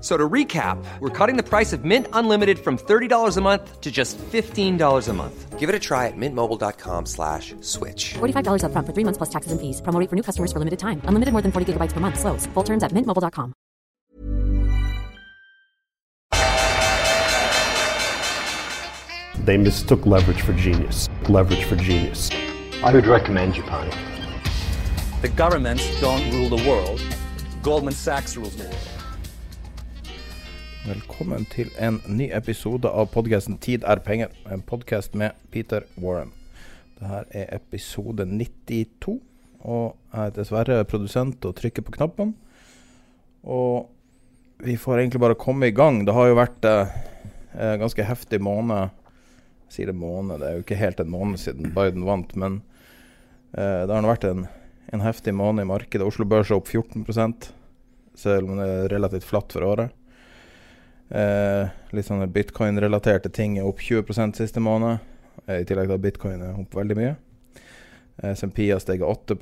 So to recap, we're cutting the price of Mint Unlimited from $30 a month to just $15 a month. Give it a try at mintmobile.com slash switch. $45 upfront for three months plus taxes and fees. Promo for new customers for limited time. Unlimited more than 40 gigabytes per month. Slows. Full terms at mintmobile.com. They mistook leverage for genius. Leverage for genius. I would recommend you, Japan. The governments don't rule the world. Goldman Sachs rules the world. Velkommen til en ny episode av podkasten 'Tid er penger', en podkast med Peter Warren. Dette er episode 92, og jeg er dessverre produsent og trykker på knappen. Og vi får egentlig bare komme i gang. Det har jo vært eh, en ganske heftig måned. Jeg sier det måned, det er jo ikke helt en måned siden Biden vant, men eh, det har vært en, en heftig måned i markedet. Oslo Børs er opp 14 selv om det er relativt flatt for året. Eh, litt sånne bitcoin-relaterte ting er opp 20% siste måned. Eh, I tillegg til bitcoin er opp veldig mye. Eh, SMP steget 8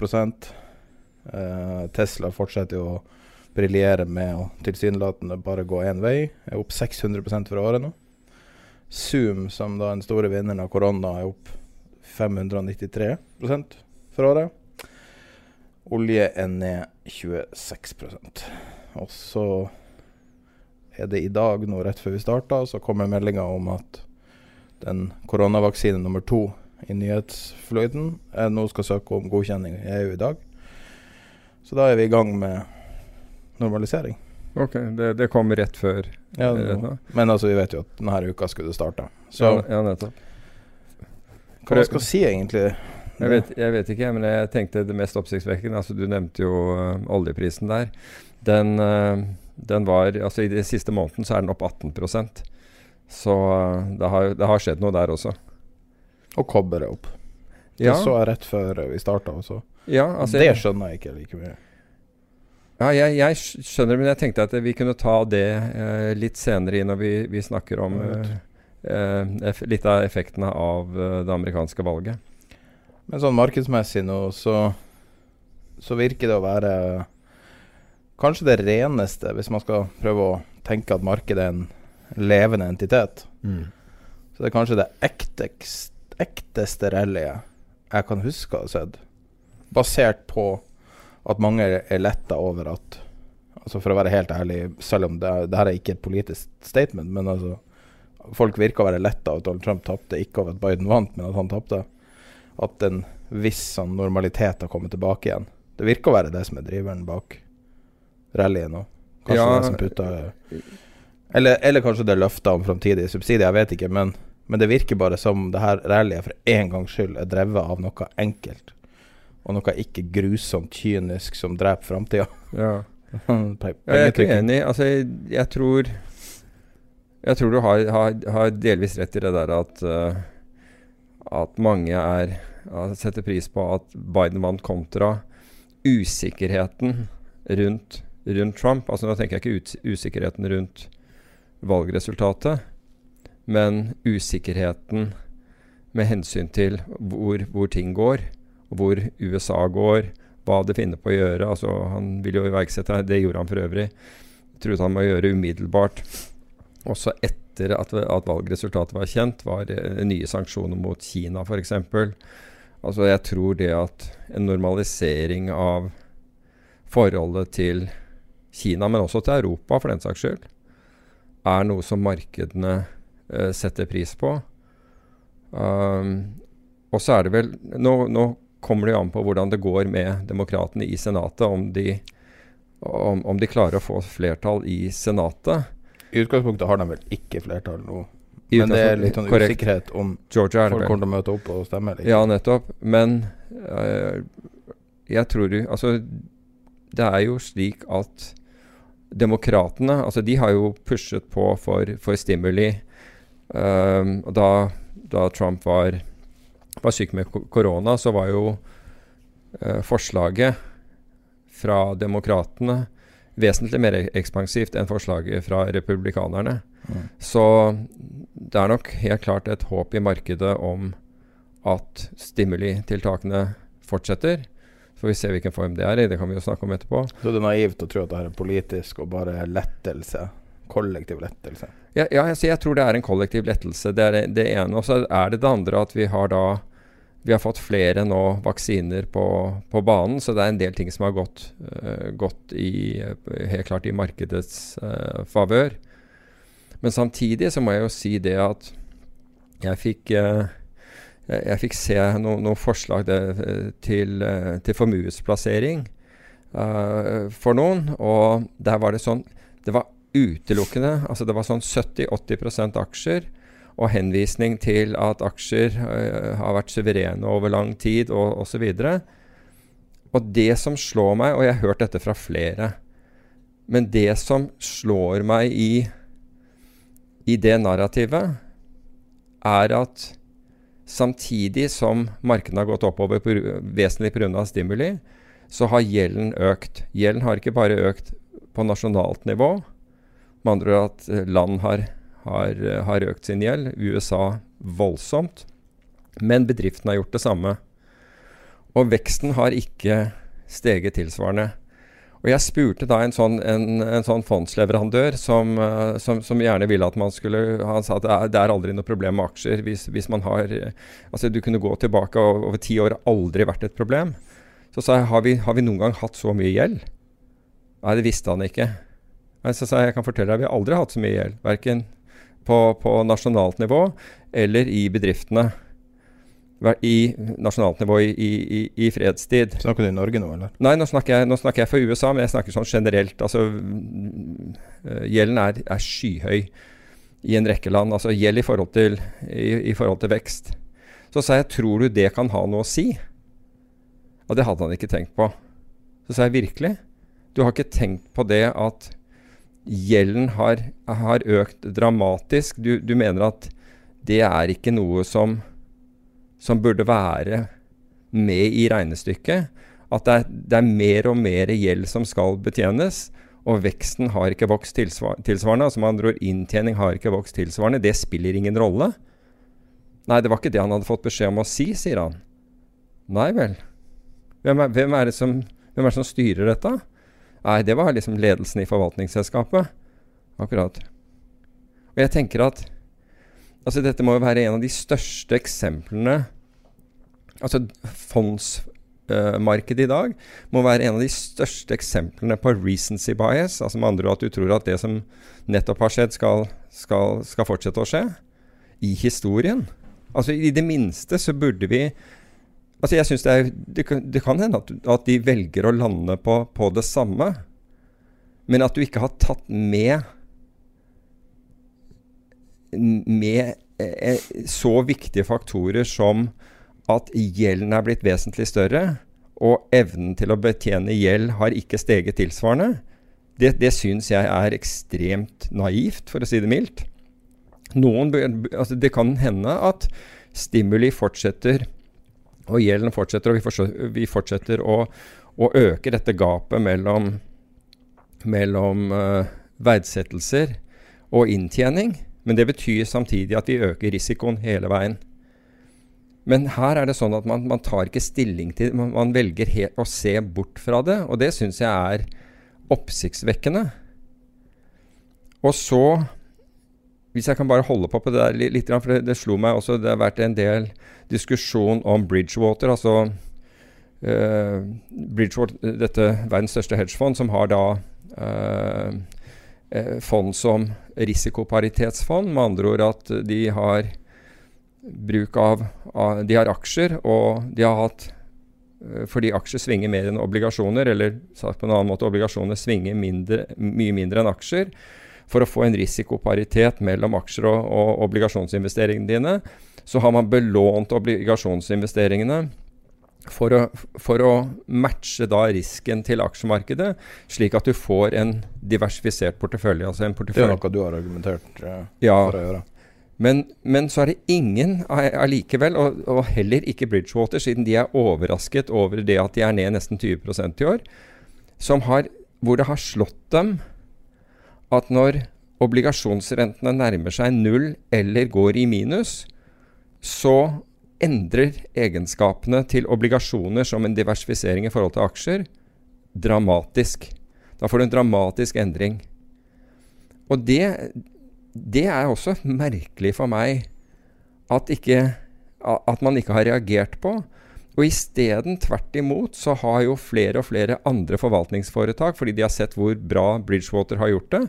eh, Tesla fortsetter jo å briljere med å tilsynelatende bare gå én vei. Er opp 600 for året nå. Zoom, som da er den store vinneren av korona, er opp 593 for året. Olje er ned 26% Og så er det i dag, nå rett før vi starta, så kommer meldinga om at den koronavaksine nummer to i nyhetsfløyten jeg nå skal søke om godkjenning i EU i dag. Så da er vi i gang med normalisering. Ok, det, det kom rett før? Ja, rett nå, men altså, vi vet jo at denne uka skulle det starte. Så ja, nettopp. hva skal jeg si, egentlig? Jeg vet, jeg vet, ikke, men jeg tenkte det mest oppsiktsvekkende altså Du nevnte jo uh, oljeprisen der. Den, uh, den var Altså I den siste måneden så er den opp 18% Så uh, det, har, det har skjedd noe der også. Og kobber er opp. Det så jeg rett før vi starta også. Ja, altså, det skjønner jeg ikke like mye. Ja, jeg, jeg, skjønner men jeg tenkte at vi kunne ta det eh, litt senere når vi, vi snakker om eh, eh, litt av effektene av eh, det amerikanske valget. Men sånn markedsmessig nå, så, så virker det å være kanskje det reneste, hvis man skal prøve å tenke at markedet er en levende entitet. Mm. Så det er kanskje det ektest, ekteste rallyet jeg kan huske å ha sett. Basert på at mange er letta over at Altså For å være helt ærlig, selv om det, det her er ikke et politisk statement, men altså folk virker å være letta av at Donald Trump tapte, ikke av at Biden vant, men at han tapte at en viss sånn normalitet har kommet tilbake igjen. Det virker å være det som er driveren bak rallyet nå. Kanskje ja. det som putter eller, eller, kanskje det er løfter om framtidige subsidier, jeg vet ikke. Men, men, det virker bare som det her rallyet for en gangs skyld er drevet av noe enkelt. Og noe ikke grusomt kynisk som dreper framtida. Ja. jeg er ikke enig. Altså, jeg, jeg tror Jeg tror du har, har, har, delvis rett i det der at uh, at mange er, setter pris på at Biden vant kontra usikkerheten rundt, rundt Trump. Altså Nå tenker jeg ikke usikkerheten rundt valgresultatet, men usikkerheten med hensyn til hvor, hvor ting går, hvor USA går, hva det finner på å gjøre. Altså Han vil jo iverksette Det gjorde han for øvrig. Trodde han må gjøre umiddelbart. Også etter at, at, valgresultatet var kjent, var eh, nye sanksjoner mot Kina f.eks. Altså, jeg tror det at en normalisering av forholdet til Kina, men også til Europa for den saks skyld, er noe som markedene uh, setter pris på. Um, og så er det vel nå, nå, kommer det jo an på hvordan det går med demokratene i Senatet, om de om, om, de klarer å få flertall i Senatet. I utgangspunktet har de vel ikke flertall nå. Men det er litt sånn usikkerhet om Georgia folk kommer til å møte opp og stemme. Liksom. Ja, nettopp. Men uh, jeg tror jo Altså, det er jo slik at demokratene altså De har jo pushet på for, for stimuli. Um, og da, da, Trump var, var syk med korona, så var jo uh, forslaget fra demokratene vesentlig mer ekspansivt enn forslaget fra republikanerne. Mm. Så det er nok helt klart et håp i markedet om at stimulitiltakene fortsetter. Får vi se hvilken form det er i. Det kan vi jo snakke om etterpå. Så det er naivt å tro at det her er politisk og bare lettelse? Kollektiv lettelse? Ja, ja jeg, jeg, tror det er en kollektiv lettelse. Det er det ene. Og så er det det andre at vi har da vi har fått flere nå vaksiner på, på banen, så det er en del ting som har gått, uh, gått i, helt klart i markedets uh, favør. Men samtidig så må jeg jo si det at jeg fikk uh, jeg fikk se noen noe forslag det, til, til, formuesplassering uh, for noen. Og der var det sånn Det var utelukkende Altså det var sånn 70-80 aksjer og henvisning til at aksjer uh, har vært suverene over lang tid og osv. Og, og det som slår meg, og jeg har hørt dette fra flere Men det som slår meg i, i det narrativet, er at samtidig som markedene har gått oppover på, vesentlig pga. stimuli, så har gjelden økt. Gjelden har ikke bare økt på nasjonalt nivå, med andre ord at eh, land har har, eh, har økt sin gjeld. USA voldsomt. Men bedriftene har gjort det samme. Og veksten har ikke steget tilsvarende. Og Jeg spurte da en sånn, en, en sånn fondsleverandør som, uh, som, som, gjerne ville at man skulle Han sa at det er, aldri noe problem med aksjer hvis, hvis, man har Altså Du kunne gå tilbake, og over ti år har aldri vært et problem. Så sa jeg har vi, har vi noen gang hatt så mye gjeld? Nei, det visste han ikke. Så sa jeg jeg kan fortelle deg vi har aldri hatt så mye gjeld. Verken på, på nasjonalt nivå eller i bedriftene. I nasjonalt nivå i, i, i, fredstid. Snakker du i Norge nå, eller? Nei, nå snakker, jeg, nå snakker jeg for USA, men jeg snakker sånn generelt. Altså, eh, gjelden er, er, skyhøy i en rekke land. Altså gjeld i forhold, til, i, i forhold til vekst. Så sa jeg tror du det kan ha noe å si? Og det hadde han ikke tenkt på. Så sa jeg virkelig? Du har ikke tenkt på det at gjelden har, har økt dramatisk. Du, du, mener at det er ikke noe som, som burde være med i regnestykket. At det er, det er, mer og mer gjeld som skal betjenes, og veksten har ikke vokst tilsvar tilsvarende. Altså man ord, inntjening har ikke vokst tilsvarende. Det spiller ingen rolle. Nei, det var ikke det han hadde fått beskjed om å si, sier han. Nei vel. Hvem er, hvem er, det, som, hvem er det som styrer dette? Nei, det var liksom ledelsen i forvaltningsselskapet. Akkurat. Og jeg tenker at altså dette må jo være en av de største eksemplene Altså fondsmarkedet uh, i dag må være en av de største eksemplene på recency bias. Altså med andre ord at du tror at det som nettopp har skjedd, skal, skal, skal fortsette å skje. I historien. Altså I det minste så burde vi Altså jeg synes det, er, det, kan, det kan hende at, at, de velger å lande på, på, det samme, men at du ikke har tatt med med eh, så viktige faktorer som at gjelden er blitt vesentlig større, og evnen til å betjene gjeld har ikke steget tilsvarende, det, det syns jeg er ekstremt naivt, for å si det mildt. Noen, altså det kan hende at stimuli fortsetter og gjelden fortsetter, og vi fortsetter, vi fortsetter å, å, øke dette gapet mellom, mellom uh, verdsettelser og inntjening. Men det betyr samtidig at vi øker risikoen hele veien. Men her er det sånn at man, man tar ikke stilling til Man, man velger å se bort fra det, og det syns jeg er oppsiktsvekkende. Og så hvis jeg kan bare holde på på det der litt, for det, det, slo meg også Det har vært en del diskusjon om Bridgewater, altså uh, Bridgewater, dette verdens største hedgefond, som har da uh, fond som risikoparitetsfond. Med andre ord at de har bruk av, av De har aksjer, og de har hatt eh, fordi aksjer svinger mer enn obligasjoner, eller sagt på en annen måte, obligasjoner svinger mindre, mye mindre enn aksjer, for å få en risikoparitet mellom aksjer og, og obligasjonsinvesteringene dine, så har man belånt obligasjonsinvesteringene for å, for å, matche da risken til aksjemarkedet, slik at du får en diversifisert portefølje. Altså en portefølje. Det er noe du har argumentert uh, ja. for å gjøre. Men, men, så er det ingen allikevel, og, og, heller ikke Bridgewater, siden de er overrasket over det at de er ned nesten 20% i år, har, hvor det har slått dem at når obligasjonsrentene nærmer seg null eller går i minus, så endrer egenskapene til obligasjoner som en diversifisering i forhold til aksjer dramatisk. Da får du en dramatisk endring. Og det, det er også merkelig for meg at, ikke, at man ikke har reagert på. Og isteden, tvert imot, så har jo flere og flere andre forvaltningsforetak, fordi de har sett hvor bra Bridgewater har gjort det,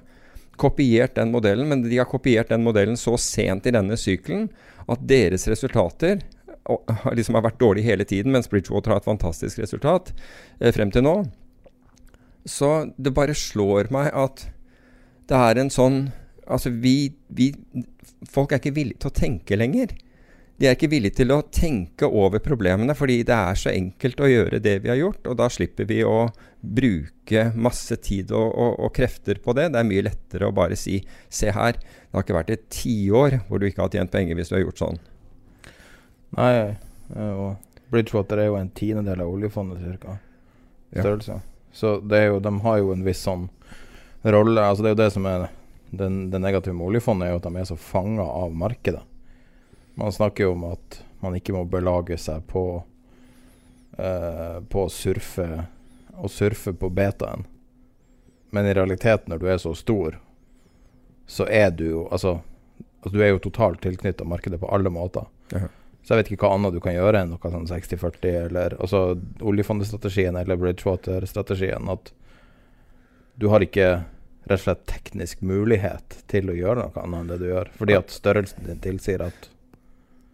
kopiert den modellen. Men de har kopiert den modellen så sent i denne sykelen at deres resultater liksom har vært dårlig hele tiden, mens Bridgewater har et fantastisk resultat eh, frem til nå. Så det bare slår meg at det er en sånn Altså, vi, vi Folk er ikke villige til å tenke lenger. De er ikke villige til å tenke over problemene, fordi det er så enkelt å gjøre det vi har gjort. Og da slipper vi å bruke masse tid og, og, og krefter på det. Det er mye lettere å bare si Se her, det har ikke vært et tiår hvor du ikke har tjent penger hvis du har gjort sånn. Nei, og Bridgewater er jo en tiendedel av oljefondet cirka. Størrelse. Ja. Så det er jo, de har jo en viss sånn rolle. Altså Det er jo det som er den, det negative med oljefondet, er jo at de er så fanga av markedet. Man snakker jo om at man ikke må belage seg på uh, På å surfe Å surfe på betaen. Men i realiteten, når du er så stor, så er du jo Altså, altså du er jo totalt tilknytta markedet på alle måter. Uh -huh. Så jeg vet ikke hva annet du kan gjøre enn noe sånn 60-40, eller altså oljefondestrategien eller Bridgewater-strategien. At du har ikke rett og slett teknisk mulighet til å gjøre noe annet enn det du gjør. Fordi at størrelsen din tilsier at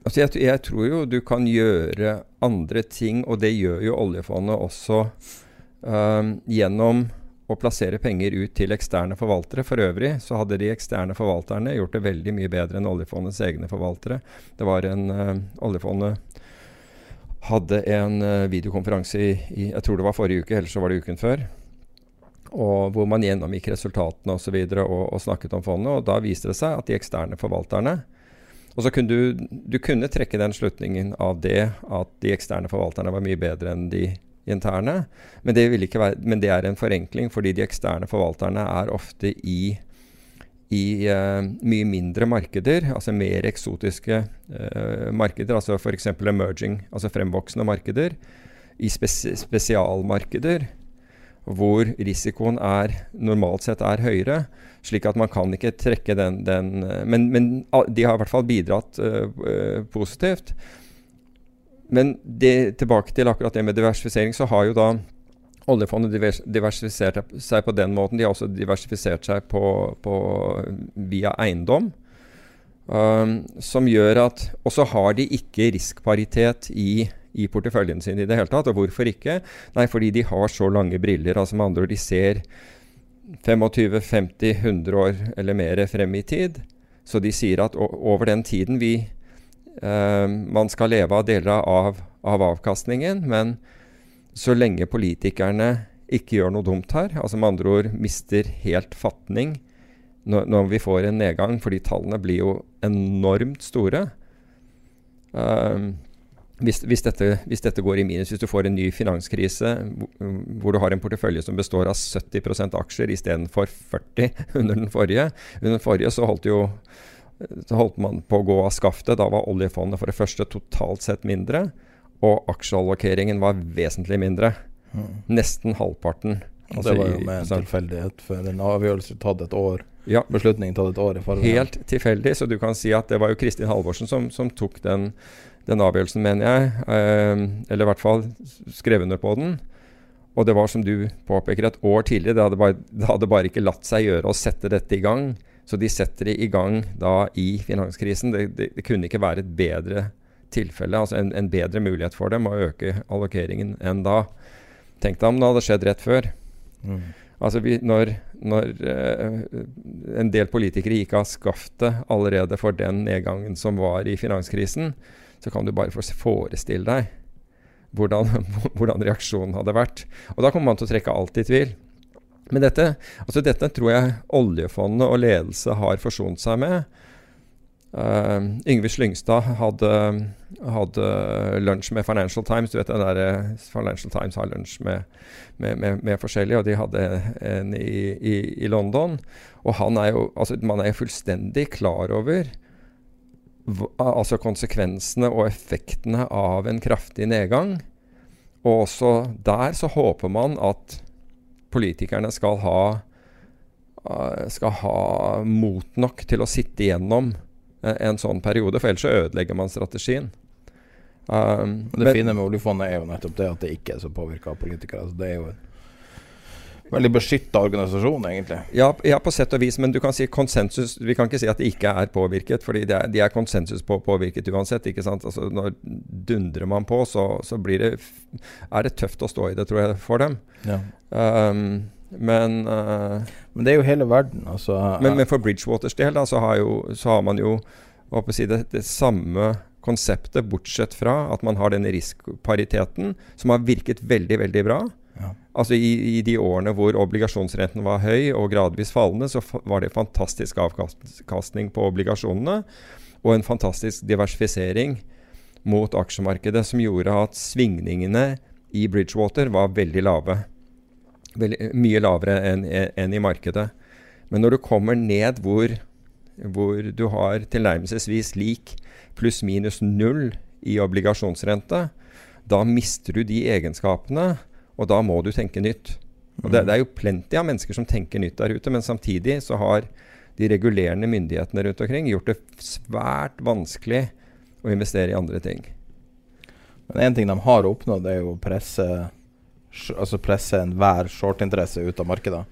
Altså jeg, jeg, tror jo du kan gjøre andre ting, og det gjør jo oljefondet også um, gjennom å plassere penger ut til eksterne forvaltere. For øvrig så hadde de eksterne forvalterne gjort det veldig mye bedre enn oljefondets egne forvaltere. Det var en uh, Oljefondet hadde en uh, videokonferanse i, i, jeg tror det var forrige uke, eller så var det uken før. Og hvor man gjennomgikk resultatene. Og, og, og snakket om fondet. Og da viste det seg at de eksterne forvalterne og så kunne du, du kunne trekke den slutningen av det at de eksterne forvalterne var mye bedre enn de interne. Men det, være, men det, er en forenkling, fordi de eksterne forvalterne er ofte i, i uh, mye mindre markeder, altså mer eksotiske uh, markeder, altså f.eks. emerging, altså fremvoksende markeder, i spes spesialmarkeder hvor risikoen er, normalt sett er høyere. Slik at man kan ikke trekke den, den men, men, de har i hvert fall bidratt uh, positivt. Men det, tilbake til akkurat det med diversifisering, så har jo da oljefondet divers, diversifisert seg på den måten. De har også diversifisert seg på, på, via eiendom. Um, som gjør at Og så har de ikke riskparitet i, i porteføljen sin i det hele tatt. Og hvorfor ikke? Nei, fordi de har så lange briller. Altså med andre ord, de ser 25-50-100 år eller mer frem i tid. Så de sier at over den tiden vi man skal leve av deler av, av, avkastningen, men så lenge politikerne ikke gjør noe dumt her, altså med andre ord mister helt fatning når, når vi får en nedgang, fordi tallene blir jo enormt store. Uh, hvis, hvis, dette, hvis, dette, går i minus, hvis du får en ny finanskrise hvor du har en portefølje som består av 70% aksjer istedenfor 40 under den forrige Under den forrige så holdt jo så holdt man på å gå av skaftet. Da var oljefondet for det første totalt sett mindre, og aksjeallokeringen var vesentlig mindre. Mm. Nesten halvparten. Altså, det var jo med en tilfeldighet, for en avgjørelse tatt et år. Ja. Beslutningen tatt et år i forveien. Helt tilfeldig, så du kan si at det var jo Kristin Halvorsen som, som tok den, den, avgjørelsen, mener jeg. Eh, eller i hvert fall skrev under på den. Og det var som du påpeker, et år tidligere. Det hadde, bare, det hadde bare ikke latt seg gjøre å sette dette i gang. Så de setter det i gang da i finanskrisen. Det, det, det kunne ikke være et bedre tilfelle altså en, en, bedre mulighet for dem å øke allokeringen enn da. Tenk deg om det hadde skjedd rett før. Mm. Altså vi, når, når uh, en del politikere gikk av skaftet allerede for den nedgangen som var i finanskrisen, så kan du bare forestille deg hvordan, hvordan reaksjonen hadde vært. Og da kommer man til å trekke alt i tvil. Men dette, altså dette tror jeg oljefondet og ledelse har forsont seg med. Uh, Yngve Slyngstad hadde, hadde lunsj med Financial Times. Du vet den der, eh, Financial Times har lunsj med, med, med, med forskjellige, og de hadde en i, i, i London. Og han er jo, altså man er jo fullstendig klar over altså konsekvensene og effektene av en kraftig nedgang. Og også der så håper man at politikerne skal ha, uh, skal ha mot nok til å sitte igjennom uh, en sånn periode, for ellers så ødelegger man strategien. Um, det men, fine med oljefondet er jo nettopp det at det ikke er så påvirka av politikere. Altså det er jo veldig beskytta organisasjon, egentlig. Ja, ja, på sett og vis, men du kan si konsensus Vi kan ikke si at det ikke er påvirket, fordi de er, de er konsensus på påvirket uansett. ikke sant? Altså, når dundrer man på, så, så det, er det tøft å stå i det, tror jeg, for dem. Ja. Um, men uh, Men det er jo hele verden, altså. Men, men for Bridgewaters del, da, så har, jo, så har man jo si det, det samme konseptet, bortsett fra at man har denne riskpariteten, som har virket veldig, veldig bra. Altså i, i, de årene hvor obligasjonsrenten var høy og gradvis fallende, så var det fantastisk avkastning på obligasjonene. Og en fantastisk diversifisering mot aksjemarkedet som gjorde at svingningene i Bridgewater var veldig lave. Veldig, mye lavere enn en i markedet. Men når du kommer ned hvor, hvor du har tilnærmelsesvis lik pluss-minus null i obligasjonsrente, da mister du de egenskapene og da må du tenke nytt. Og det, mm. det, er jo plenty av mennesker som tenker nytt der ute, men samtidig så har de regulerende myndighetene rundt omkring gjort det svært vanskelig å investere i andre ting. Men én ting de har oppnådd, er jo å presse, altså presse enhver shortinteresse ut av markedet.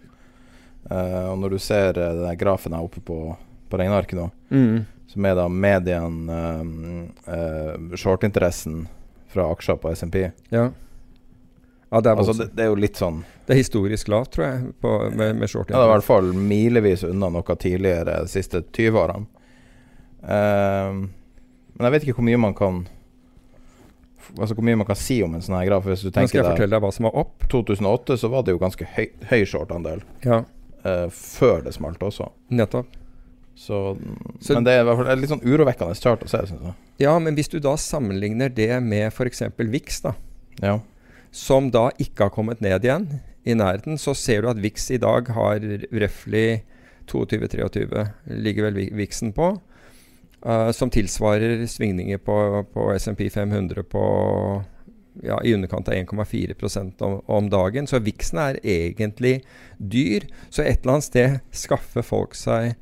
Uh, og når du ser uh, den grafen her oppe på, på regnearket nå, mm. som er da medien uh, shortinteressen fra aksjer på SMP, ja. Ja, det, er altså, det, det, er jo litt sånn Det er historisk lavt, tror jeg, på, med, med short. Ja, det er i hvert fall milevis unna noe tidligere de siste 20 årene. Uh, men jeg vet ikke hvor mye man kan Altså hvor mye man kan si om en sånn her graf. Hvis du tenker skal jeg fortelle deg hva som var opp? 2008 så var det jo ganske høy, høy short-andel. Ja. Uh, før det smalt også. Nettopp. Så, så, men det er i hvert fall litt sånn urovekkende chart å se, synes jeg. Ja, men hvis du da sammenligner det med f.eks. VIX, da. Ja som da ikke har kommet ned igjen i nærheten, så ser du at VIX i dag har røftlig 22-23, ligger vel VIX-en på. Uh, som tilsvarer svingninger på, på SMP 500 på ja, i underkant av 1,4 om, om dagen. Så VIX-en er egentlig dyr. Så et eller annet sted skaffer folk seg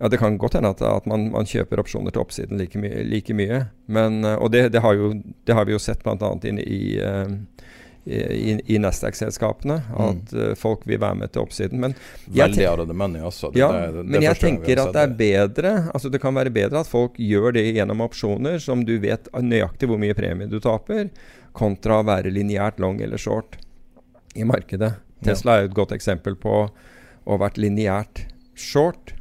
ja, Det kan godt hende at, at man, man, kjøper opsjoner til oppsiden like, my, like mye. Men, og det, det, har jo, det, har vi jo sett bl.a. i, i, uh, i, i Nasdaq-selskapene. At mm. folk vil være med til oppsiden. Men of the money. Det, ja, det, men jeg tenker at det er bedre Altså det kan være bedre at folk gjør det gjennom opsjoner, som du vet nøyaktig hvor mye premie du taper, kontra å være lineært long eller short i markedet. Tesla er jo et godt eksempel på å ha vært lineært short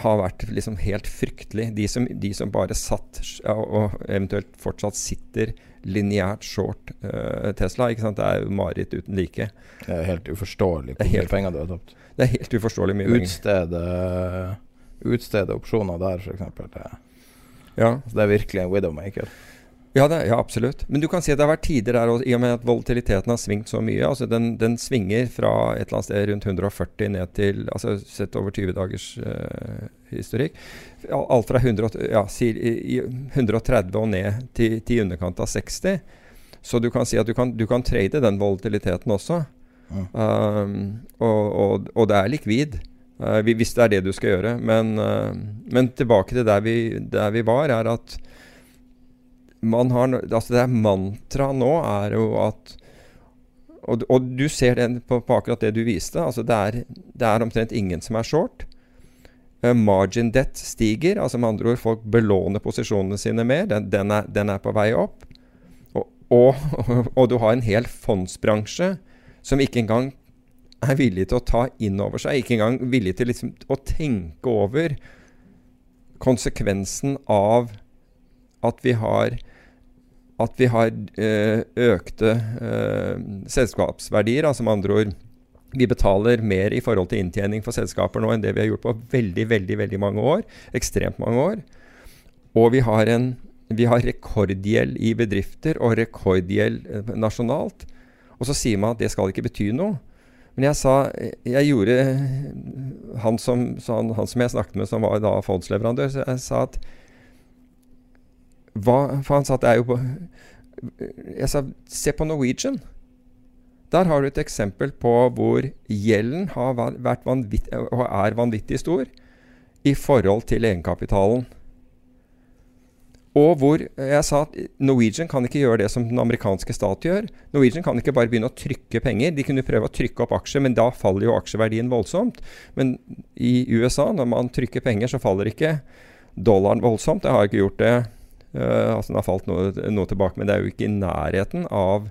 har vært liksom helt fryktelig. De som, de som bare satt, og eventuelt fortsatt sitter lineært short uh, Tesla. ikke sant? Det er jo mareritt uten like. Det er helt uforståelig hvor mye penger du har tapt. Det er helt uforståelig mye utstede, penger. Utstede opsjoner der, f.eks. Det, ja. det er virkelig en widowmaker. Ja, det, ja, absolutt. Men du kan si at det har vært tider der, også, i og med at volatiliteten har svingt så mye altså den, den, svinger fra et eller annet sted rundt 140 ned til altså Sett over 20 dagers uh, historikk. Alt fra 100, ja, 130 og ned til, til underkant av 60. Så du kan si at du kan, du kan trade den volatiliteten også. Mm. Um, og, og, og, det er likvid. Uh, hvis det er det du skal gjøre. Men, uh, men tilbake til der vi, der vi var, er at har Altså, det mantraet nå er jo at og, og, du ser det på, på, akkurat det du viste. altså Det er, det er omtrent ingen som er short. Uh, margin debt stiger, altså med andre ord folk belåner posisjonene sine mer. Den, den, er, den er, på vei opp. Og, og, og, du har en hel fondsbransje som ikke engang er villig til å ta inn over seg, ikke engang villig til liksom å tenke over konsekvensen av at vi har at vi har øh, økte øh, selskapsverdier, altså med andre ord vi betaler mer i forhold til inntjening for selskaper nå enn det vi har gjort på veldig veldig, veldig mange år. Ekstremt mange år. Og vi har, en, vi har rekordgjeld i bedrifter og rekordgjeld eh, nasjonalt. Og så sier man at det skal ikke bety noe. Men jeg sa Jeg gjorde Han som, han, han som jeg snakket med, som var da fondsleverandør, så jeg sa at hva, For sa at jo på Jeg sa se på Norwegian. Der har du et eksempel på hvor gjelden har vært vanvitt, og er vanvittig stor i forhold til egenkapitalen. Og hvor jeg sa at Norwegian kan ikke gjøre det som den amerikanske stat gjør. Norwegian kan ikke bare begynne å trykke penger. De kunne prøve å trykke opp aksjer, men da faller jo aksjeverdien voldsomt. Men i USA, når man trykker penger, så faller ikke dollaren voldsomt. Det har ikke gjort det. Uh, altså Den har falt noe, noe tilbake, men det er jo ikke i nærheten av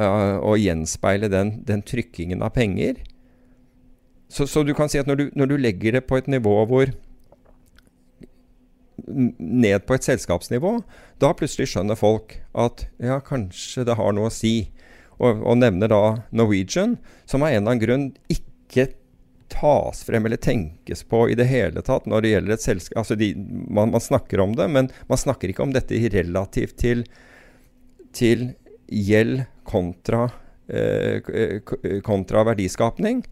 uh, å gjenspeile den, den, trykkingen av penger. Så, så, du kan si at når du, når du, legger det på et nivå hvor Ned på et selskapsnivå, da plutselig skjønner folk at ja, kanskje det har noe å si. Og, og nevner da Norwegian, som av en eller annen grunn ikke tas frem eller tenkes på i det hele tatt når det gjelder et selskap altså de, man, man, snakker om det, men man snakker ikke om dette relativt til, til gjeld kontra, eh, kontra verdiskapning.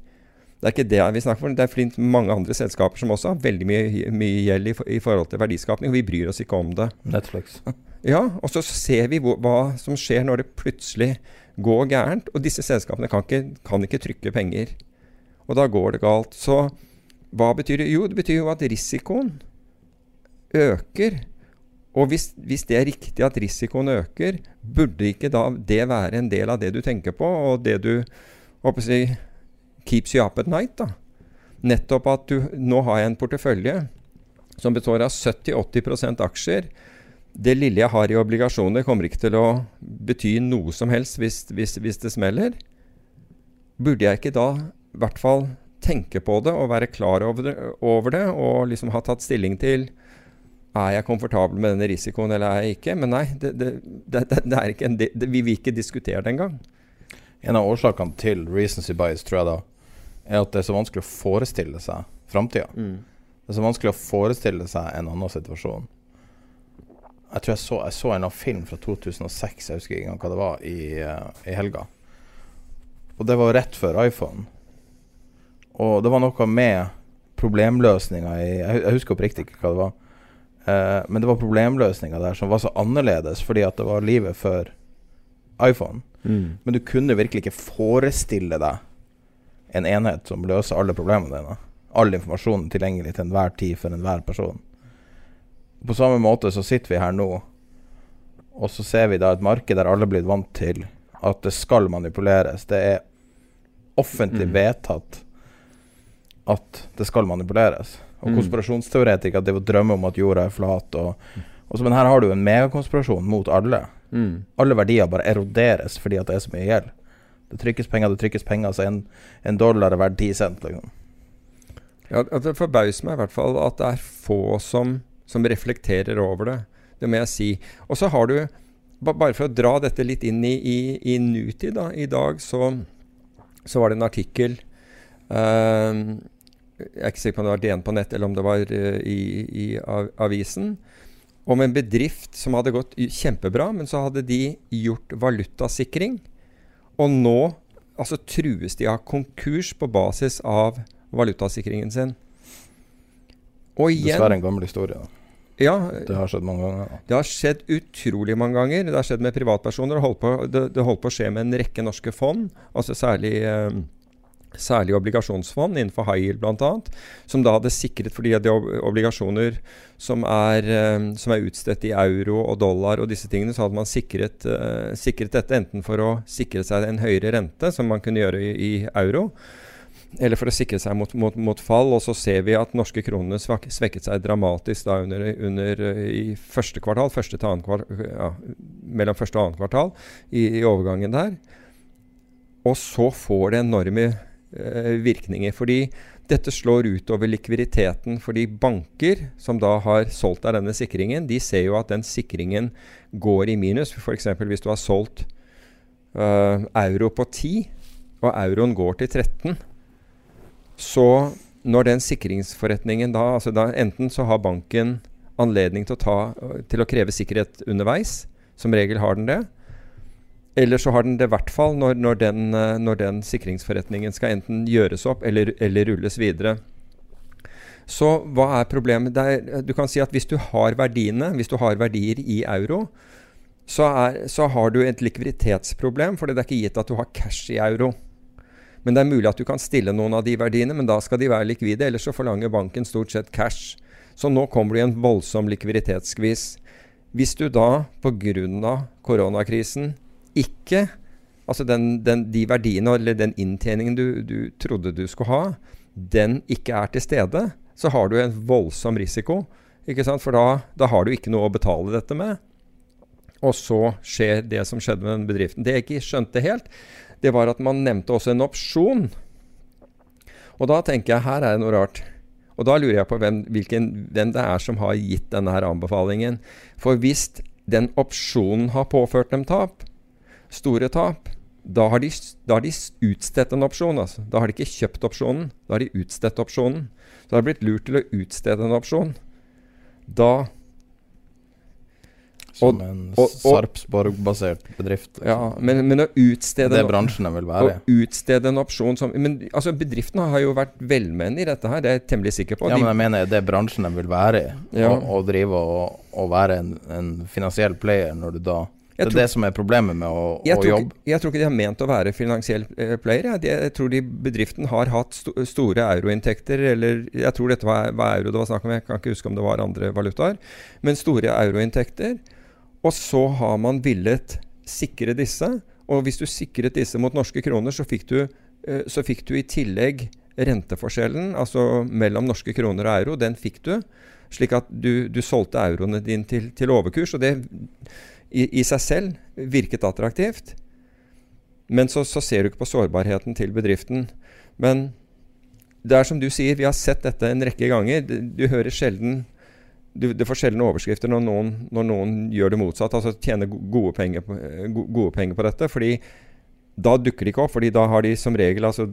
Det er ikke det vi snakker om. Det er flint mange andre selskaper som også har veldig mye, mye gjeld i, i, forhold til verdiskapning, og vi bryr oss ikke om det. Netflix. ja, og så ser vi hvor, hva som skjer når det plutselig går gærent. Og disse selskapene kan ikke, kan ikke trykke penger. Og da går det galt. Så hva betyr det? Jo, det betyr jo at risikoen øker og hvis, hvis, det er riktig at risikoen øker, burde ikke da det være en del av det du tenker på, og det du håper si, keeps you up at night? da? Nettopp at du Nå har jeg en portefølje som består av 70-80% aksjer. Det lille jeg har i obligasjoner, kommer ikke til å bety noe som helst hvis, hvis, hvis det smeller. Burde jeg ikke da hvert fall tenke på det og være klar over det, over det og liksom ha tatt stilling til er jeg komfortabel med denne risikoen eller er jeg ikke? Men nei, det, det, det, er ikke en, vi vil ikke diskutere det engang. En av årsakene til recency bias tror jeg da, er at det er så vanskelig å forestille seg framtida. Mm. Det er så vanskelig å forestille seg en annen situasjon. Jeg tror jeg så, jeg så en av film fra 2006, jeg husker ikke engang hva det var, i, uh, i helga. Og det var rett før iPhone. Og det var noe med problemløsninga i Jeg, husker oppriktig ikke hva det var. Uh, men det var problemløsninga der som var så annerledes fordi at det var livet før iPhone. Mm. Men du kunne virkelig ikke forestille deg en enhet som løser alle problemene dine. All informasjon tilgjengelig til enhver tid for enhver person. På samme måte så sitter vi her nå, og så ser vi da et marked der alle er blitt vant til at det skal manipuleres. Det er offentlig mm. vedtatt at det skal manipuleres. Og mm. konspirasjonsteoretikere driver og drømmer om at jorda er flat. Og, og så, men her har du en megakonspirasjon mot alle. Mm. Alle verdier bare eroderes fordi at det er så mye gjeld. Det trykkes penger, det trykkes penger, så en, en dollar er verdt ti cent. Liksom. Ja, Det forbauser meg i hvert fall at det er få som, som reflekterer over det. Det må jeg si. Og så har du, bare for å dra dette litt inn i, i, i nutid, da. I dag så, så var det en artikkel jeg er ikke sikker på om det var DN på nett eller om det var uh, i, i avisen, om en bedrift som hadde gått kjempebra, men så hadde de gjort valutasikring. Og nå altså, trues de av konkurs på basis av valutasikringen sin. Og igjen Dessverre en gammel historie. da. Ja, det har skjedd mange ganger. Det har skjedd utrolig mange ganger. Det har skjedd med privatpersoner. Det holdt på, det, det holdt på å skje med en rekke norske fond, altså særlig eh, særlig obligasjonsfond innenfor high yield bl.a., som da hadde sikret fordi de obligasjoner som er, eh, som er, utstedt i euro og dollar og disse tingene, så hadde man sikret, uh, sikret, dette enten for å sikre seg en høyere rente, som man kunne gjøre i, i euro, eller for å sikre seg mot, mot, mot, fall. Og så ser vi at norske kronene svekket seg dramatisk da under, under i første kvartal, første til kvartal ja, mellom første og annet kvartal i, i, overgangen der. Og så får det enorme eh, virkninger. Fordi dette slår utover likviditeten. Fordi banker som da har solgt av denne sikringen, de ser jo at den sikringen går i minus. F.eks. hvis du har solgt uh, euro på 10, og euroen går til 13 så når den sikringsforretningen da, altså da Enten så har banken anledning til å, ta, til å kreve sikkerhet underveis. Som regel har den det. Eller så har den det i hvert fall når, når, den, når, den, sikringsforretningen skal enten gjøres opp eller, eller rulles videre. Så hva er problemet? Er, du kan si at hvis du har verdiene, hvis du har verdier i euro, så, er, så har du et likviditetsproblem, for det er ikke gitt at du har cash i euro. Men det er mulig at du kan stille noen av de verdiene, men da skal de være likvide. Ellers så forlanger banken stort sett cash. Så nå kommer du i en voldsom likviditetsskvis. Hvis du da pga. koronakrisen ikke Altså den, den, de verdiene eller den inntjeningen du, du, trodde du skulle ha, den ikke er til stede, så har du en voldsom risiko. Ikke sant? For da, da har du ikke noe å betale dette med. Og så skjer det som skjedde med den bedriften. Det jeg ikke skjønte helt, det var at man nevnte også en opsjon. Og da tenker jeg her er det noe rart. Og da lurer jeg på hvem, hvilken, hvem det er som har gitt denne her anbefalingen. For hvis den opsjonen har påført dem tap, store tap, da har, de, da har de utstedt en opsjon. Altså. Da har de ikke kjøpt opsjonen, da har de utstedt opsjonen. Så har blitt lurt til å utstede en opsjon. Da som og, en Sarpsborg-basert bedrift. Liksom. Ja, men, men, å utstede Det bransjen vil være. Å utstede en opsjon som Men altså, bedriftene har jo vært velmenende i dette her, det er jeg temmelig sikker på. Ja, De, men jeg mener det bransjen de vil være i. Ja. Å, drive og, og være en, en, finansiell player når du da det er det som er problemet med å, å jobbe. Jeg tror ikke de har ment å være finansiell eh, player. Jeg, jeg tror de bedriften har hatt sto, store euroinntekter, eller jeg tror dette var, var, euro det var snakk om, jeg kan ikke huske om det var andre valutaer. Men store euroinntekter. Og så har man villet sikre disse. Og hvis du sikret disse mot norske kroner, så fikk du, eh, så fikk du i tillegg renteforskjellen, altså mellom norske kroner og euro. Den fikk du, slik at du, du solgte euroene dine til, til, overkurs. Og det i, i, seg selv virket attraktivt. Men så, så ser du ikke på sårbarheten til bedriften. Men det er som du sier, vi har sett dette en rekke ganger. Du, hører sjelden du, det får sjelden overskrifter når noen, når noen, gjør det motsatt, altså tjener gode penger, på, gode penger, på, dette. fordi da dukker de ikke opp. fordi da har de som regel altså,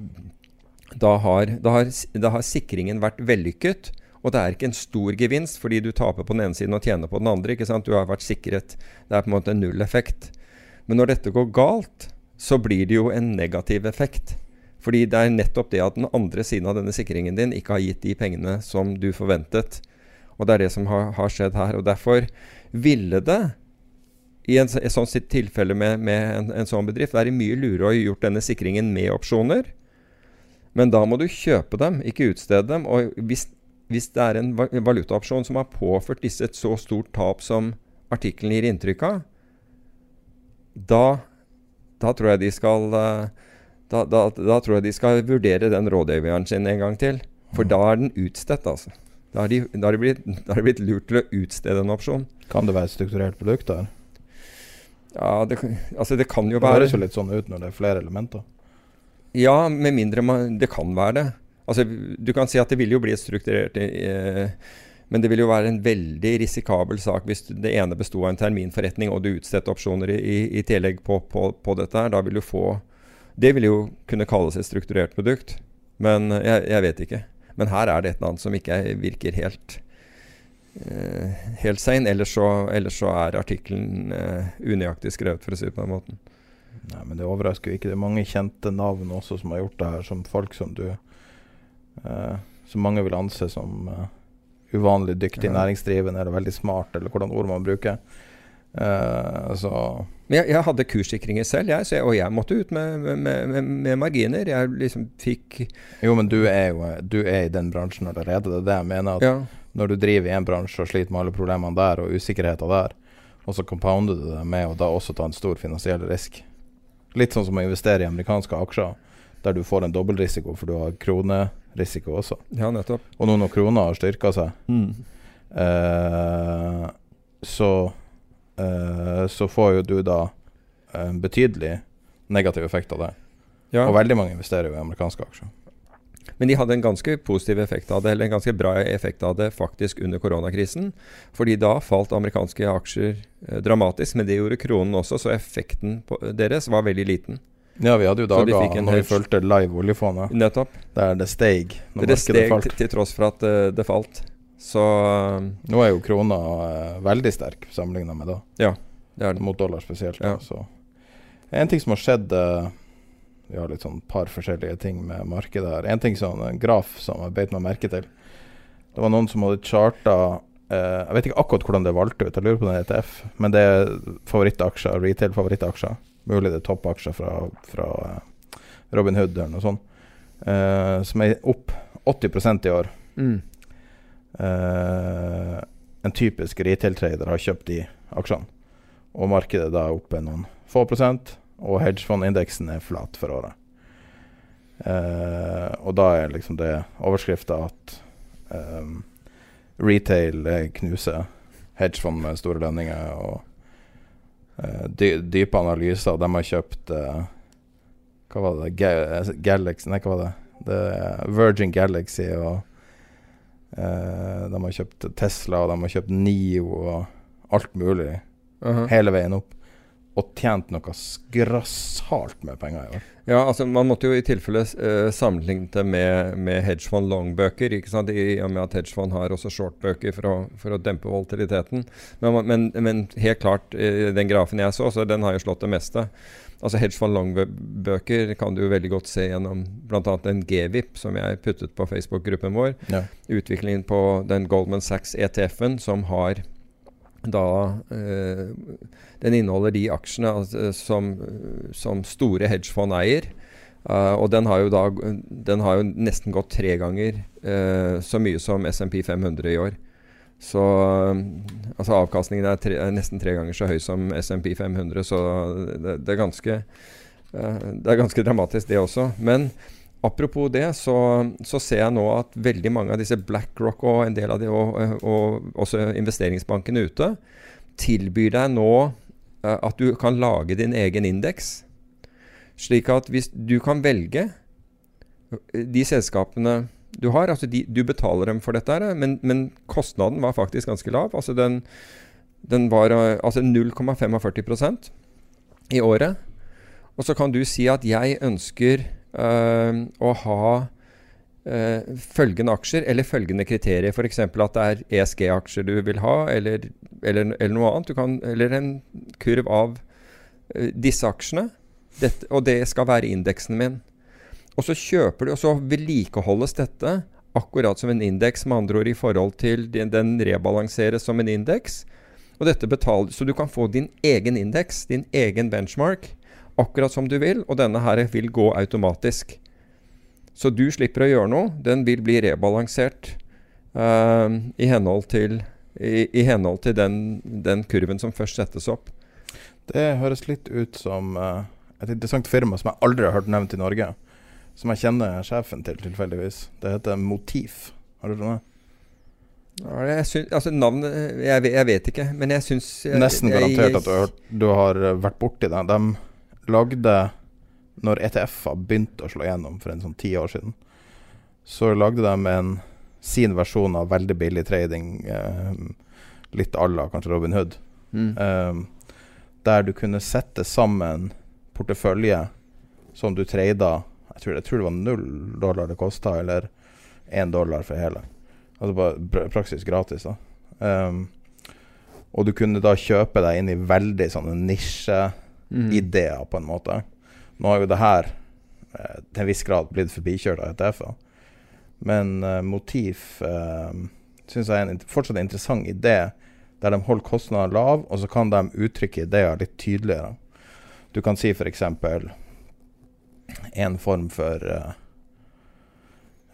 da har, da, har, da har, sikringen vært vellykket. Og det er ikke en stor gevinst, fordi du taper på den ene siden og tjener på den andre. ikke sant? Du har vært sikret. Det er på en måte en null effekt. Men når dette går galt, så blir det jo en negativ effekt. Fordi det er nettopp det at den andre siden av denne sikringen din ikke har gitt de pengene som du forventet. Og det er det som har, har skjedd her. Og derfor ville det i en, et sånt tilfelle med, med en, en, sånn bedrift være mye lurere å ha gjort denne sikringen med opsjoner. Men da må du kjøpe dem, ikke utstede dem. Og hvis, hvis det er en valutaopsjon som har påført disse et så stort tap som artikkelen gir inntrykk av, da, da, tror jeg de skal eh, da, da, da, tror jeg de skal vurdere den rådgiveren sin en gang til. For da er den utstedt, altså. Da har de, de, blitt, de blitt, lurt til å utstede en opsjon. Kan det være et strukturert produkt der? Ja, det, altså det kan jo det være Det høres jo litt sånn ut når det er flere elementer. Ja, med mindre man Det kan være det. Altså, du kan si at det vil jo bli et strukturert eh, Men det vil jo være en veldig risikabel sak hvis det ene besto av en terminforretning og du utstedte opsjoner i, i tillegg på, på, på, dette her. Da vil du få Det vil jo kunne kalles et strukturert produkt. Men jeg, jeg vet ikke. Men her er det et eller annet som ikke virker helt uh, helt sein. Ellers så, ellers så er artikkelen uh, unøyaktig skrevet, for å si det på den måten. Nei, men det overrasker jo ikke. Det er mange kjente navn også som har gjort det her, som folk som du Som mange vil anse som uvanlig dyktig næringsdrivende eller veldig smart, eller hvordan ord man bruker. Uh, så jeg, jeg, hadde kurssikringer selv, jeg, jeg, og jeg måtte ut med, med, med, med, marginer. Jeg liksom fikk Jo, men du er jo du er i den bransjen allerede. Det er det jeg mener. ja. Når du driver i en bransje og sliter med alle problemene der, og usikkerheten der, og så compounder du det med å da også ta en stor finansiell risk. Litt sånn som å investere i amerikanske aksjer. Der du får en dobbeltrisiko, for du har kronerisiko også. Ja, nettopp. Og nå når krona har styrka seg, Mm. eh, så eh, så får jo du da en betydelig negativ effekt av det. Ja. Og veldig mange investerer jo i amerikanske aksjer. Men de hadde en ganske positiv effekt av det, eller en ganske bra effekt av det faktisk under koronakrisen. Fordi da falt amerikanske aksjer eh, dramatisk, men det gjorde kronen også, så effekten på, deres var veldig liten. Ja, vi hadde jo dager når når vi fulgte live oljefondet, Nettopp. der det steg når Det markedet steg falt. til, til tross for at uh, det falt. Så uh, Nå er jo krona uh, veldig sterk sammenligna med da, ja, det er det. mot dollar spesielt. Ja. Så. En ting som har skjedd Vi har litt sånn par forskjellige ting med markedet her. En ting som en graf som jeg beit meg merke til. Det var noen som hadde charta eh, Jeg vet ikke akkurat hvordan det valgte ut, jeg lurer på den ETF, men det er favorittaksjer, retail-favorittaksjer. Mulig det er toppaksjer fra, fra eh, Robin Hood eller noe sånt. eh, som er opp 80% i år. Mm. Eh, en typisk retail-trader har kjøpt de aksjene. Og markedet da er oppe noen få prosent, og hedgefondindeksen er flat for året. Eh, og da er liksom det overskrifta at eh, retail knuser hedgefond med store lønninger, og dy dype analyser. De har kjøpt eh, Hva var det? Ga Galaxy Nei, hva var det? det Virgin Galaxy og Eh, de har kjøpt Tesla, og de har kjøpt Nio og alt mulig. Aha. Hele veien opp. Og tjent noe grassat med penger i år. Ja, altså Man måtte jo i tilfelle uh, sammenligne det med, med hedgefond long-bøker. ikke sant? I og med at hedgefond har også short-bøker for, for å dempe volatiliteten. Men, men, men helt klart, uh, den grafen jeg så, så den har jo slått det meste. Altså Hedgefond long-bøker kan du jo veldig godt se gjennom bl.a. en GVIP som jeg puttet på Facebook-gruppen vår. Ja. Utviklingen på den Goldman Sachs ETF-en som har da eh, Den inneholder de aksjene altså, som, som store hedgefond eier. Uh, og den har da Den har jo nesten gått tre ganger uh, så mye som SMP 500 i år. Så eh, altså avkastningen er, tre, er nesten tre ganger så høy som SMP 500, så det, det, er ganske uh, Det er ganske dramatisk, det også. Men apropos det, så, så ser jeg nå at veldig mange av disse BlackRock og en del av de, og, og også investeringsbankene ute, tilbyr deg nå eh, at du kan lage din egen indeks. Slik at hvis du kan velge eh, de selskapene du har, altså de, du betaler dem for dette, men, men kostnaden var faktisk ganske lav. Altså den, den var eh, altså 0,45 i året. Og så kan du si at jeg ønsker å ha eh, følgende aksjer eller følgende kriterier. F.eks. at det er ESG-aksjer du vil ha, eller, eller, eller noe annet. Kan, eller en kurv av eh, disse aksjene. Dette, og det skal være indeksen min. Og så kjøper du, og så vedlikeholdes dette akkurat som en indeks, med andre ord i forhold til den, den rebalanseres som en indeks. Og dette betaler, Så du kan få din egen indeks, din egen benchmark, akkurat som du vil, og denne her vil gå automatisk. Så du slipper å gjøre noe. Den vil bli rebalansert uh, i henhold til, i, i henhold til den, den kurven som først settes opp. Det høres litt ut som uh, et interessant firma som jeg aldri har hørt nevnt i Norge. Som jeg kjenner sjefen til, tilfeldigvis. Det heter Motif. Har du hørt om det? Jeg syns, altså navnet jeg, jeg vet ikke, men jeg syns Nesten garantert at du har, du har vært borti det. De lagde, når ETF-er begynte å slå gjennom for en sånn ti år siden, så lagde de en, sin versjon av veldig billig trading, eh, litt à la kanskje Robin Hood, Mm. eh, der du kunne sette sammen portefølje som du trada jeg tror, jeg tror det var null dollar det kosta, eller én dollar for hele. Altså bare praksis gratis. da um, Og du kunne da kjøpe deg inn i veldig sånne nisjeideer, på en måte. Nå har jo det her eh, til en viss grad blitt forbikjørt av ETF-er. Men eh, Motiv eh, syns jeg er en fortsatt en interessant idé, der de holder kostnadene lav, og så kan de uttrykke ideer litt tydeligere. Du kan si f.eks. en form for eh,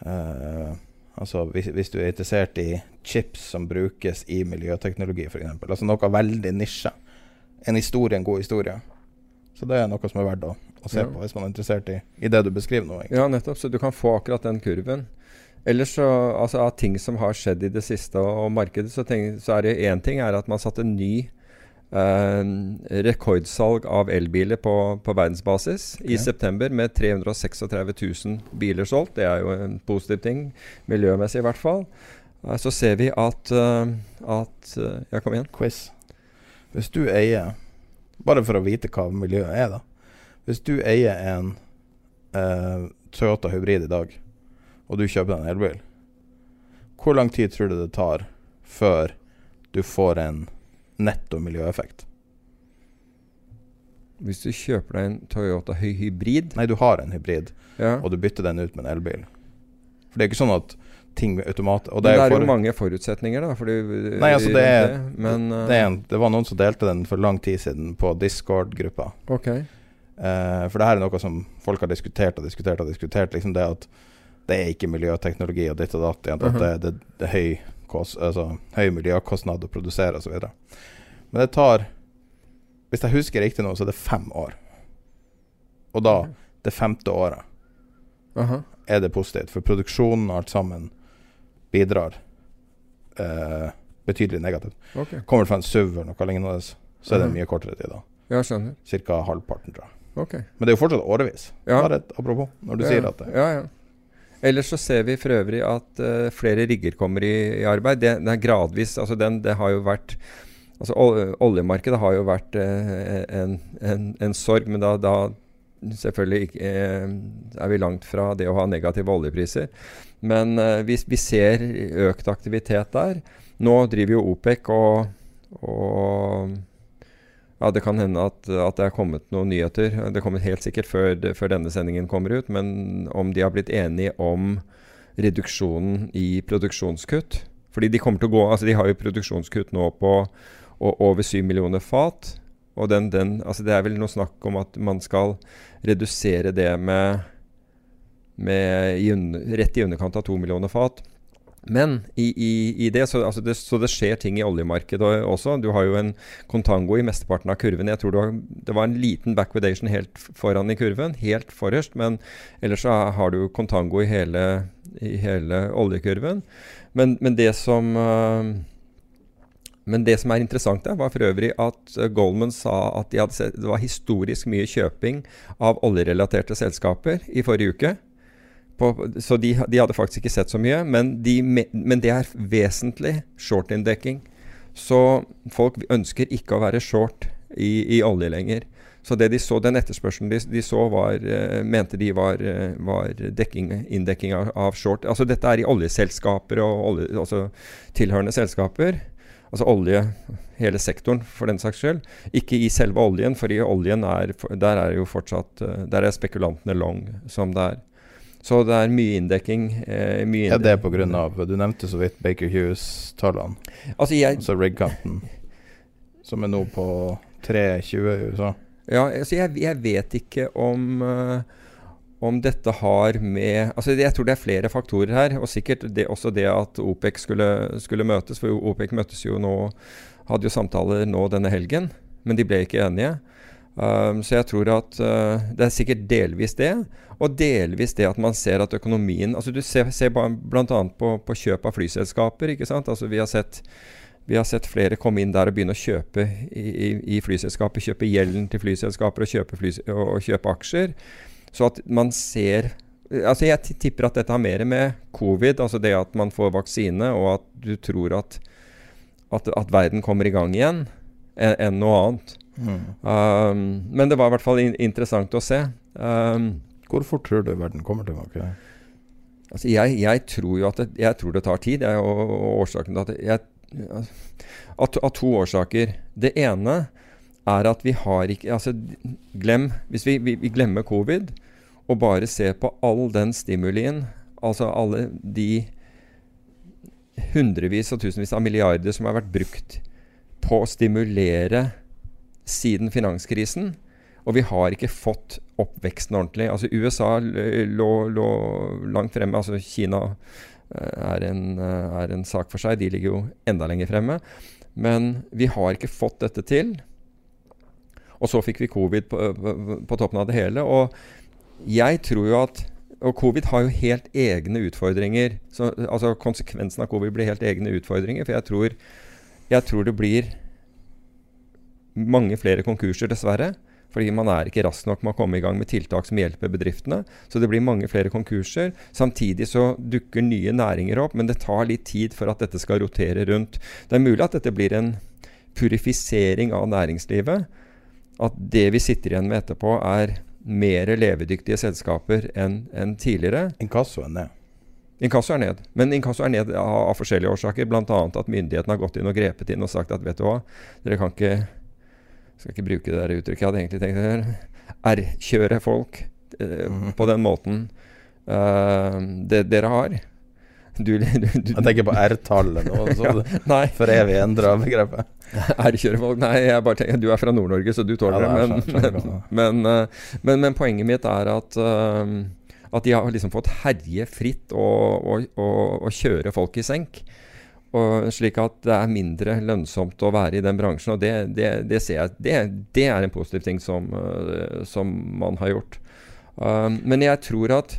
eh, Altså hvis, hvis du er interessert i chips som brukes i miljøteknologi, f.eks. Altså noe veldig nisje. En historie, en god historie. Så det er noe som er verdt å, å se Ja. på, hvis man er interessert i, i det du beskriver nå. egentlig. Ja, nettopp. Så du kan få akkurat den kurven. Ellers så, altså av ting som har skjedd i det siste og, og markedet, så, tenk, så er det én ting er at man satte ny eh, rekordsalg av elbiler på, på verdensbasis i september med 336 000 biler solgt. Det er jo en positiv ting, miljømessig i hvert fall. Eh, så ser vi at, eh, at eh, Ja, kom igjen. Quiz. Hvis du eier Bare for å vite hva miljøet er, da. Hvis du eier en eh, Toyota Hybrid i dag, og du kjøper en elbil, hvor lang tid tror du det tar før du får en netto miljøeffekt? Hvis du kjøper deg en Toyota Hybrid Nei, du har en hybrid, ja. og du bytter den ut med en elbil. For det er ikke sånn at ting automat og Men det er, for- jo mange forutsetninger, da. Fordi, Nei, altså det er, men, uh, det, en, det var noen som delte den for lang tid siden på Discord-gruppa. Okay. Uh, for det her er noe som folk har diskutert og diskutert og diskutert. Liksom det at det er ikke miljøteknologi og ditt og datt. At Mhm. det, det, det er høy, kost, altså, høy miljøkostnad å produsere osv. Men det tar Hvis jeg husker riktig nå, så er det fem år. Og da, det femte året, Aha. er det positivt. For produksjonen og alt sammen bidrar eh, betydelig negativt. Okay. Kommer det fra en SUV eller noe lignende, så er det Mhm. mye kortere tid. da Ja, skjønner. Cirka halvparten, tror jeg. Okay. Men det er jo fortsatt årevis. Ja. Bare et apropos, når du ja, sier at det Ja, ja. Ellers så ser vi for øvrig at uh, flere rigger kommer i, i arbeid. Det, det er gradvis altså den, Det har jo vært altså ol- Oljemarkedet har jo vært uh, en, en, en sorg, men da, da selvfølgelig ikke, uh, er vi langt fra det å ha negative oljepriser. Men eh, vi, vi ser økt aktivitet der. Nå driver jo OPEC og, og ja, Det kan hende at, at det er kommet noen nyheter. Det kommer helt sikkert før, før denne sendingen kommer ut. Men om de har blitt enige om reduksjonen i produksjonskutt. Fordi de kommer til å gå Altså de har jo produksjonskutt nå på og, over 7 millioner fat. Og den, den, altså det er vel noe snakk om at man skal redusere det med, med i rett i underkant av to millioner fat. Men i, i, i det, så, altså det, så det skjer ting i oljemarkedet også. Du har jo en contango i mesteparten av kurven. Jeg tror du har, Det var en liten backwardation helt foran i kurven, helt forrest. Men ellers så har du contango i hele, i hele oljekurven. Men, men det som øh, men det som er interessant der, var for øvrig at øh, Goldman sa at de hadde sett, det var historisk mye kjøping av oljerelaterte selskaper i forrige uke. På, så de, de hadde faktisk ikke sett så mye, men, de, men det er vesentlig short-inndekking. Så folk ønsker ikke å være short i, i olje lenger. Så det de så, den etterspørselen de, de så, var, eh, mente de var, eh, var dekking, inndekking av, av short. Altså dette er i oljeselskaper og olje, altså tilhørende selskaper. Altså olje, hele sektoren for den saks skyld. Ikke i selve oljen, for i oljen er, der er jo fortsatt eh, Der er spekulantene long som det er. Så det er mye inndekking. Eh, mye Er på grunn av Du nevnte så vidt Baker Hughes-tallene. Altså jeg, Altså rig-kanten, som er nå på 3,20 i USA. Ja, altså jeg, jeg vet ikke om uh, om dette har med altså Jeg tror det er flere faktorer her. Og sikkert det, også det at OPEC skulle, skulle møtes. For OPEC møttes jo nå Hadde jo samtaler nå denne helgen, men de ble ikke enige. Um, så jeg tror at uh, det er sikkert delvis det. Og delvis det at man ser at økonomien altså Du ser, ser bl.a. På, på kjøp av flyselskaper. ikke sant? Altså Vi har sett vi har sett flere komme inn der og begynne å kjøpe i, i, i flyselskaper. Kjøpe gjelden til flyselskaper og kjøpe, flys og, og kjøpe aksjer. Så at man ser Altså Jeg tipper at dette har mer med covid, altså det at man får vaksine, og at du tror at, at, at verden kommer i gang igjen, enn enn noe annet. Um, men det var i hvert fall in interessant å se. Um, Hvor fort tror du verden kommer tilbake? Altså jeg, jeg tror jo at det, jeg tror det tar tid. Jeg, og, og, årsaken til at av to årsaker. Det ene er at vi har ikke altså Glem Hvis vi, vi, vi glemmer covid og bare ser på all den stimulien, altså alle de hundrevis og tusenvis av milliarder som har vært brukt på å stimulere siden finanskrisen, og vi har ikke fått opp veksten ordentlig. Altså USA lå, lå langt fremme. Altså Kina eh, er en, eh, er en sak for seg. De ligger jo enda lenger fremme. Men vi har ikke fått dette til. Og så fikk vi covid på, på, på toppen av det hele. Og jeg tror jo at og covid har jo helt egne utfordringer. Så, altså Konsekvensen av covid blir helt egne utfordringer. For jeg tror, jeg tror det blir mange flere konkurser, dessverre. Fordi man er ikke rask nok med å komme i gang med tiltak som hjelper bedriftene. Så det blir mange flere konkurser. Samtidig så dukker nye næringer opp, men det tar litt tid for at dette skal rotere rundt. Det er mulig at dette blir en purifisering av næringslivet. At det vi sitter igjen med etterpå, er mer levedyktige selskaper enn en tidligere. Inkasso er ned. Inkasso er ned. Men inkasso er ned av, av forskjellige årsaker. Bl.a. at myndighetene har gått inn og grepet inn og sagt at vet du hva, dere kan ikke skal ikke bruke det der uttrykket. Jeg hadde egentlig tenkt å R-kjøre folk uh, mm. på den måten uh, det, dere har. Du, du, du, jeg tenker på R-tallet nå, så ja, for evig endra begrepet. R-kjøre folk Nei, jeg bare tenker du er fra Nord-Norge, så du tåler ja, det. Men, men, uh, men, men, poenget mitt er at at de har liksom fått herje fritt og, og, og, og kjøre folk i senk. Og slik at det er mindre lønnsomt å være i den bransjen. Og det, det, det ser jeg det, det, er en positiv ting som, uh, som man har gjort. Um, men jeg tror at,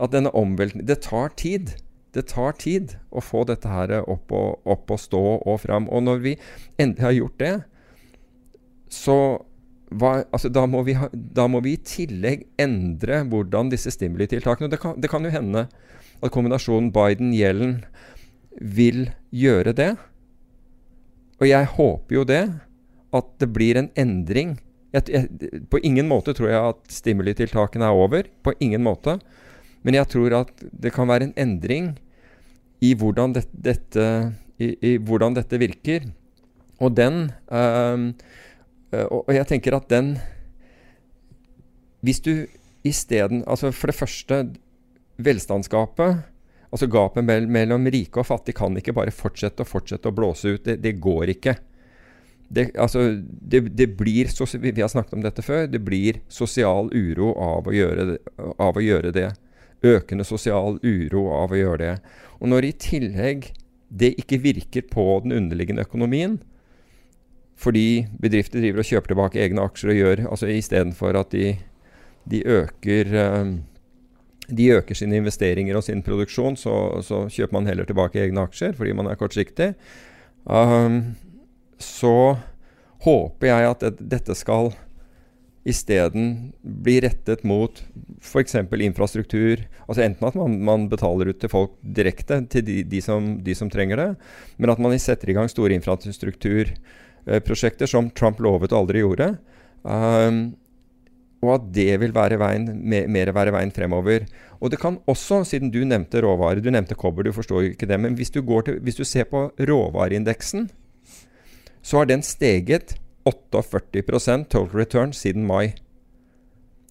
at denne omveltningen Det tar tid. Det tar tid å få dette her opp og, opp og stå og fram. Og når vi endelig har gjort det, så hva, altså, da, må ha, da, må vi i tillegg endre hvordan disse stimulitiltakene det det kan jo hende at kombinasjonen Biden-Yellen vil gjøre det. Og jeg håper jo det, at det blir en endring. Jeg, jeg, på ingen måte tror jeg at stimulitiltakene er over. På ingen måte. Men jeg tror at det kan være en endring i hvordan, det, dette, i, i hvordan dette, virker. Og den øh, Og jeg tenker at den Hvis du isteden Altså for det første velstandsgapet Altså Gapet mellom rike og fattige kan ikke bare fortsette og fortsette å blåse ut. Det, det går ikke. Det, altså, det, det blir, vi har snakket om dette før. Det blir sosial uro av å, gjøre, av å gjøre det. Økende sosial uro av å gjøre det. Og når i tillegg det ikke virker på den underliggende økonomien, fordi bedrifter driver og kjøper tilbake egne aksjer og gjør altså Istedenfor at de, de øker um, de øker sine investeringer og sin produksjon, så, så, kjøper man heller tilbake egne aksjer fordi man er kortsiktig. Um, så håper jeg at det, dette skal isteden bli rettet mot f.eks. infrastruktur. altså Enten at man, man, betaler ut til folk direkte, til de, de, som, de, som, trenger det, men at man setter i gang store infrastrukturprosjekter som Trump lovet og aldri gjorde. Um, og at det vil være veien, mer være veien fremover. Og det kan også, siden du nevnte råvarer, du nevnte kobber, du forstår ikke det, men hvis du, til, hvis du ser på råvareindeksen, så har den steget 48 total return siden mai.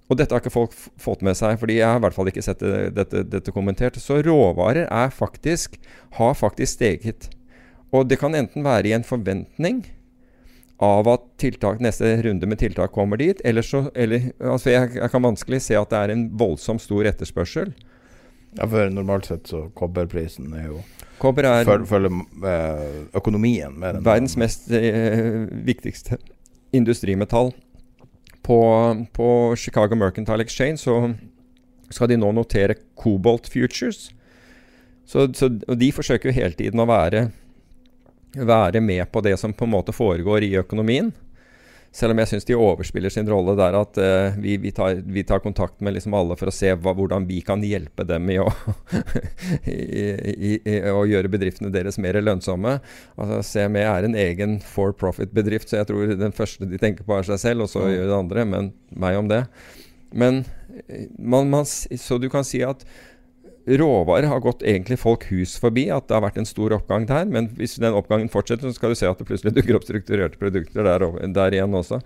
Og dette har ikke folk fått med seg, fordi jeg har i hvert fall ikke sett det, dette, dette, kommentert. Så råvarer er faktisk, har faktisk steget. Og det kan enten være i en forventning av at tiltak, neste runde med tiltak kommer dit. Eller så, eller, altså jeg, jeg, kan vanskelig se at det er en voldsomt stor etterspørsel. Ja, for normalt sett så kobberprisen er jo Kobber er følger eh, økonomien mer enn Verdens mest eh, viktigste industrimetall. På, på, Chicago Mercantile Exchange så skal de nå notere Cobalt Futures. Så, så, og de forsøker jo hele tiden å være være med på det som på en måte foregår i økonomien. Selv om jeg syns de overspiller sin rolle der at uh, vi, vi, tar, vi, tar, kontakt med liksom alle for å se hva, hvordan vi kan hjelpe dem i å, i, i, i å, gjøre bedriftene deres mer lønnsomme. Altså, CME er en egen for profit-bedrift, så jeg tror den første de tenker på, er seg selv, og så mm. gjør det andre. Men meg om det. Men eh, man, man, så du kan si at Råvarer har gått egentlig folk hus forbi, at det har vært en stor oppgang der. Men hvis den oppgangen fortsetter, så skal du se at det plutselig dukker opp strukturerte produkter der, der igjen også.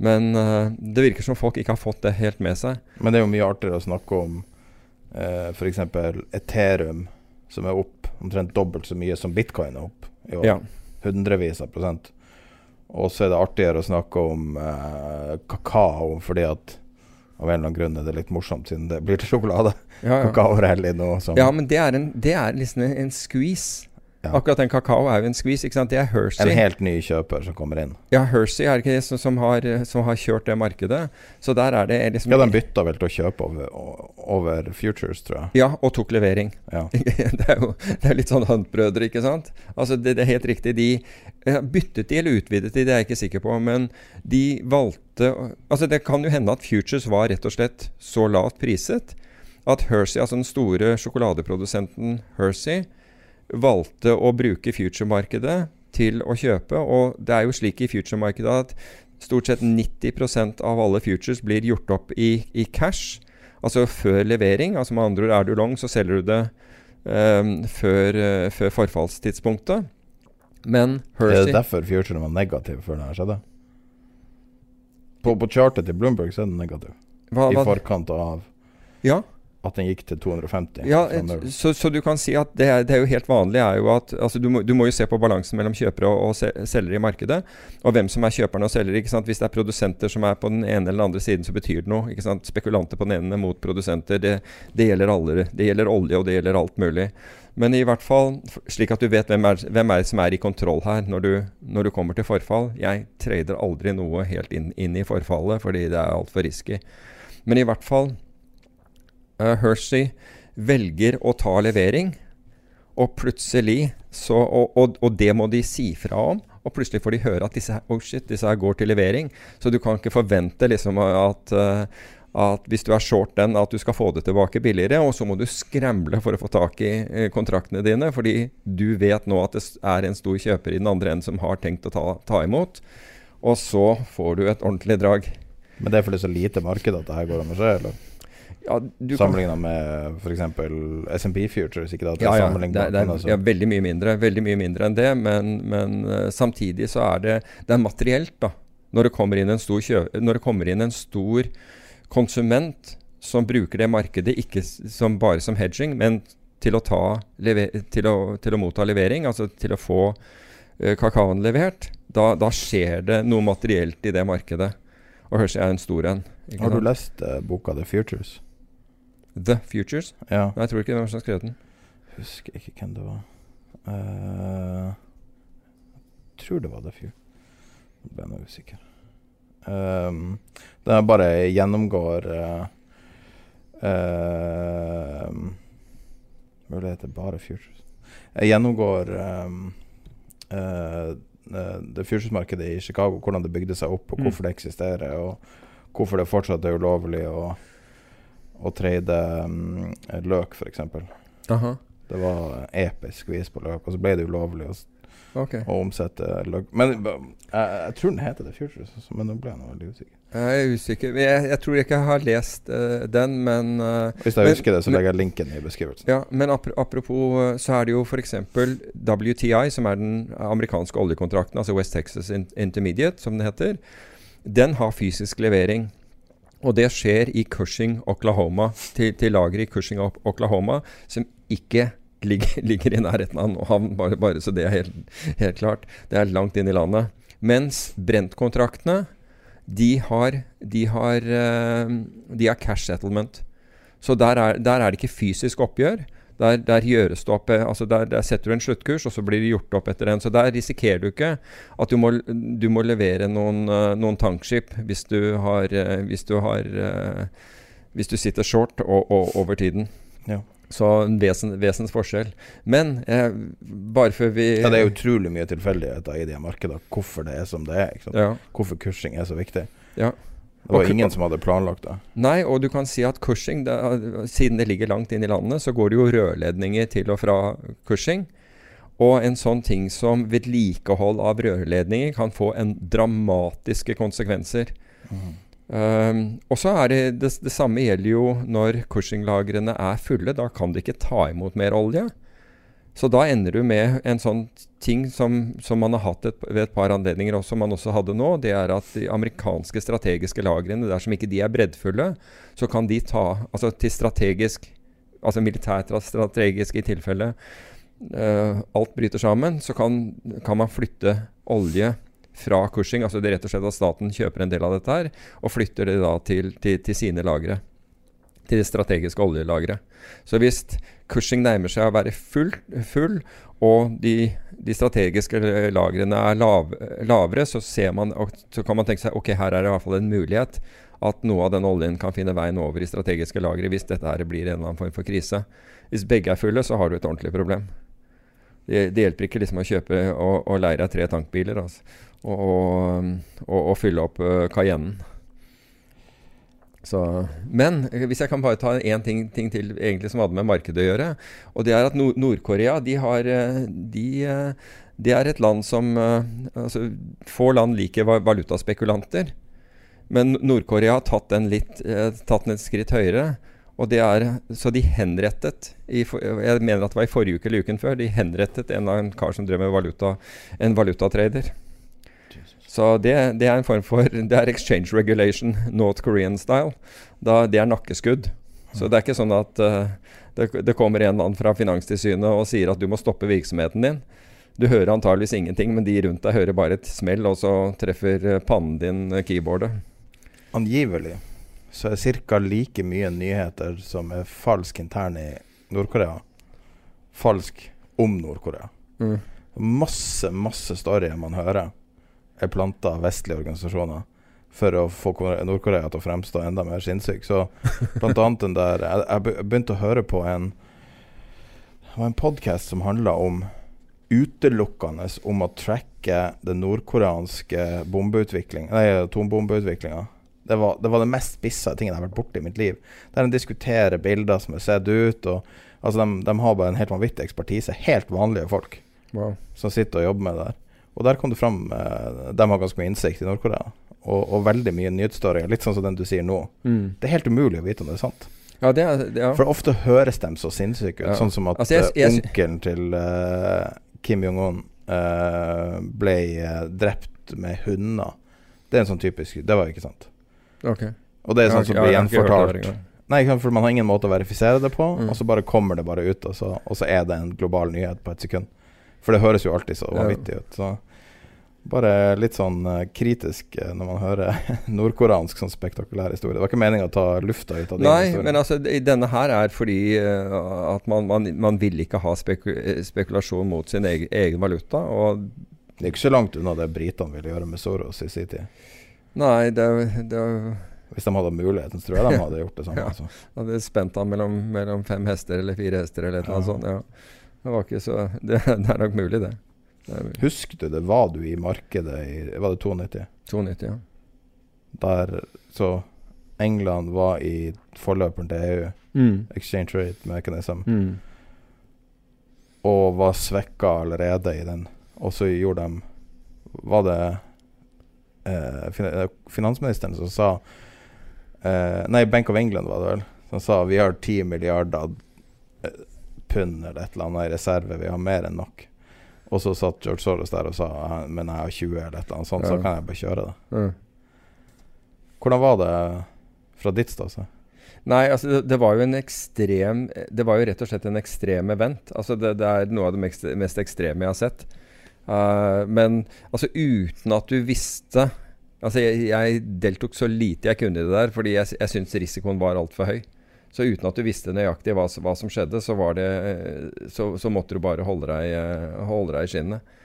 Men uh, det virker som folk ikke har fått det helt med seg. Men det er jo mye artigere å snakke om uh, eh, f.eks. Ethereum, som er opp omtrent dobbelt så mye som bitcoin er opp i år. Ja. Hundrevis av prosent. Og så er det artigere å snakke om uh, kakao fordi at av en eller annen grunn er det litt morsomt, siden det blir til sjokolade. Ja, ja. Kakaorally nå. Ja, men det er, en, det er liksom en squeeze. Ja. Akkurat den kakao er jo en skvis. ikke sant? Det er Hershey. En helt ny kjøper som kommer inn. Ja, Hershey er ikke det som, som, har, som har, kjørt det markedet. Så der er det liksom Ja, de bytta vel til å kjøpe over, over, Futures, tror jeg. Ja, og tok levering. Ja. det er jo det er litt sånn handbrødre, ikke sant? Altså, det, det, er helt riktig. De byttet de eller utvidet de, det er jeg ikke sikker på. Men de valgte Altså, det kan jo hende at Futures var rett og slett så lavt priset at Hershey, altså den store sjokoladeprodusenten Hershey, valgte å bruke future-markedet til å kjøpe. Og det er jo slik i future-markedet at stort sett 90% av alle futures blir gjort opp i, i, cash. Altså før levering. Altså med andre ord, er du long, så selger du det um, før, uh, før, forfallstidspunktet. Men Hersey Er det derfor future var negativ før det her skjedde? På, på chartet til Bloomberg så er den negativ. Hva, I forkant av Ja, at den gikk til 250. Ja, så, så, du kan si at det det er, jo helt vanlig er jo at altså du, må, du, må, jo se på balansen mellom kjøpere og, og selgere i markedet. Og hvem som er kjøperne og selgere. ikke sant? Hvis det er produsenter som er på den ene eller den andre siden, så betyr det noe. ikke sant? Spekulanter på den ene mot produsenter. Det, det, gjelder alle. Det gjelder olje, og det gjelder alt mulig. Men i hvert fall slik at du vet hvem er, hvem er som er i kontroll her når du, når du kommer til forfall. Jeg trader aldri noe helt inn, inn i forfallet fordi det er altfor risky. Men i hvert fall uh, Hershey velger å ta levering, og plutselig så, og, og, og, det må de si fra om. Og plutselig får de høre at disse, oh shit, disse her går til levering. Så du kan ikke forvente liksom at, uh, at hvis du er short den, at du skal få det tilbake billigere. Og så må du skremle for å få tak i uh, kontraktene dine, fordi du vet nå at det er en stor kjøper i den andre enden som har tenkt å ta, ta imot. Og så får du et ordentlig drag. Men det er fordi det er så lite marked at det her går an å skje, eller? Ja, Sammenligna med f.eks. SMP Futures? Ikke da, ja, ja, det, det er, ja, veldig mye mindre. Veldig mye mindre enn det. Men, men uh, samtidig så er det, det er materielt, da. Når det, kommer inn en stor kjø inn en stor konsument som bruker det markedet ikke som, bare som hedging, men til å, ta, til å, til å motta levering, altså til å få uh, kakaoen levert, da, da, skjer det noe materielt i det markedet. Og Hershey er en stor en. Har du lest uh, boka The Futures? The Futures? Ja. Nei, jeg tror ikke hvem som har skrevet den. Husker ikke hvem det var. Uh, jeg tror det var The Futures. Nå ble jeg usikker. Um, den bare gjennomgår uh, uh, Muligheter det bare Futures. Jeg gjennomgår um, uh, det Futures-markedet i Chicago, hvordan det bygde seg opp, og mm. hvorfor det eksisterer, og hvorfor det fortsatt er ulovlig. og å trade um, løk, f.eks. Det var episk vis på løk, og så ble det ulovlig å, okay. å omsette løk. Men jeg, jeg, tror den heter The Futures, men nå ble jeg veldig usikker. Jeg er usikker. Jeg, jeg tror ikke jeg har lest uh, den, men uh, Hvis jeg men, husker det, så legger jeg linken i beskrivelsen. Ja, Men ap apropos, så er det jo f.eks. WTI, som er den amerikanske oljekontrakten, altså West Texas Intermediate, som den heter. Den har fysisk levering. Og det skjer i Cushing, Oklahoma, til, til lageret i Cushing, Oklahoma, som ikke ligger, ligger i nærheten av noen havn, bare, bare, så det er helt, helt, klart. Det er langt inn i landet. Mens Brent-kontraktene, de har, de, har, uh, de har cash settlement. Så der er, der er det ikke fysisk oppgjør. Der, der, gjøres det opp eh, altså der, der, setter du en sluttkurs, og så blir det gjort opp etter den. Så der risikerer du ikke at du må, du må levere noen, uh, noen tankskip hvis du har, uh, hvis, du har hvis du sitter short og, og over tiden. Ja. Så en vesen, vesens forskjell. Men bare før vi Ja, Det er utrolig mye tilfeldigheter i de markedene. Hvorfor det er som det er. Ja. Hvorfor kursing er så viktig. Ja. Det var ingen som hadde planlagt det? Nei, og du kan si at Cushing, det, siden det ligger langt inn i landet, så går det jo rørledninger til og fra Cushing. Og en sånn ting som vedlikehold av rørledninger kan få en dramatiske konsekvenser. Mm. Um, og så er det, det, det samme gjelder jo når Cushing-lagrene er fulle. Da kan de ikke ta imot mer olje. Så da ender du med en sånn ting som, som man har hatt et, ved et par anledninger som man også hadde nå. Det er at de amerikanske strategiske lagrene, dersom ikke de er breddfulle, så kan de ta Altså til strategisk Altså militært strategisk i tilfelle uh, alt bryter sammen, så kan, kan, man flytte olje fra Cushing. Altså det er rett og slett at staten kjøper en del av dette her, og flytter det da til, til, til sine lagre. Til det strategiske oljelageret. Så hvis Cushing nærmer seg å være full, full og de, de, strategiske lagrene er lav, lavere, så, man, så, kan man tenke seg ok, her er det i hvert fall en mulighet at noe av den oljen kan finne veien over i strategiske lagre hvis dette her blir en eller annen form for krise. Hvis begge er fulle, så har du et ordentlig problem. Det, det hjelper ikke liksom å kjøpe og, og leie deg tre tankbiler altså, og, og, og, fylle opp uh, Cayennen. Så, men eh, hvis jeg kan bare ta én ting, ting, til egentlig som hadde med markedet å gjøre. Og det er at Nord-Korea de har eh, de, de, er et land som altså, Få land liker valutaspekulanter. Men Nord-Korea har tatt den, litt, tatt den et skritt høyere. Og det er, så de henrettet i, Jeg mener at det var i forrige uke eller uken før. De henrettet en av en kar som drev med valuta, en valutatrader. Så det, det, er en form for Det er exchange regulation, North Korean style. Da, det er nakkeskudd. Så det er ikke sånn at uh, det, det, kommer en mann fra Finanstilsynet og sier at du må stoppe virksomheten din. Du hører antageligvis ingenting, men de rundt deg hører bare et smell, og så treffer pannen din keyboardet. Angivelig så er ca. like mye nyheter som er falsk intern i Nord-Korea. Falsk om Nord-Korea. Mm. Masse, masse storyer man hører, er planta av vestlige organisasjoner for å få Nord-Korea til å fremstå enda mer sinnssyk. Så blant annet den der Jeg, jeg begynte å høre på en Det var en podkast som handla om utelukkende om å tracke den nordkoreanske bombeutvikling, nei, atombombeutviklinga det var, det var det mest spissa tingen jeg har vært borti i mitt liv. Der de diskuterer bilder som er sett ut. Og, altså de, de, har bare en helt vanvittig ekspertise. Helt vanlige folk wow. som sitter og jobber med det der. Og der kom det fram eh, De har ganske mye innsikt i Nord-Korea. Og, og, veldig mye nyhetsstorier, Litt sånn som den du sier nå. Mm. Det er helt umulig å vite om det er sant. Ja, det er, ja. For ofte høres de så sinnssyke ut. Ja. Sånn som at altså, jeg, jeg, onkelen til uh, Kim Jong-un uh, ble uh, drept med hunder. Det er en sånn typisk Det var ikke sant. Okay. Og det er sånn som blir gjenfortalt. Nei, for man har ingen måte å verifisere det på, mm. og så bare kommer det bare ut, og så, og så, er det en global nyhet på et sekund. For det høres jo alltid så vanvittig ut. Så bare litt sånn uh, kritisk uh, når man hører nordkoreansk sånn spektakulær historie. Det var ikke meninga å ta lufta ut av din Nei, men altså, denne her er fordi uh, at man, man, man, vil ikke ha speku spekulasjon mot sin egen, egen valuta. Og det er ikke så langt unna det britene ville gjøre med Soros i sin tid. Nei, det, det Hvis de hadde muligheten, så tror jeg de hadde gjort det samme. ja, altså. Hadde spent ham mellom, mellom, fem hester eller fire hester eller noe ja. sånt. Ja. Det var ikke så Det, det er nok mulig, det. det Husker du det? Var du i markedet i Var det 92? 92, ja. Der Så England var i forløperen til EU, mm. Exchange Rate Mechanism, mm. og var svekka allerede i den. Og så gjorde de Var det Eh, eh, finansministeren som sa eh, Nei, Bank of England var det vel. Som sa vi har 10 milliarder pund eller et eller annet i reserve. Vi har mer enn nok. Og så satt George Soros der og sa men jeg har 20 eller et eller annet sånt, ja. så kan jeg bare kjøre det. Ja. Hvordan var det fra ditt ståsted? Nei, altså det, det, var jo en ekstrem Det var jo rett og slett en ekstrem event. Altså det, det er noe av det mest, mest ekstreme jeg har sett. Uh, men altså uten at du visste Altså jeg, jeg, deltok så lite jeg kunne i det der, fordi jeg, jeg syntes risikoen var altfor høy. Så uten at du visste nøyaktig hva, hva som skjedde, så, det, så, så, måtte du bare holde deg, eh, holde deg i skinnet.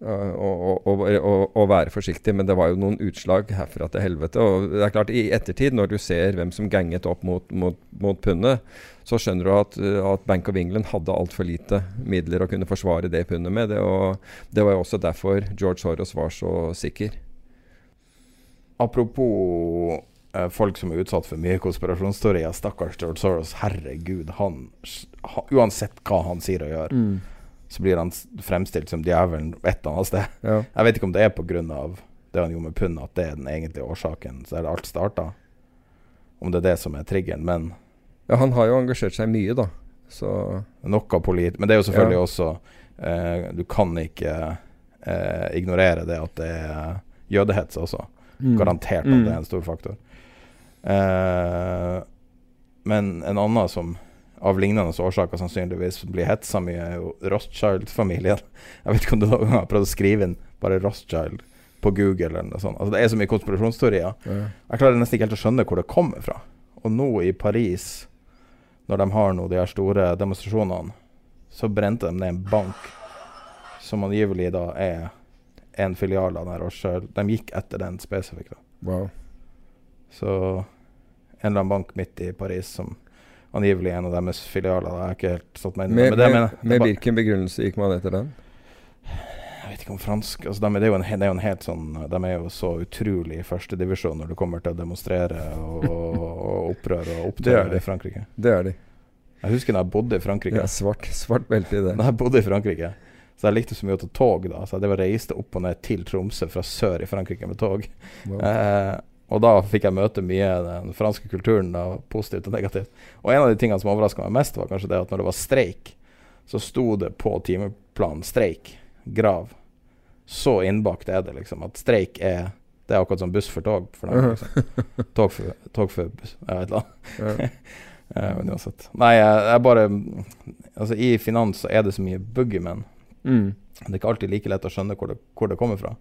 Og, og, og, og, være forsiktig. Men det var jo noen utslag herfra til helvete. Og det er klart, i ettertid, når du ser hvem som ganget opp mot, mot, mot pundet, så skjønner du at, at, Bank of England hadde altfor lite midler å kunne forsvare det pundet med. Det, og det var jo også derfor George Soros var så sikker. Apropos eh, folk som er utsatt for mye konspirasjonsteorier. Stakkars George Soros. Herregud, han, Uansett hva han sier og gjør. Mm så blir han fremstilt som djevelen et eller annet sted. Ja. Jeg vet ikke om det er pga. det han gjorde med pund, at det er den egentlige årsaken. Så er det alt starta. Om det er det som er triggeren. Men Ja, han har jo engasjert seg mye, da. Så Noe polit... Men det er jo selvfølgelig ja. også eh, Du kan ikke eh, ignorere det at det er jødehets også. Mm. Garantert at mm. det er en stor faktor. Eh, men en annen som av lignende årsaker sannsynligvis blir hetsa mye, er jo Rothschild-familien. Jeg vet ikke om du noen gang har prøvd å skrive inn bare Rothschild på Google eller noe sånt. Altså, det er så mye konspirasjonsteorier. Ja. Jeg klarer nesten ikke helt å skjønne hvor det kommer fra. Og nå i Paris, når de har nå de her store demonstrasjonene, så brente de ned en bank som angivelig da er en filial av den Rothschild. De gikk etter den spesifikt. Wow. Så en eller annen bank midt i Paris som angivelig en av deres filialer. Jeg har ikke helt stått meg inn Med, med, det med, med hvilken begrunnelse gikk man etter den? Jeg vet ikke om fransk altså, de, det, er jo en, de er jo en helt sånn De er jo så utrolig i førstedivisjon når det kommer til å demonstrere og, og opprør og er opptøyer i Frankrike. Det er de. Jeg husker da jeg bodde i Frankrike. Ja, svart, svart belte i det. Da jeg bodde i Frankrike, så jeg likte så mye å ta tog. da Så jeg reiste opp og ned til Tromsø fra sør i Frankrike med tog. Wow. Eh, og da fikk jeg møte mye den franske kulturen, da, positivt og negativt. Og en av de tingene som overraska meg mest, var kanskje det at når det var streik, så sto det på timeplanen 'streik', grav. Så innbakt er det, liksom. At streik er Det er akkurat som buss for tog. For dem, liksom. tog, for, tog for buss, jeg vet ikke. Men uansett. Nei, jeg, jeg bare Altså, i finans så er det så mye boogeymen. Mm. Det er ikke alltid like lett å skjønne hvor det, hvor det kommer fra.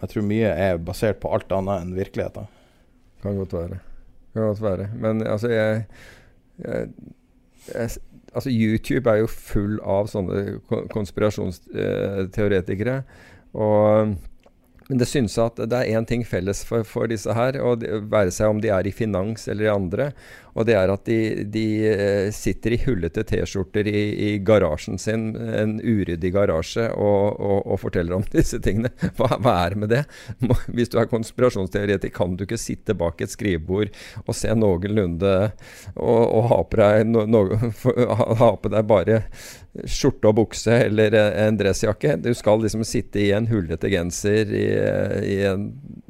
Jeg tror mye er basert på alt annet enn virkeligheten. Kan godt være. Kan godt være. Men altså, jeg, jeg, jeg Altså, YouTube er jo full av sånne konspirasjonsteoretikere. Og men det synes jeg at det er én ting felles for, for disse her, og det, være seg om de er i finans eller i andre. Og det er at de, de eh, sitter i hullete T-skjorter i, i garasjen sin, en uryddig garasje, og, og, og forteller om disse tingene. Hva, hva er med det? Hvis du er konspirasjonsteoretiker, kan du ikke sitte bak et skrivebord og se noenlunde og, og ha på deg, no, no, ha, på deg bare skjorte og bukse eller en dressjakke. Du skal liksom sitte i en hullete genser i, i, en,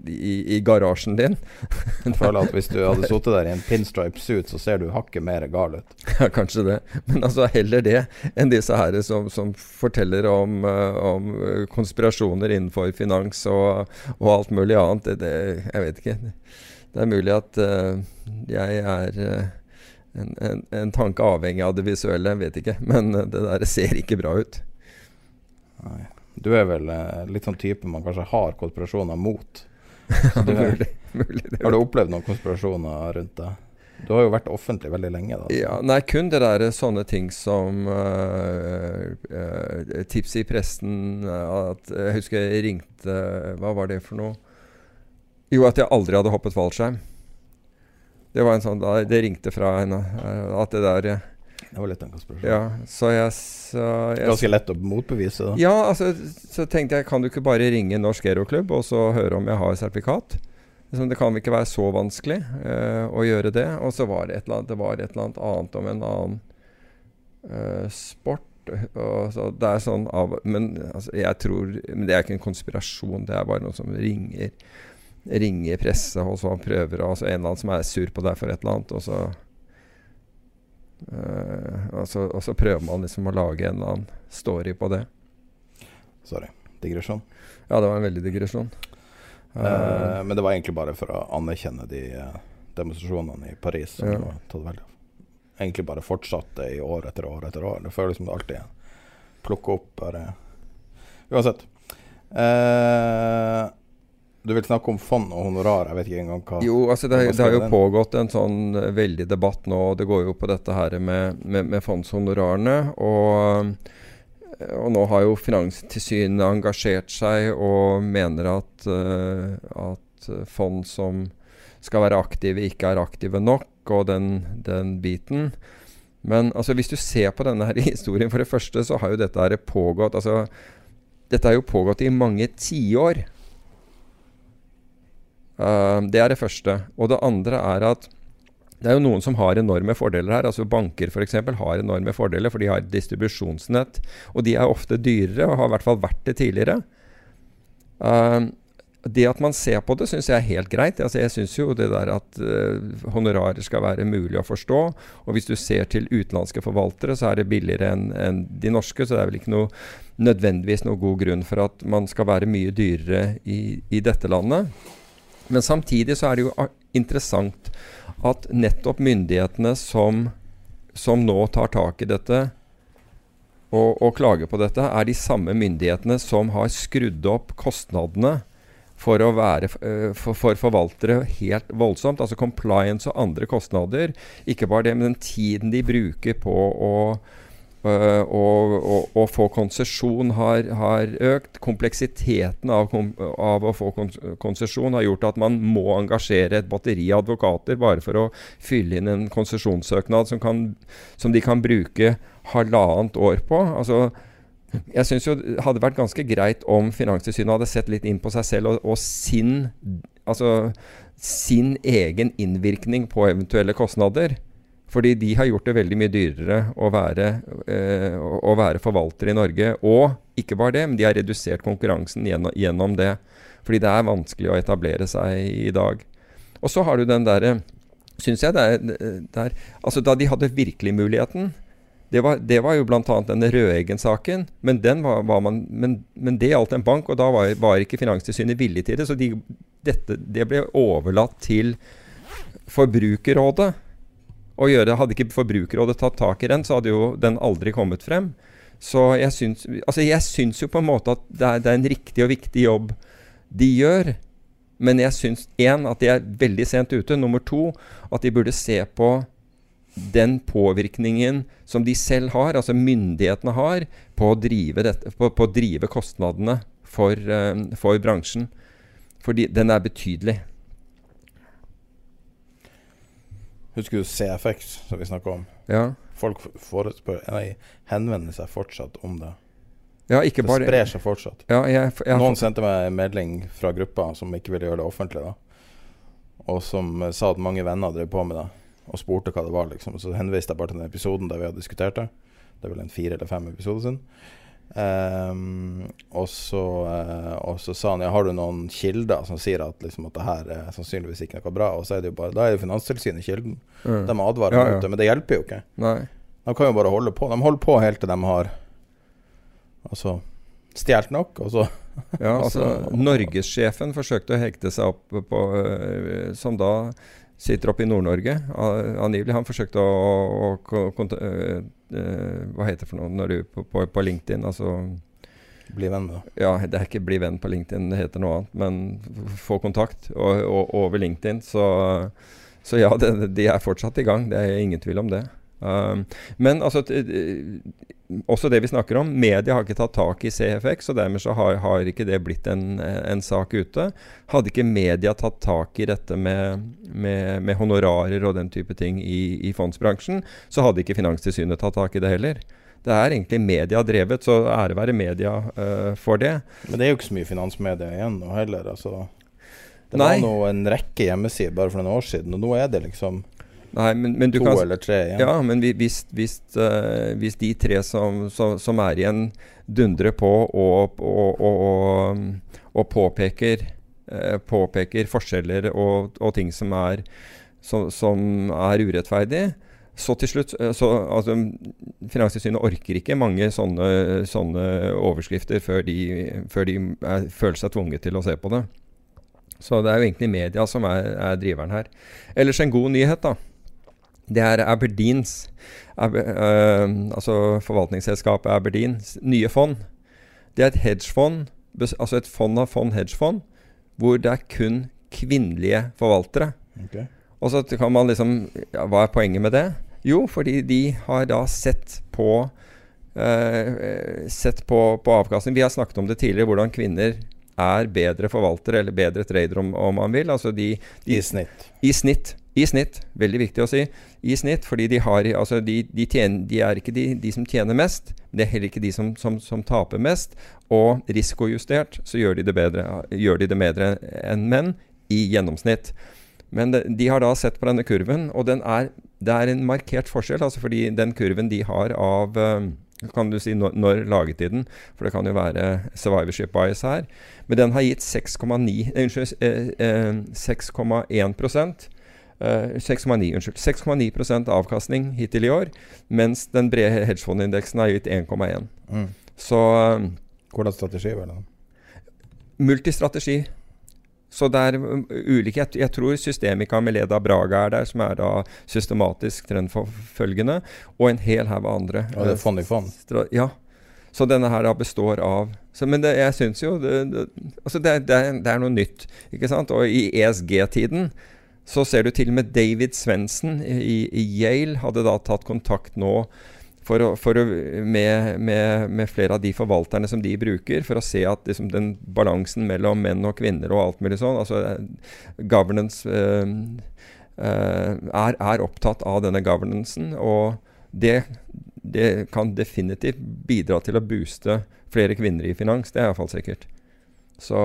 i, i garasjen din. Jeg føler at Hvis du hadde sittet der i en pinstripe suit, så ser du hakket mer gal ut. Ja, kanskje det. Men altså heller det enn disse her som, som forteller om, eh, om eh, konspirasjoner innenfor finans og, og alt mulig annet. Det, det, jeg vet ikke. Det er mulig at uh, jeg er eh, en, en, en tanke avhengig av det visuelle, jeg vet ikke. Men eh, det der ser ikke bra ut. Nei. Du er vel eh, litt sånn type man kanskje har konspirasjoner mot. Du, mulig, mulig har du opplevd noen konspirasjoner rundt deg? Du har jo vært offentlig veldig lenge. da Ja, nei, kun det der sånne ting som uh, uh, tips i pressen eh, at, Jeg husker jeg ringte Hva var det for noe? Jo, at jeg aldri hadde hoppet fallskjerm. Det var en sånn Det ringte fra en uh, At det der uh, Det var litt en konspirasjon. Ja, så jeg, så jeg Ganske lett å motbevise. da Ja, altså, så tenkte jeg Kan du ikke bare ringe Norsk Aeroklubb og så høre om jeg har sertifikat? Liksom, det kan vel ikke være så vanskelig uh, å gjøre det. Og så var det et eller annet, det var et eller annet annet om en annen uh, sport. Så det er sånn av Men altså, jeg tror Men det er ikke en konspirasjon. Det er bare noen som ringer Ringer presse, og så prøver altså En eller annen som er sur på deg for et eller annet, og så eh, og, så, og så prøver man liksom å lage en eller annen story på det. Sorry. Digresjon. Ja, det var en veldig digresjon. Eh, men det var egentlig bare for å anerkjenne de demonstrasjonene i Paris som Ja. tatt veldig av. Egentlig bare fortsatte i år etter år etter år. Det føles som det alltid plukker opp bare Uansett. Eh, du vil snakke om fond og honorar. Jeg vet ikke engang hva Jo, altså det, det har jo den? pågått en sånn eh, veldig debatt nå, og det går jo på dette her med, med, med fondshonorarene. Og, eh, og nå har jo Finanstilsynet engasjert seg og mener at, uh, at fond som skal være aktive, ikke er aktive nok, og den, den biten. Men altså, hvis du ser på denne her historien, for det første så har jo dette her pågått altså, Dette har jo pågått i mange tiår. Uh, det er det første. Og det andre er at det er jo noen som har enorme fordeler her. altså Banker f.eks. har enorme fordeler, for de har et distribusjonsnett. Og de er ofte dyrere, og har i hvert fall vært det tidligere. Uh, det at man ser på det, syns jeg er helt greit. Altså jeg syns jo det der at uh, honorarer skal være mulig å forstå. Og hvis du ser til utenlandske forvaltere, så er det billigere enn en de norske. Så det er vel ikke noe, nødvendigvis noe god grunn for at man skal være mye dyrere i, i dette landet. Men samtidig så er det jo interessant at nettopp myndighetene som, som nå tar tak i dette og, og klager på dette, er de samme myndighetene som har skrudd opp kostnadene for å være for, for, forvaltere helt voldsomt. Altså compliance og andre kostnader. Ikke bare det, men den tiden de bruker på å og, og, og, få konsesjon har, har, økt. Kompleksiteten av, av å få konsesjon har gjort at man må engasjere et batteri av advokater bare for å fylle inn en konsesjonssøknad som, som de kan bruke halvannet år på. Altså, jeg syns det hadde vært ganske greit om Finanstilsynet hadde sett litt inn på seg selv og, og sin, altså, sin egen innvirkning på eventuelle kostnader. Fordi de har gjort det veldig mye dyrere å være, eh, å være forvalter i Norge. Og ikke bare det, men de har redusert konkurransen gjennom, gjennom, det. Fordi det er vanskelig å etablere seg i dag. Og så har du den derre Syns jeg det er der, Altså, da de hadde virkelig muligheten det var, det var jo bl.a. denne Rødeggen-saken, men, var, var men, men, det gjaldt en bank, og da var, var ikke Finanstilsynet villig til det. Så de, dette, det ble overlatt til Forbrukerrådet å gjøre. Hadde ikke Forbrukerrådet tatt tak i den, så hadde jo den aldri kommet frem. Så jeg syns, altså jeg syns jo på en måte at det er, det er, en riktig og viktig jobb de gjør. Men jeg syns én at de er veldig sent ute. Nummer to at de burde se på den påvirkningen som de selv har, altså myndighetene har, på å drive, dette, på, på å drive kostnadene for, uh, for bransjen. Fordi den er betydelig. Husker du CFX, som vi snakka om? Ja. Folk forespør, nei, henvender seg fortsatt om det. Ja, det bare sprer seg fortsatt. Ja, jeg, jeg, Noen sendte meg en melding fra gruppa som ikke ville gjøre det offentlig, da. Og som uh, sa at mange venner drev på med det, og spurte hva det var, liksom. Så henviste jeg bare til den episoden der vi hadde diskutert det. Det er vel en fire eller fem episoder siden. Um, og, så, uh, og, så, sa han ja, har du noen kilder som sier at, liksom, at det her er sannsynligvis ikke noe bra. Og så er det jo bare Da er jo Finanstilsynet kilden. Mm. De advarer ja, ja. mot det, men det hjelper jo ikke. Nei. De kan jo bare holde på. De holder på helt til de har Altså stjålet nok, og så Ja, altså Norgessjefen forsøkte å hekte seg opp på uh, Som da sitter oppe i Nord-Norge. Angivelig. Han forsøkte å, å, å, uh, Hva heter det for noe når du på, på, på LinkedIn? Altså bli venn, da. Ja, det er ikke bli venn på LinkedIn, det heter noe annet. Men få kontakt og, og, over LinkedIn. Så, så ja, det, de er fortsatt i gang. Det er ingen tvil om det. Um, men altså også det vi snakker om. Media har ikke tatt tak i CFX, og dermed så har, har ikke det blitt en, en, sak ute. Hadde ikke media tatt tak i dette med, med, med honorarer og den type ting i, i, fondsbransjen, så hadde ikke Finanstilsynet tatt tak i det heller. Det er egentlig media drevet, så ære være media uh, for det. Men det er jo ikke så mye finansmedia igjen nå heller. altså. Det var nå en rekke hjemmesider bare for noen år siden, og nå er det liksom Nei, men, men to kan, eller tre igjen. Ja, men hvis, hvis, uh, hvis de tre som, som, som, er igjen, dundrer på og, og, og, og påpeker, uh, påpeker, forskjeller og, ting som er, som, som er urettferdig, så til slutt eh, så, altså, Finanstilsynet orker ikke mange sånne, sånne overskrifter før de, før de er, føler seg tvunget til å se på det. Så det er jo egentlig media som er, er driveren her. Ellers en god nyhet, da. Det er Aberdeens, Aber, uh, altså forvaltningsselskapet Aberdeens nye fond. Det er et hedgefond, altså et fond av fond hedgefond, hvor det er kun kvinnelige forvaltere. Okay. Og så kan man liksom ja, Hva er poenget med det? Jo, fordi de har da sett på uh, Sett på, på avkastning. Vi har snakket om det tidligere, hvordan kvinner er bedre forvaltere, eller bedre trader, om, om man vil. Altså de, de, I snitt. I snitt. I snitt. Veldig viktig å si. I snitt, fordi de, har, altså de, de, tjener, de er ikke de, som tjener mest, det er heller ikke de som, som, som, taper mest. Og risikojustert så gjør de det bedre, gjør de det bedre enn menn i gjennomsnitt. Men de, har da sett på denne kurven, og er, det er en markert forskjell. altså fordi den kurven de har av uh, kan du si når, når laget de den, for det kan jo være survivorship bias her. Men den har gitt 6,9 Unnskyld, eh, eh, 6,1 6,9 unnskyld, 6,9 avkastning hittil i år, mens den brede hedgefondindeksen har gitt 1,1. Mm. Så Hvordan strategi var det? Multistrategi. Så det er um, ulike jeg, tror Systemika med Leda Braga er der, som er da systematisk trendforfølgende, og en hel haug av andre. Og det er fond i fond? Ja. Så denne her da består av så, Men det, jeg syns jo det, det, altså det, det, det, er noe nytt. ikke sant? Og i ESG-tiden så ser du til og med David Svendsen i, i, Yale hadde da tatt kontakt nå for å, for å, med, med, med, flere av de forvalterne som de bruker, for å se at liksom, den balansen mellom menn og kvinner og alt mulig sånn altså Governance øh, øh, er, er, opptatt av denne governancen. Og det, det kan definitivt bidra til å booste flere kvinner i finans. Det er iallfall sikkert. Så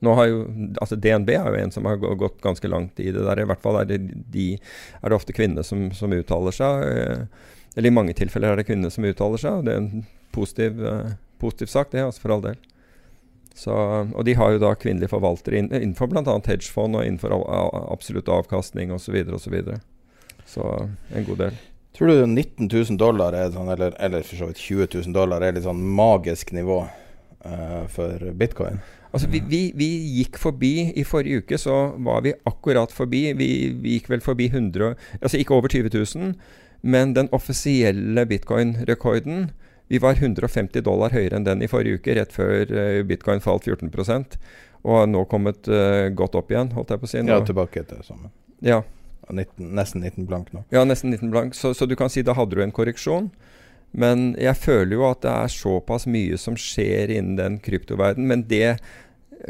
nå har jo, altså DNB er jo en som har gått ganske langt i det der. I hvert fall er det, de, er det ofte kvinner som, som, uttaler seg. Eh, eller i mange tilfeller er det kvinner som uttaler seg. Det er en positiv, uh, positiv sak, det, altså for all del. Så, og de har jo da kvinnelige forvaltere innenfor bl.a. hedgefond og innenfor absolutt avkastning osv. Så, og så, videre. så en god del. Tror du 19 000 dollar er sånn, eller, eller for så vidt 20 000 dollar er litt sånn magisk nivå uh, for bitcoin? Altså, vi, vi, vi, gikk forbi I forrige uke så var vi akkurat forbi. Vi, vi gikk vel forbi 100 Altså ikke over 20 000, men den offisielle bitcoin-rekorden Vi var 150 dollar høyere enn den i forrige uke, rett før uh, bitcoin falt 14 Og har nå kommet uh, godt opp igjen, holdt jeg på å si. Nå. Ja, tilbake til sammen. Ja. 19, nesten 19 blank nå. Ja, nesten 19 blank. Så, så du kan si da hadde du en korreksjon. Men jeg føler jo at det er såpass mye som skjer innen den kryptoverdenen. Men det,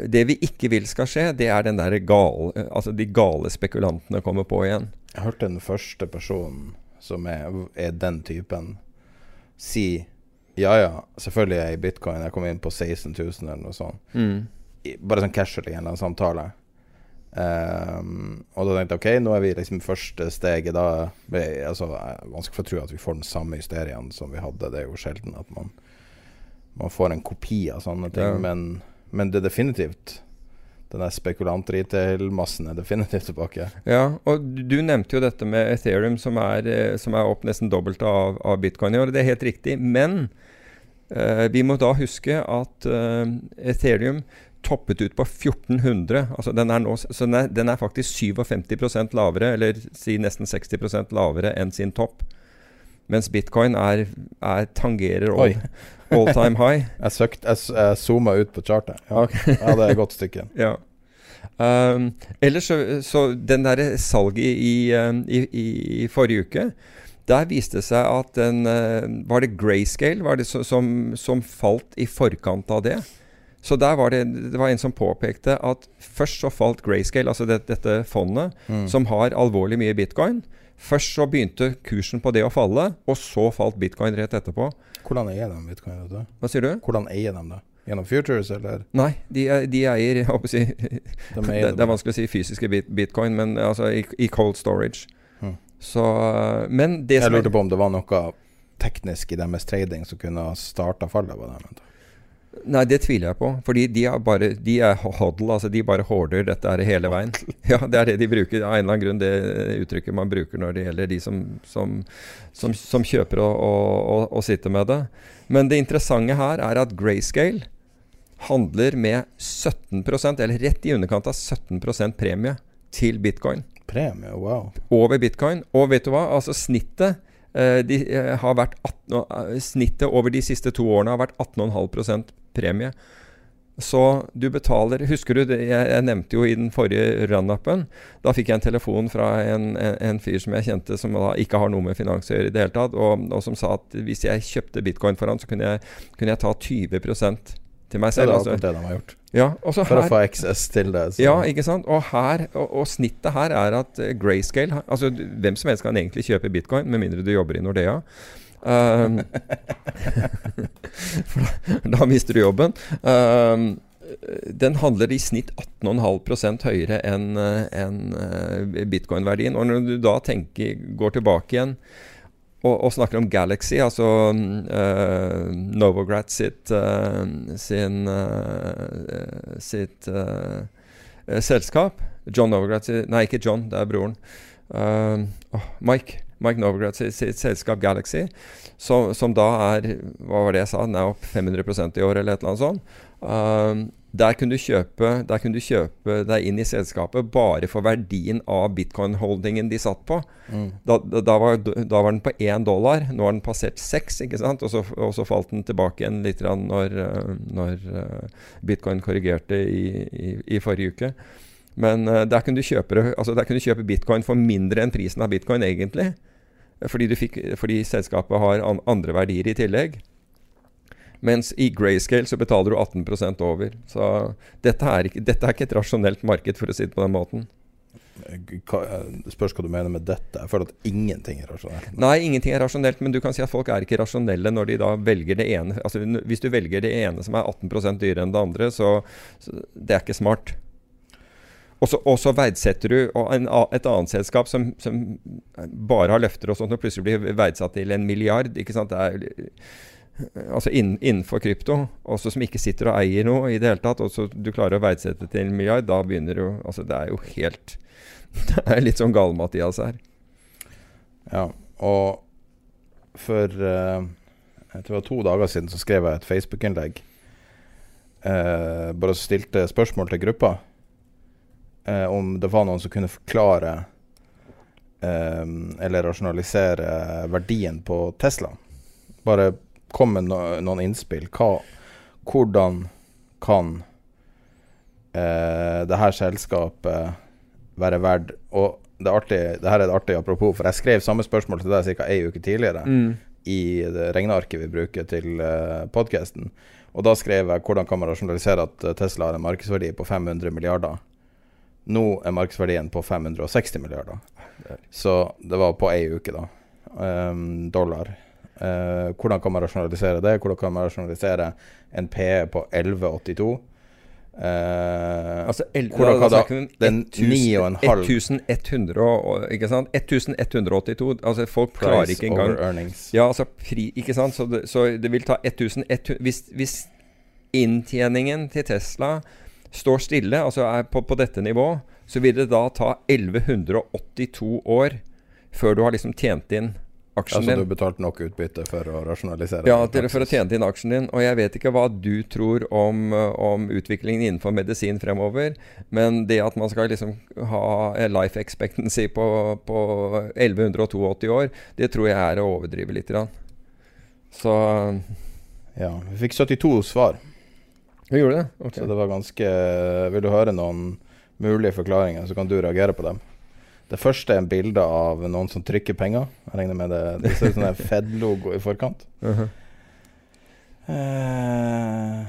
det vi ikke vil skal skje, det er den der gale, altså de gale spekulantene kommer på igjen. Jeg hørte den første personen som er, er den typen, si ja ja, selvfølgelig er jeg i bitcoin. Jeg kom inn på 16 000 eller noe sånt. Mm. Bare sånn casual i en eller annen samtale. Um, og da tenkte jeg ok, nå er vi liksom første steget. Da altså, vanskelig for å tro at vi får den samme hysterien som vi hadde. Det er jo sjelden at man, man får en kopi av sånne ting. Ja. Men, men, det er definitivt den der spekulant-retail-massen er definitivt tilbake. Ja, og du nevnte jo dette med Ethereum, som er, eh, som er opp nesten dobbelt av, av bitcoin i år. Det er helt riktig. Men uh, vi må da huske at uh, Ethereum toppet ut på 1400. Altså den er nå, så den er, den er faktisk 57 lavere, eller si nesten 60% lavere enn sin topp. Mens bitcoin er, er tangerer all, all, time high. jeg, søkt, jeg, jeg zooma ut på chartet. Ja, okay. ja det er et godt stykke. ja. Um, ellers så, så den derre salget i, um, i, i, i, forrige uke der viste det seg at den uh, Var det grayscale var det som, som falt i forkant av det? Så der var det, det var en som påpekte at først så falt Grayscale, altså det, dette fondet, mm. som har alvorlig mye bitcoin. Først så begynte kursen på det å falle, og så falt bitcoin rett etterpå. Hvordan eier de bitcoin? Du? Hva sier du? Hvordan eier de det? Gjennom futures, eller? Nei, de, de eier jeg håper å si, de det, det, er vanskelig å si fysiske bit, bitcoin, men altså i, i cold storage. Mm. Så, men det Jeg lurte på om det var noe teknisk i deres trading som kunne ha starta fallet på dem. Nei, det tviler jeg på. Fordi de er bare De er hodl, altså de bare hoarder dette her hele veien. Ja, Det er det de bruker. Av en eller annen grunn det uttrykket man bruker når det gjelder de som, som, som, som kjøper og, og, og, sitter med det. Men det interessante her er at Grayscale handler med 17% eller rett i underkant av 17% premie til bitcoin. Premie, wow. Over bitcoin. Og vet du hva? Altså snittet de, uh, har vært 18, uh, Snittet over de siste to årene har vært 18,5% premie. Så du betaler Husker du, jeg, jeg nevnte jo i den forrige run-upen Da fikk jeg en telefon fra en, en, en, fyr som jeg kjente, som da ikke har noe med finans å gjøre i det hele tatt, og, og, som sa at hvis jeg kjøpte bitcoin for han, så kunne jeg, kunne jeg ta 20 til meg selv. Det altså. det de har gjort. Ja, for her, å få XS til det. Så. Ja, ikke sant. Og, her, og, og, snittet her er at grayscale Altså, hvem som helst kan egentlig kjøpe bitcoin, med mindre du jobber i Nordea. Um, da, da, mister du jobben. Um, den handler i snitt 18,5 høyere enn en, uh, bitcoin-verdien. Og når du da tenker, går tilbake igjen og, og snakker om Galaxy, altså uh, Novograt sitt, uh, sin, sitt selskap John Novograt Nei, ikke John, det er broren. Oh, Mike. Mike Novogratz sitt, sitt selskap Galaxy, som, som, da er Hva var det jeg sa? Den er opp 500% i år, eller et eller annet sånt. Um, der kunne, du kjøpe, der kunne du kjøpe deg inn i selskapet bare for verdien av bitcoin-holdingen de satt på. Mm. Da, da, var, da, var, den på én dollar. Nå har den passert seks, ikke sant? Og så, og så, falt den tilbake igjen litt når, eh, når eh, bitcoin korrigerte i, i, i forrige uke. Men uh, der, kunne kjøpe, altså der kunne du kjøpe bitcoin for mindre enn prisen av bitcoin, egentlig. Fordi, fikk, fordi selskapet har andre verdier i tillegg. Mens i grayscale så betaler du 18% over. Så dette er, ikke, dette er ikke et rasjonelt marked, for å si det på den måten. Hva, spørs hva du mener med dette. Jeg føler at ingenting er rasjonelt. Nei, ingenting er rasjonelt, men du kan si at folk er ikke rasjonelle når de da velger det ene. Altså Hvis du velger det ene som er 18% dyrere enn det andre, så, så det er ikke smart. Og så verdsetter du en, et annet selskap som, som, bare har løfter og sånt, og plutselig blir verdsatt til en milliard. ikke sant? Det er altså innenfor krypto, også som ikke sitter og eier noe i det hele tatt, og så du klarer å verdsette til en milliard, da begynner du Altså, det er jo helt Det er litt sånn gal-Mathias her. Ja, og for uh, jeg tror det var to dager siden så skrev jeg et Facebook-innlegg. Uh, bare stilte spørsmål til gruppa uh, om det var noen som kunne forklare eller rasjonalisere verdien på Tesla. Bare kom med no, noen innspill. Hva, hvordan kan eh, det her selskapet være verdt Og det, artige, det, her er et artig apropos, for jeg skrev samme spørsmål til deg ca. ei uke tidligere mm. i det regnearket vi bruker til eh, podkasten. Og da skrev jeg hvordan kan man rasjonalisere at eh, Tesla har en markedsverdi på 500 milliarder. Nå er markedsverdien på 560 milliarder. Så det var på ei uke, da. Um, dollar. Uh, hvordan kan man rasjonalisere det? Hvordan kan man rasjonalisere en PE på 1182? Uh, eh, altså, el, hvordan kan da, den 1182 Altså, folk klarer ikke engang Ja, altså, pri, ikke sant? Så det, så det vil ta 1100 hvis, hvis inntjeningen til Tesla står stille, altså er på, på dette nivå, så vil det da ta 1182 år før du har liksom tjent inn aksjen din. Altså du betalte nok utbytte for å rasjonalisere? Ja, til, for å tjene inn aksjen din. Og jeg vet ikke hva du tror om, om, utviklingen innenfor medisin fremover, men det at man skal liksom ha life expectancy på, på 1182 år, det tror jeg er å overdrive litt. Så Ja. Vi fikk 72 svar. Vi gjorde det? Okay. Så det var ganske Vil du høre noen mulige forklaringer, så kan du reagere på dem? Det første er en bilde av noen som trykker penger. Jeg regner med det Det ser ut som en Fed-logo i forkant. Uh -huh. eh,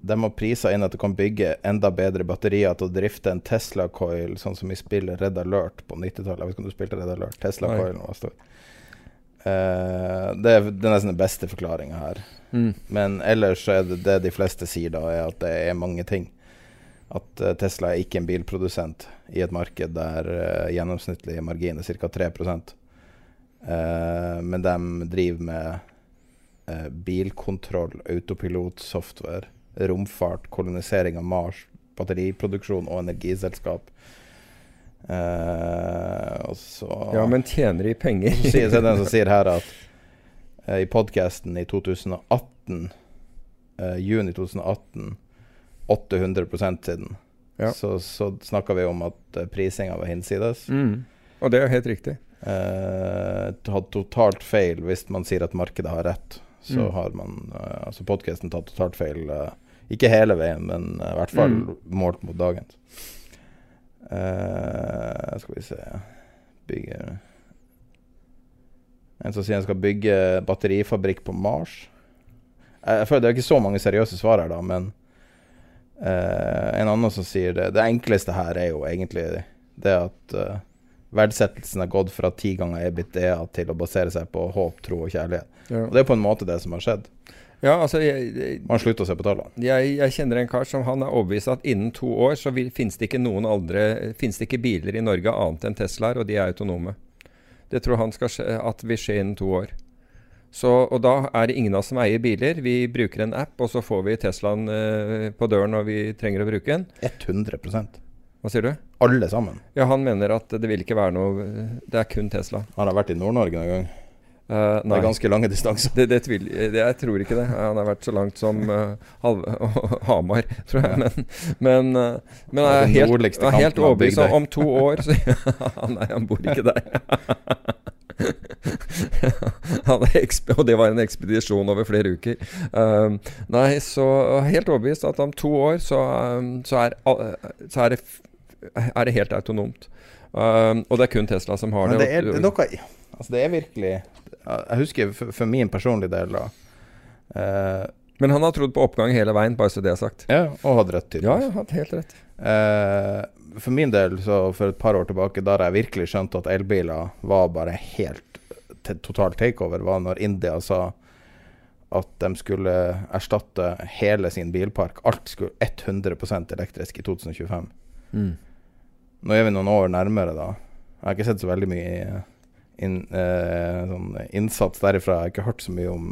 de har prisa inn at du kan bygge enda bedre batterier til å drifte en Tesla Coil, sånn som i spillet Red Alert på 90-tallet. Jeg vet ikke om du spilte Red Alert. Tesla Coil var stor. Eh, det, er, det, er, nesten den beste forklaringa her. Mm. Men ellers så er det det de fleste sier da, er at det er mange ting at uh, Tesla er ikke en bilprodusent i et marked der uh, gjennomsnittlig margin er ca. 3 uh, Men de driver med bilkontroll, autopilot, software, romfart, kolonisering av Mars, batteriproduksjon og energiselskap. Så, ja, men tjener de penger? så sier det den som sier her at i podkasten i 2018, juni 2018 800 siden, ja. så, så snakka vi om at uh, prisinga var hinsides. Mm. Og det er helt riktig. Eh, tatt totalt feil hvis man sier at markedet har rett. Så mm. har man eh, altså podkasten tatt totalt feil. Eh, ikke hele veien, men i hvert fall mm. målt mot dagens. skal vi se Bygge En som sier han skal bygge batterifabrikk på Mars. Jeg føler Det er ikke så mange seriøse svar her, da, men Uh, en annen som sier det Det enkleste her er jo egentlig det at uh, verdsettelsen har gått fra ti ganger EBITDA til å basere seg på håp, tro og kjærlighet. Ja. Og det er på en måte det som har skjedd. Ja, altså jeg, jeg, Man slutter å se på tallene. Jeg, jeg, kjenner en kar som han er overbevist at innen to år så vil, finnes det ikke noen andre Finnes det ikke biler i Norge annet enn Teslaer, og de er autonome. Det tror han skal skje, at vil skje innen to år. Så, og da er det ingen av oss som eier biler. Vi bruker en app, og så får vi Teslaen eh, på døren når vi trenger å bruke den. 100 Hva sier du? Alle sammen? Ja, han mener at det vil ikke være noe Det er kun Tesla. Han har vært i Nord-Norge noen gang? Uh, det er ganske lange distanser. Det, det tvil, det, jeg tror ikke det. Han har vært så langt som uh, halve, Hamar, tror jeg. Men, men, uh, men jeg er helt, er helt overbevist om to år så, Nei, han bor ikke der. og det var en ekspedisjon over flere uker. Nei, så helt overbevist at om to år så, så, er, så er, det, er, det, helt autonomt. Og det er kun Tesla som har Men det. Det, er noe, altså det er virkelig jeg husker for, for min personlige del da eh, Men han har trodd på oppgang hele veien, bare så det er sagt. Ja, og hatt rett, tydeligvis. Ja, ja, hatt helt rett. Eh, for min del, så for et par år tilbake, da jeg virkelig skjønte at elbiler var bare helt total takeover, var når India sa at de skulle erstatte hele sin bilpark. Alt skulle 100% elektrisk i 2025. Mm. Nå er vi noen år nærmere, da. Jeg har ikke sett så veldig mye i in, uh, sånn innsats derifra. Jeg har ikke hørt så mye om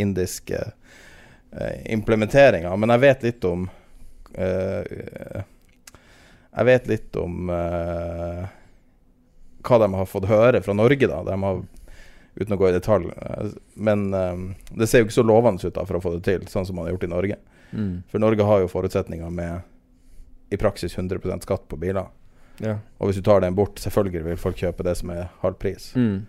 indiske uh, implementeringer, men jeg vet litt om uh, Jeg vet litt om eh, hva de har fått høre fra Norge, da. De har, uten å gå i detalj. Eh, men eh, det ser jo ikke så lovende ut da for å få det til, sånn som man har gjort i Norge. Mm. For Norge har jo forutsetninger med i praksis 100% skatt på biler. Ja. Og hvis du tar den bort, selvfølgelig vil folk kjøpe det som er halv pris. Mm.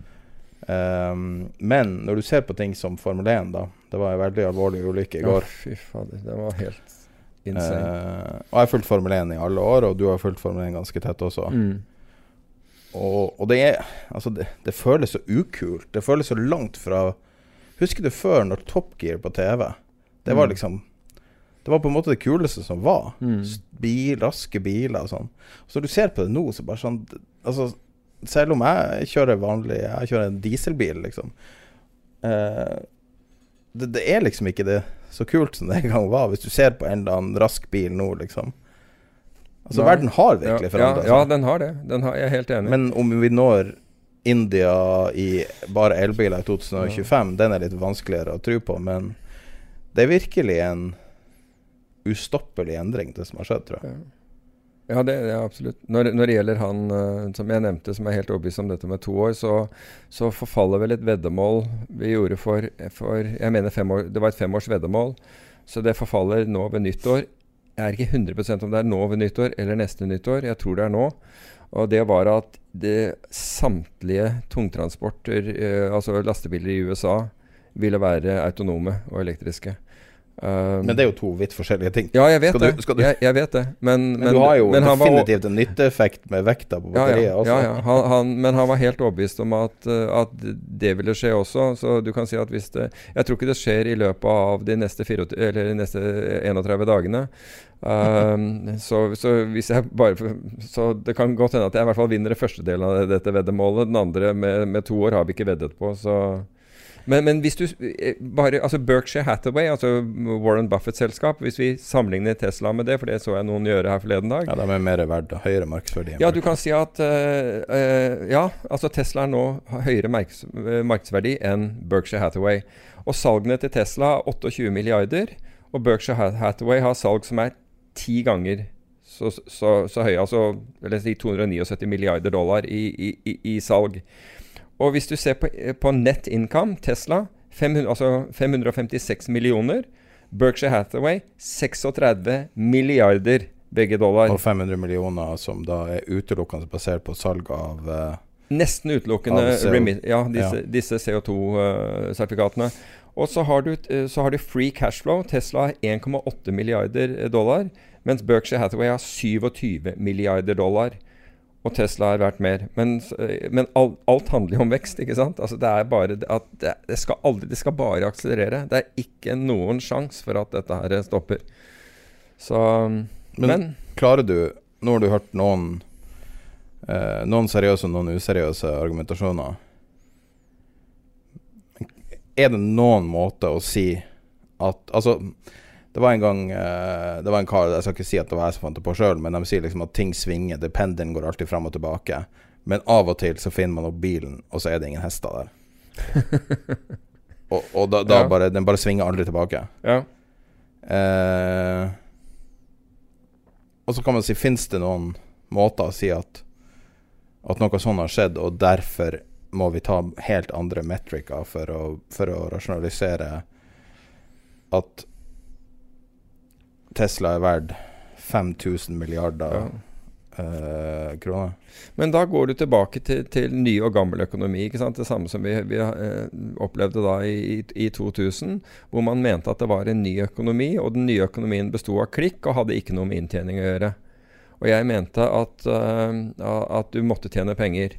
Um, men når du ser på ting som Formel 1, da Det var en veldig alvorlig ulykke i går. Oh, fy fader, det var helt insane. Uh, og jeg har fulgt Formel 1 i alle år, og du har fulgt Formel 1 ganske tett også. Mm. Og, og, det er Altså, det, det, føles så ukult. Det føles så langt fra Husker du før, når Top Gear på TV? Det var mm. liksom det var på en måte det kuleste som var. Mm. Bil, raske biler og sånn. Så du ser på det nå, så bare sånn Altså, selv om jeg kjører vanlig Jeg kjører en dieselbil, liksom. Eh, det, det, er liksom ikke det så kult som det en gang var, hvis du ser på en eller annen rask bil nå, liksom. Altså, Nei. verden har virkelig ja, forandra seg. Ja, ja, den har det. Den har, jeg er helt enig. Men om vi når India i bare elbiler i 2025, ja. den er litt vanskeligere å tro på, men det er virkelig en ustoppelig endring, det som har skjedd, tror jeg. Ja. Det, ja, absolutt. Når, når, det gjelder han uh, som jeg nevnte, som er helt overbevist om dette med to år, så, så, forfaller vel et veddemål vi gjorde for, for Jeg mener år, det var et femårs veddemål, så det forfaller nå ved nyttår. Jeg er ikke 100 om det er nå ved nyttår eller neste nyttår. Jeg tror det er nå. Og det var at det, samtlige tungtransporter, eh, altså lastebiler i USA, ville være autonome og elektriske. Um, men det er jo to vidt forskjellige ting. Ja, jeg vet skal det. Du, du, jeg, jeg, vet det. Men, men, men du har jo definitivt en nytteeffekt med vekta på batteriet ja, ja, også. Ja, han, han, men han var helt overbevist om at, uh, at, det ville skje også. Så du kan si at hvis det Jeg tror ikke det skjer i løpet av de neste, 24, eller de neste 31 dagene. Um, så, så, hvis jeg bare Så det kan godt hende at jeg i hvert fall vinner den første delen av dette veddemålet. Den andre med, med to år har vi ikke veddet på, så men, men, hvis du eh, bare Altså Berkshire Hathaway, altså Warren Buffetts selskap, hvis vi sammenligner Tesla med det, for det så jeg noen gjøre her forleden dag Ja, de er mer verdt høyere markedsverdi. Ja, du kan si at uh, uh, Ja, altså Tesla er nå høyere marks, markedsverdi enn Berkshire Hathaway. Og salgene til Tesla er 28 milliarder, og Berkshire Hathaway har salg som er ti ganger så, så, så høye. Altså eller si 279 milliarder dollar i, i, i, i salg. Og hvis du ser på, på net income, Tesla 500, altså 556 millioner. Berkshire Hathaway 36 milliarder begge dollar. Og 500 millioner som da er utelukkende basert på salg av uh, Nesten utelukkende remit, ja, disse, ja. disse CO2-sertifikatene. Uh, og så har, du, så har, du, free cashflow. Tesla har 1,8 milliarder dollar, mens Berkshire Hathaway har 27 milliarder dollar og Tesla har vært mer. Men, men alt, alt, handler jo om vekst, ikke sant? Altså det er bare at det, det, skal aldri, det skal bare akselerere. Det er ikke noen sjanse for at dette her stopper. Så Men, men klarer du Nå har du hørt noen eh, Noen seriøse og noen useriøse argumentasjoner. Er det noen måte å si at Altså det var en gang uh, Det var en kar Jeg skal ikke si at det var jeg som fant det på sjøl, men de sier liksom at ting svinger. Det Pendelen går alltid fram og tilbake. Men av og til så finner man opp bilen, og så er det ingen hester der. og, og da, da ja. bare Den bare svinger aldri tilbake. Ja. Uh, og så kan man si Fins det noen måter å si at, at noe sånt har skjedd, og derfor må vi ta helt andre metriker for å, for å rasjonalisere at Tesla er verdt 5000 milliarder ja. uh, kroner. Men da går du tilbake til, til ny og gammel økonomi. Det samme som vi, vi uh, opplevde da i, i, 2000, hvor man mente at det var en ny økonomi, og den nye økonomien besto av klikk og hadde ikke noe med inntjening å gjøre. Og jeg mente at, uh, at du måtte tjene penger.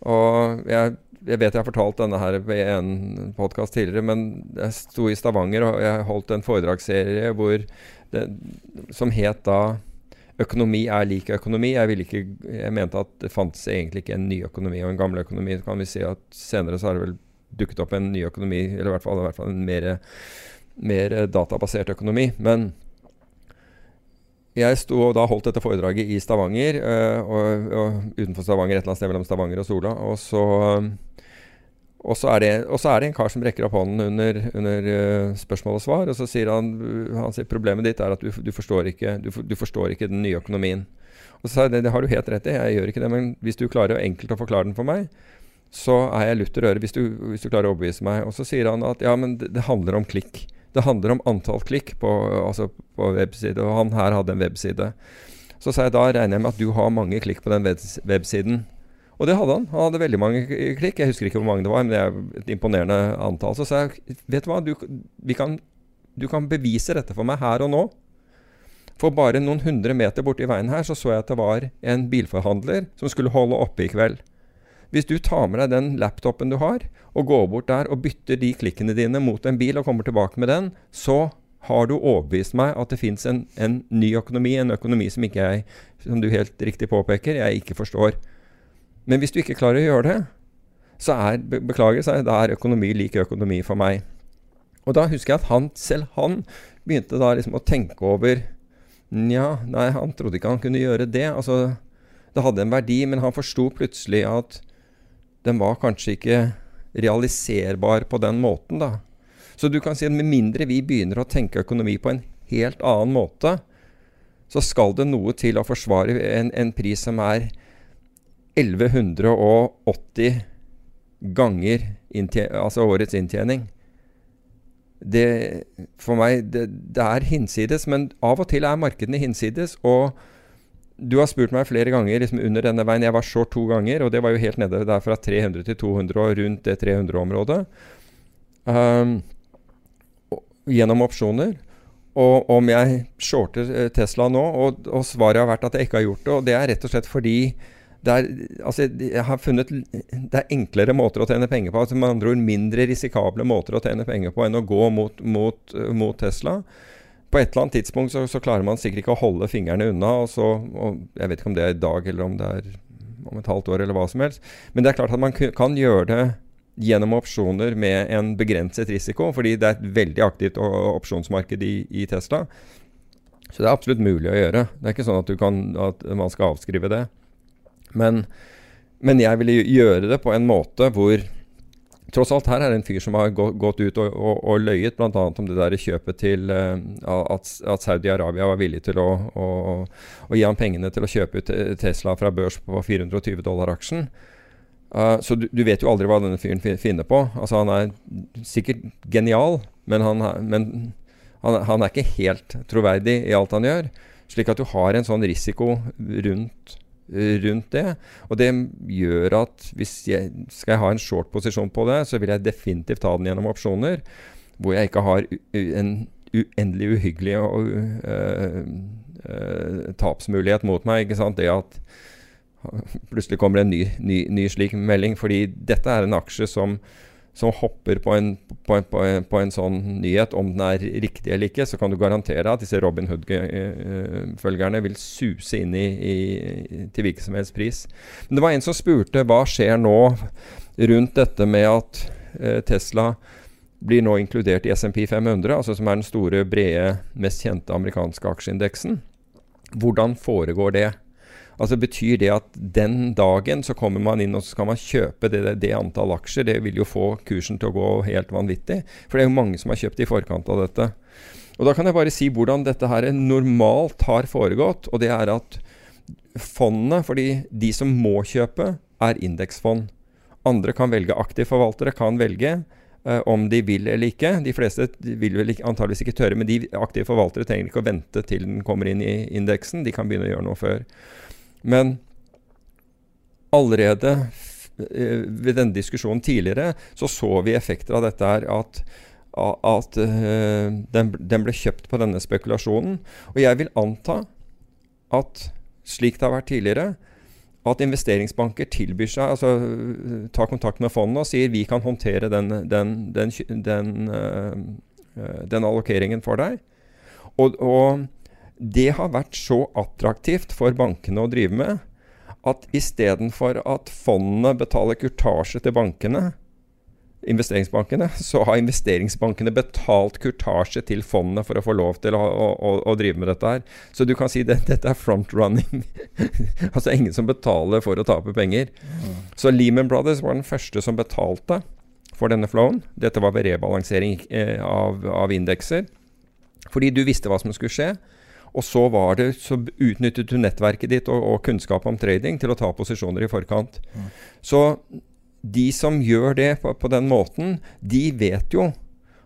Og jeg, jeg, vet jeg har fortalt denne her i en podkast tidligere, men jeg sto i Stavanger og jeg holdt en foredragsserie hvor det, som het da 'Økonomi er lik økonomi'. Jeg, ikke, jeg, mente at det fantes egentlig ikke en ny økonomi og en gammel økonomi. kan vi si at Senere så har det vel dukket opp en ny økonomi, eller i hvert fall, i hvert fall en mer, mer databasert økonomi. Men jeg sto og da holdt dette foredraget i Stavanger, øh, og, og, utenfor Stavanger, et eller annet sted mellom Stavanger og Sola. Og så og så, det, og så, er det, en kar som rekker opp hånden under, under uh, spørsmål og svar. Og så sier han, han sier problemet ditt er at du, du, forstår ikke, du, du, forstår ikke, den nye økonomien. Og så sa jeg det, det har du helt rett i, jeg gjør ikke det. Men hvis du klarer enkelt å forklare den for meg, så er jeg lutter øre hvis, hvis, du klarer å overbevise meg. Og så sier han at ja, men det, det handler om klikk. Det handler om antall klikk på, altså på webside. Og han her hadde en webside. Så sa jeg da regner jeg med at du har mange klikk på den websiden. Og det hadde han. Han hadde veldig mange klikk. Jeg husker ikke hvor mange det var, men det er et imponerende antall. Så sa jeg vet du hva, du, kan, du kan bevise dette for meg her og nå. For bare noen hundre meter borti veien her så så jeg at det var en bilforhandler som skulle holde oppe i kveld. Hvis du tar med deg den laptopen du har, og går bort der og bytter de klikkene dine mot en bil og kommer tilbake med den, så har du overbevist meg at det fins en, en, ny økonomi, en økonomi som ikke jeg, som du helt riktig påpeker, jeg ikke forstår. Men hvis du ikke klarer å gjøre det, så er beklager, så er, da er økonomi lik økonomi for meg. Og da husker jeg at han, selv han begynte da liksom å tenke over Nja, nei, han trodde ikke han kunne gjøre det. Altså, det hadde en verdi, men han forsto plutselig at den var kanskje ikke realiserbar på den måten, da. Så du kan si at med mindre vi begynner å tenke økonomi på en helt annen måte, så skal det noe til å forsvare en, en pris som er 1180 ganger altså årets inntjening. Det, for meg det, det, er hinsides, men av og til er markedene hinsides. Og du har spurt meg flere ganger liksom under denne veien. Jeg var short to ganger, og det var jo helt nede der fra 300 til 200 og rundt det 300-området. Um, gjennom opsjoner. Og om jeg shorter eh, Tesla nå, og, og svaret har vært at jeg ikke har gjort det. Og det er rett og slett fordi det er, altså, jeg har funnet det er enklere måter å tjene penger på. Altså, med andre ord mindre risikable måter å tjene penger på enn å gå mot, mot, mot Tesla. På et eller annet tidspunkt så, så, klarer man sikkert ikke å holde fingrene unna. Og så, og jeg vet ikke om det er i dag eller om det er om et halvt år eller hva som helst. Men det er klart at man kan gjøre det gjennom opsjoner med en begrenset risiko, fordi det er et veldig aktivt opsjonsmarked i, i Tesla. Så det er absolutt mulig å gjøre. Det er ikke sånn at, kan, at man skal avskrive det. Men, men, jeg ville gjøre det på en måte hvor Tross alt her er det en fyr som har gått ut og, og, og løyet bl.a. om det der kjøpet til uh, at, at Saudi-Arabia var villig til å, å, å, gi ham pengene til å kjøpe ut Tesla fra børs på 420 dollar aksjen. Uh, så du, du, vet jo aldri hva denne fyren finner på. Altså Han er sikkert genial, men, han, men han, han, er ikke helt troverdig i alt han gjør. Slik at du har en sånn risiko rundt rundt det. Og det gjør at hvis jeg skal jeg ha en short posisjon på det, så vil jeg definitivt ta den gjennom opsjoner, hvor jeg ikke har en uendelig uhyggelig og, uh, uh, tapsmulighet mot meg. ikke sant? Det at plutselig kommer en ny, ny, ny slik melding. Fordi dette er en aksje som som hopper på en, på, en, på, en, på en, sånn nyhet, om den er riktig eller ikke, så kan du garantere at disse Robin Hood-følgerne vil suse inn i, i, til hvilken som helst pris. Men det var en som spurte hva skjer nå rundt dette med at eh, Tesla blir nå inkludert i SMP 500, altså som er den store, brede, mest kjente amerikanske aksjeindeksen. Hvordan foregår det? Altså Betyr det at den dagen så kommer man inn og så skal man kjøpe det, det, antall aksjer? Det vil jo få kursen til å gå helt vanvittig. For det er jo mange som har kjøpt i forkant av dette. Og Da kan jeg bare si hvordan dette her normalt har foregått. og det er at fondene, fordi de som må kjøpe, er indeksfond. Andre kan velge aktive forvaltere, kan velge eh, om de vil eller ikke. De fleste vil vel antageligvis ikke tørre, men de aktive forvaltere trenger ikke å vente til den kommer inn i indeksen. De kan begynne å gjøre noe før. Men allerede uh, ved denne diskusjonen tidligere så så vi effekter av dette her. at at uh, den, den, ble kjøpt på denne spekulasjonen. Og jeg vil anta at slik det har vært tidligere, at investeringsbanker tilbyr seg, altså tar kontakt med fondet og sier vi kan håndtere den, den, den, uh, allokeringen for deg. Og, og, det har vært så attraktivt for bankene å drive med at istedenfor at fondene betaler kurtasje til bankene, investeringsbankene, så har investeringsbankene betalt kurtasje til fondene for å få lov til å, å, å drive med dette her. Så du kan si at dette er front-running. altså ingen som betaler for å tape penger. Så Lehman Brothers var den første som betalte for denne flowen. Dette var ved rebalansering eh, av, av indekser. Fordi du visste hva som skulle skje. Og så, det, så utnyttet du nettverket ditt og, og, kunnskap om trading til å ta posisjoner i forkant. Mm. Så de som gjør det på, på, den måten, de vet jo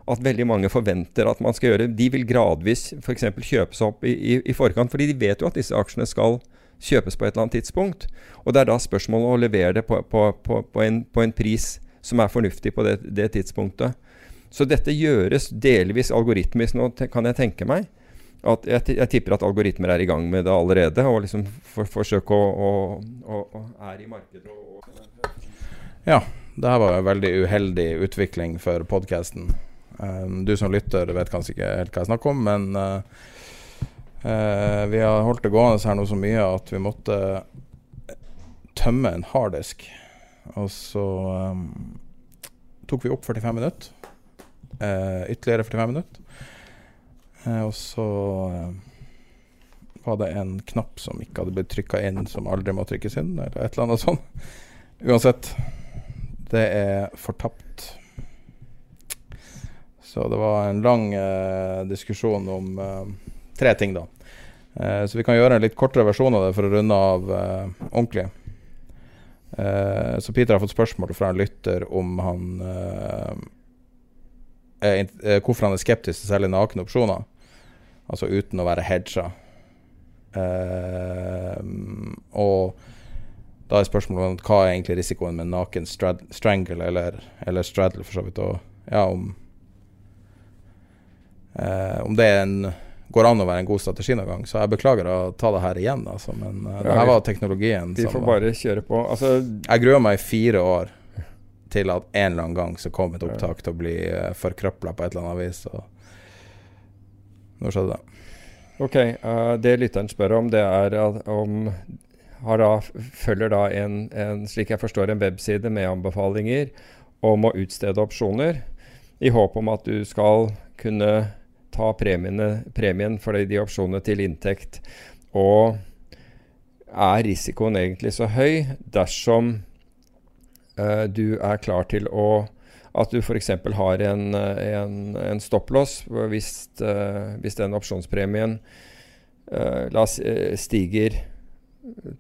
at veldig mange forventer at man skal gjøre De vil gradvis f.eks. kjøpe seg opp i, i, i, forkant, fordi de vet jo at disse aksjene skal kjøpes på et eller annet tidspunkt. Og det er da spørsmålet å levere det på, på, på en, en, pris som er fornuftig på det, det, tidspunktet. Så dette gjøres delvis algoritmisk nå, kan jeg tenke meg. At jeg, jeg, tipper at algoritmer er i gang med det allerede, og liksom for, forsøke å, å, å, å er i markedet og ja, det her var en veldig uheldig utvikling for podkasten. Um, du som lytter vet kanskje ikke helt hva jeg snakker om, men uh, uh, vi har holdt det gående her nå så mye at vi måtte tømme en harddisk. Og så um, tok vi opp 45 minutter. Uh, ytterligere 45 minutter. Og så var det en knapp som ikke hadde blitt trykka inn, som aldri må trykkes inn, eller et eller annet sånt. Uansett. Det er fortapt. Så det var en lang eh, diskusjon om eh, tre ting, da. Eh, så vi kan gjøre en litt kortere versjon av det for å runde av eh, ordentlig. Eh, så Peter har fått spørsmål fra en lytter om han eh, Hvorfor han er skeptisk til å nakne opsjoner. Altså uten å være hedga. og da er spørsmålet om hva er egentlig risikoen med naken strangle, eller, eller straddle, for så vidt. Og ja, om, uh, om det en, går an å være en god strategi noen gang. Så jeg beklager å ta det her igjen, altså, men uh, det her var teknologien. Vi får bare kjøre på. Altså, jeg gruer meg i fire år til at en eller annen gang så kom et opptak til å bli uh, forkrøpla på et eller annet vis. Og nå skjedde det. Ok, uh, Det lytteren spør om, det er om da, følger da en, en, slik jeg forstår, en webside med anbefalinger om å utstede opsjoner, i håp om at du skal kunne ta premien for de opsjonene til inntekt. Og er risikoen egentlig så høy dersom uh, du er klar til å at du f.eks. har en, en, en stopplås hvis, uh, hvis den opsjonspremien uh, la stiger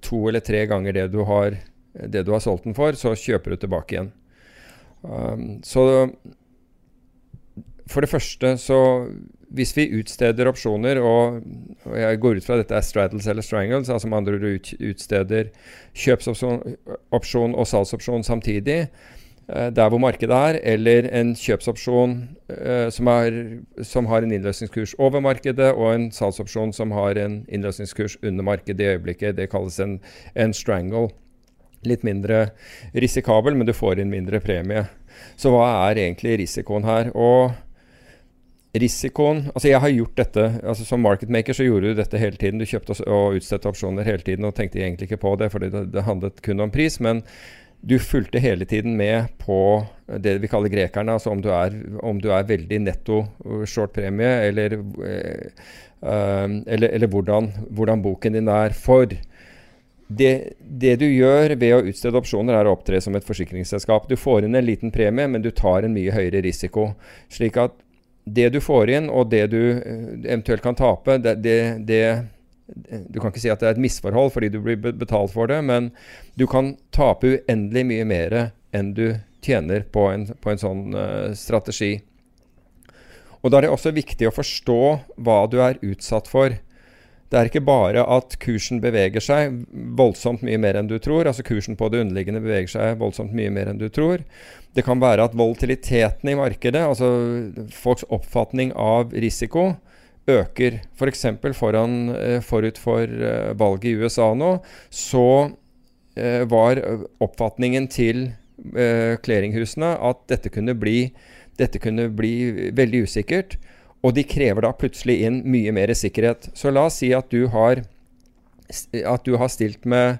to eller tre ganger det du har, det du har solgt den for, så kjøper du tilbake igjen. Um, så for det første så Hvis vi utsteder opsjoner, og, jeg går ut fra at dette er straddles eller strangles, altså med andre ord utsteder kjøpsopsjon og salgsopsjon samtidig, Eh, der hvor markedet er, eller en kjøpsopsjon eh, som, er, som, har en innløsningskurs over markedet, og en salgsopsjon som har en innløsningskurs under markedet i øyeblikket. Det kalles en, en, strangle. Litt mindre risikabel, men du får inn mindre premie. Så hva er egentlig risikoen her? Og risikoen Altså, jeg har gjort dette altså Som marketmaker så gjorde du dette hele tiden. Du kjøpte og utstedte opsjoner hele tiden og tenkte egentlig ikke på det, fordi det, det handlet kun om pris. men du fulgte hele tiden med på det vi kaller grekerne, altså om du er, om du er veldig netto short-premie, eller, uh, eller, eller hvordan, hvordan, boken din er. For det, det, du gjør ved å utstede opsjoner, er å opptre som et forsikringsselskap. Du får inn en liten premie, men du tar en mye høyere risiko. Slik at det du får inn, og det du eventuelt kan tape, det, det, Du kan ikke si at det er et misforhold fordi du blir betalt for det, men du kan tape uendelig mye mer enn du tjener på en, på en sånn uh, strategi. Og Da er det også viktig å forstå hva du er utsatt for. Det er ikke bare at kursen beveger seg voldsomt mye mer enn du tror. Altså kursen på det underliggende beveger seg voldsomt mye mer enn du tror. Det kan være at volatiliteten i markedet, altså folks oppfatning av risiko, øker. F.eks. For eh, forut for eh, valget i USA nå, så eh, var oppfatningen til clearinghusene at dette kunne bli dette kunne bli veldig usikkert, og de krever da plutselig inn mye mer sikkerhet. Så la oss si at du har, at du har stilt med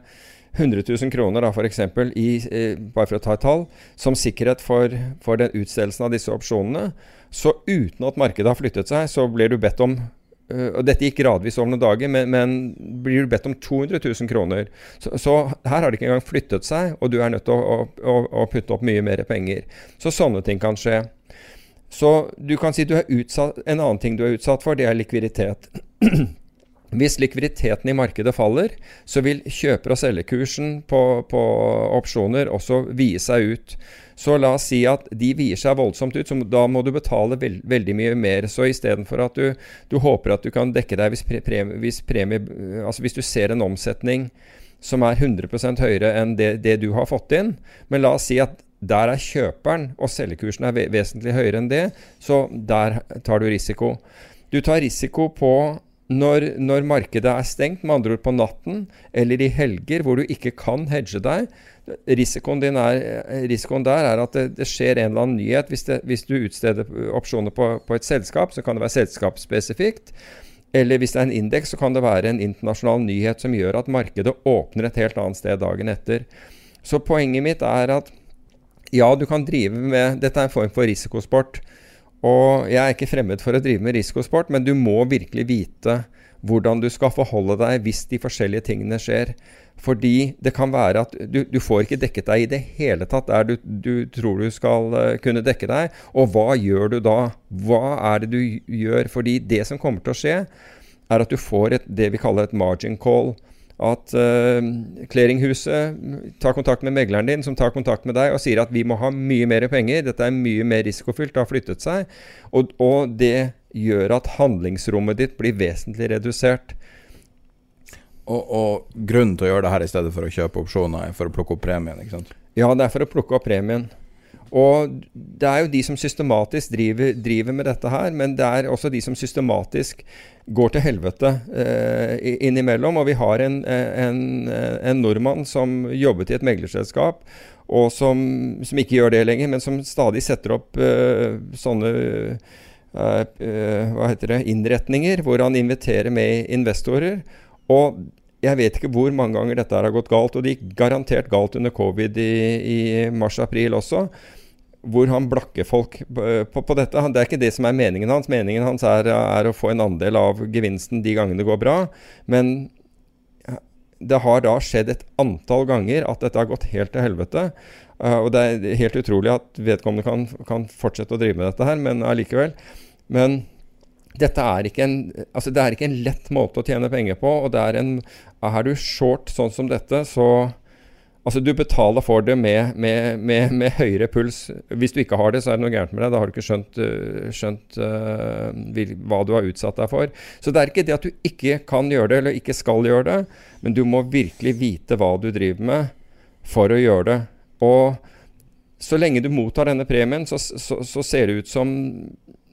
100 000 kroner da, for eksempel, i, eh, bare for å ta et tall, som sikkerhet for, for den utstedelsen av disse opsjonene. Så uten at markedet har flyttet seg, så blir du bedt om Uh, og Dette gikk gradvis over noen dager, men, men blir du bedt om 200 000 kroner så, så, her har det ikke engang flyttet seg, og du er nødt til å, å, å, putte opp mye mer penger. Så sånne ting kan skje. Så du kan si du er utsatt, en annen ting du er utsatt for, det er likviditet. Hvis likviditeten i markedet faller, så vil kjøper- og selgerkursen på, på, opsjoner også vie seg ut. Så la oss si at de vier seg voldsomt ut, så da må du betale veld, veldig mye mer. Så istedenfor at du, du, håper at du kan dekke deg hvis, premie, hvis, premie, altså hvis du ser en omsetning som er 100 høyere enn det, det, du har fått inn, men la oss si at der er kjøperen, og selgekursen er vesentlig høyere enn det, så der tar du risiko. Du tar risiko på når, når, markedet er stengt, med andre ord på natten eller i helger hvor du ikke kan hedge deg. Risikoen, er, risikoen der er at det, det, skjer en eller annen nyhet. Hvis, det, hvis du utsteder opsjoner på, på, et selskap, så kan det være selskapsspesifikt. Eller hvis det er en indeks, så kan det være en internasjonal nyhet som gjør at markedet åpner et helt annet sted dagen etter. Så poenget mitt er at ja, du kan drive med Dette er en form for risikosport. Og jeg er ikke fremmed for å drive med risikosport, men du må virkelig vite hvordan du skal forholde deg hvis de forskjellige tingene skjer. Fordi det kan være at du, du får ikke dekket deg i det hele tatt der du, du tror du skal uh, kunne dekke deg. Og hva gjør du da? Hva er det du gjør? Fordi det som kommer til å skje, er at du får et, det vi kaller et margin call at uh, clearinghuset tar kontakt med megleren din, som tar kontakt med deg og sier at vi må ha mye mer penger, dette er mye mer risikofylt, det har flyttet seg. Og, og, det gjør at handlingsrommet ditt blir vesentlig redusert. Og, og, grunnen til å gjøre det her i stedet for å kjøpe opsjoner, er for å plukke opp premien? ikke sant? Ja, det er for å plukke opp premien. Og det er jo de som systematisk driver, driver, med dette her, men det er også de som systematisk går til helvete eh, innimellom. Og vi har en, en, en, nordmann som jobbet i et meglerselskap, og som, som, ikke gjør det lenger, men som stadig setter opp eh, sånne eh, eh hva heter det, innretninger hvor han inviterer med investorer. Og jeg vet ikke hvor mange ganger dette har gått galt, og det gikk garantert galt under covid i, i mars-april også hvor han blakker folk på, på, dette. Det er ikke det som er meningen hans. Meningen hans er, er, å få en andel av gevinsten de gangene det går bra. Men det har da skjedd et antall ganger at dette har gått helt til helvete. Uh, og det er helt utrolig at vedkommende kan, kan, fortsette å drive med dette her, men allikevel. Men dette er ikke en, altså det er ikke en lett måte å tjene penger på. og det Er en, er du short sånn som dette, så Altså Du betaler for det med, med, med, med, høyere puls. Hvis du ikke har det, så er det noe gærent med deg. Da har du ikke skjønt, uh, skjønt uh, hva du har utsatt deg for. Så det er ikke det at du ikke kan gjøre det, eller ikke skal gjøre det, men du må virkelig vite hva du driver med for å gjøre det. Og så lenge du mottar denne premien, så, så, så ser det ut som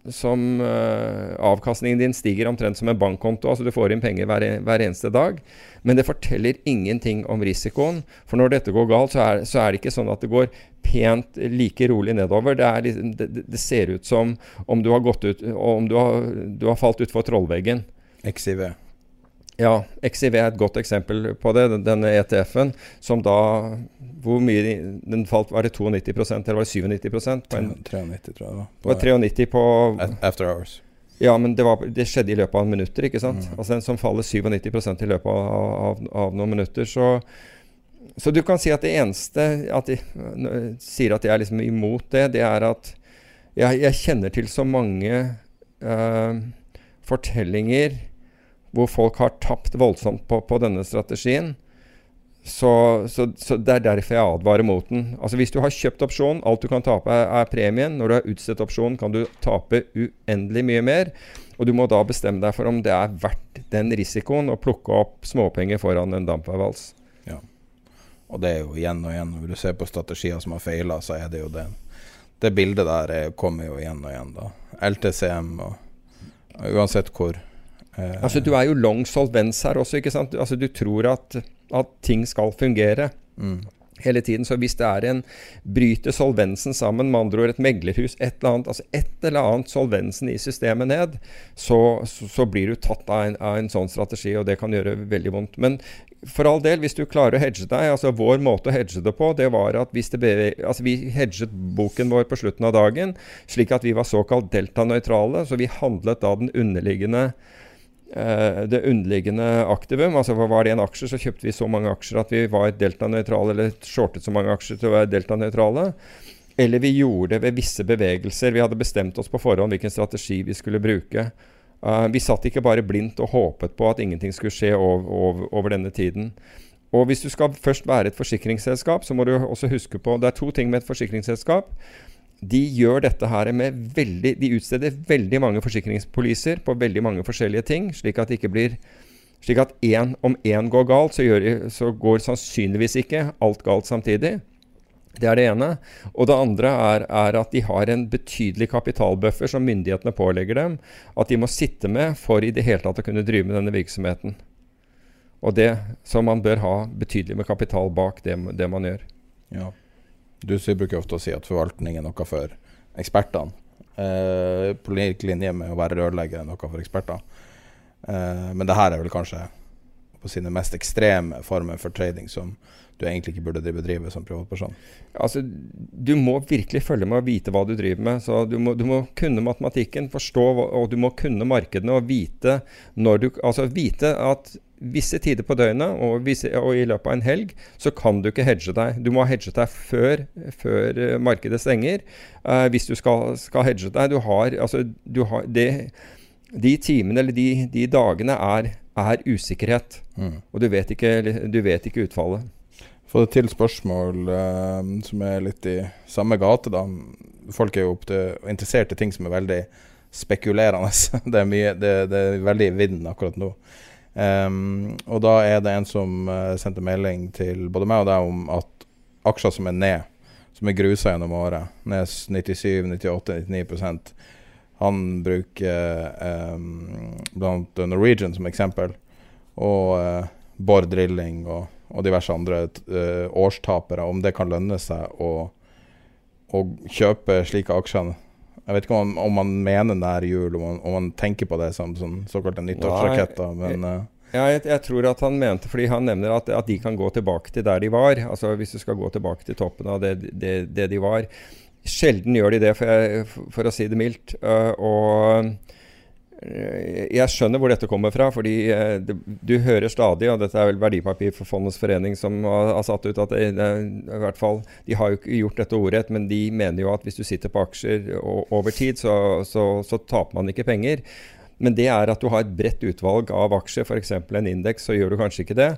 som uh, avkastningen din stiger omtrent som en bankkonto. Altså du får inn penger hver, hver, eneste dag. Men det forteller ingenting om risikoen. For når dette går galt, så er, så er, det ikke sånn at det går pent like rolig nedover. Det, er, det, det ser ut som om du har gått ut Om du har, du har falt utfor trollveggen. XIV. Ja, XIV er et godt eksempel på det. Denne ETF-en som da Hvor mye den falt? Var det 92% eller var det 97 på en, 93, tror jeg var. På, var 93 på After hours. Ja, men det, var, det, skjedde i løpet av minutter, ikke sant? Mm. Altså En som faller 97% i løpet av, av, av, noen minutter. Så, så du kan si at det eneste at de, sier at jeg er liksom imot det, det er at jeg, jeg kjenner til så mange uh, fortellinger hvor folk har tapt voldsomt på, på denne strategien. Så, så, så, Det er derfor jeg advarer mot den. Altså Hvis du har kjøpt opsjon, alt du kan tape er, er premien. Når du har utstedt opsjon, kan du tape uendelig mye mer. Og du må da bestemme deg for om det er verdt den risikoen å plukke opp småpenger foran en dampveivals. Ja. Og det er jo igjen og igjen. Når du ser på strategier som har feila, så er det jo det. Det bildet der er, kommer jo igjen og igjen, da. LTCM og uansett hvor. Eh, altså Du er jo long solvens her også, ikke sant. Altså Du tror at at ting skal fungere. Mm. Hele tiden. Så hvis det er en Bryter solvensen sammen, med andre ord et meglerhus, et eller annet altså et eller annet solvensen i systemet ned, så, så, så blir du tatt av en, av en, sånn strategi, og det kan gjøre veldig vondt. Men for all del, hvis du klarer å hedge deg altså Vår måte å hedge det på, det var at hvis det altså vi hedget boken vår på slutten av dagen, slik at vi var såkalt delta-nøytrale. Så vi handlet da den underliggende det underliggende aktivum. altså Var det en aksje, så kjøpte vi så mange aksjer at vi var delta-nøytrale, eller shortet så mange aksjer til å være delta-nøytrale. Eller vi gjorde det ved visse bevegelser. Vi hadde bestemt oss på forhånd hvilken strategi vi skulle bruke. Uh, vi satt ikke bare blindt og håpet på at ingenting skulle skje over, over, over, denne tiden. Og hvis du skal først være et forsikringsselskap, så må du også huske på Det er to ting med et forsikringsselskap de gjør dette her med veldig De utsteder veldig mange forsikringspoliser på veldig mange forskjellige ting, slik at det ikke blir slik at en, om én går galt, så, gjør, så, går sannsynligvis ikke alt galt samtidig. Det er det ene. Og det andre er, er, at de har en betydelig kapitalbuffer som myndighetene pålegger dem at de må sitte med for i det hele tatt å kunne drive med denne virksomheten. Og det, Så man bør ha betydelig med kapital bak det, det man gjør. Ja. Du bruker ofte å si at forvaltning er noe for ekspertene. Eh, på lik linje med å være rørlegger er noe for eksperter. Eh, men det her er vel kanskje på sine mest ekstreme former for trading som du egentlig ikke burde drive, drive som privatperson? Altså, du må virkelig følge med og vite hva du driver med. Så du må, du må kunne matematikken, forstå, og du må kunne markedene og vite når du Altså vite at visse tider på døgnet og, visse, og, i løpet av en helg, så kan du ikke hedge deg. Du må hedge deg før, før uh, markedet stenger. Uh, hvis du skal, skal, hedge deg. Du har, altså, du har det, De timene eller de, de dagene er, er usikkerhet. Mm. Og du vet, ikke, du vet ikke utfallet. Få et til spørsmål eh, som er litt i samme gate. da. Folk er jo interessert i ting som er veldig spekulerende. det, er mye, det, det er veldig i vinden akkurat nå. Um, og da er det en som uh, sendte melding til både meg og deg om at aksjer som er ned, som er grusa gjennom året, ned 97, 98, 99% Han bruker um, blant Norwegian som eksempel, og uh, Bård Drilling og, og, diverse andre uh, årstapere, om det kan lønne seg å, å kjøpe slike aksjer jeg vet ikke om, om man mener nær jul, om man, om man, tenker på det som sånn, såkalte nyttårsraketter, men uh. Ja, jeg, jeg, tror at han mente Fordi han nevner at, at, de kan gå tilbake til der de var. Altså Hvis du skal gå tilbake til toppen av det, det, det de var. Sjelden gjør de det, for, jeg, for å si det mildt. Uh, og Eh, jeg skjønner hvor dette kommer fra, fordi eh, du hører stadig, og dette er vel Verdipapir for Fondets forening som har, satt ut at det, det, i hvert fall, De har jo ikke gjort dette ordrett, men de mener jo at hvis du sitter på aksjer over tid, så, så, så taper man ikke penger. Men det er at du har et bredt utvalg av aksjer, f.eks. en indeks, så gjør du kanskje ikke det.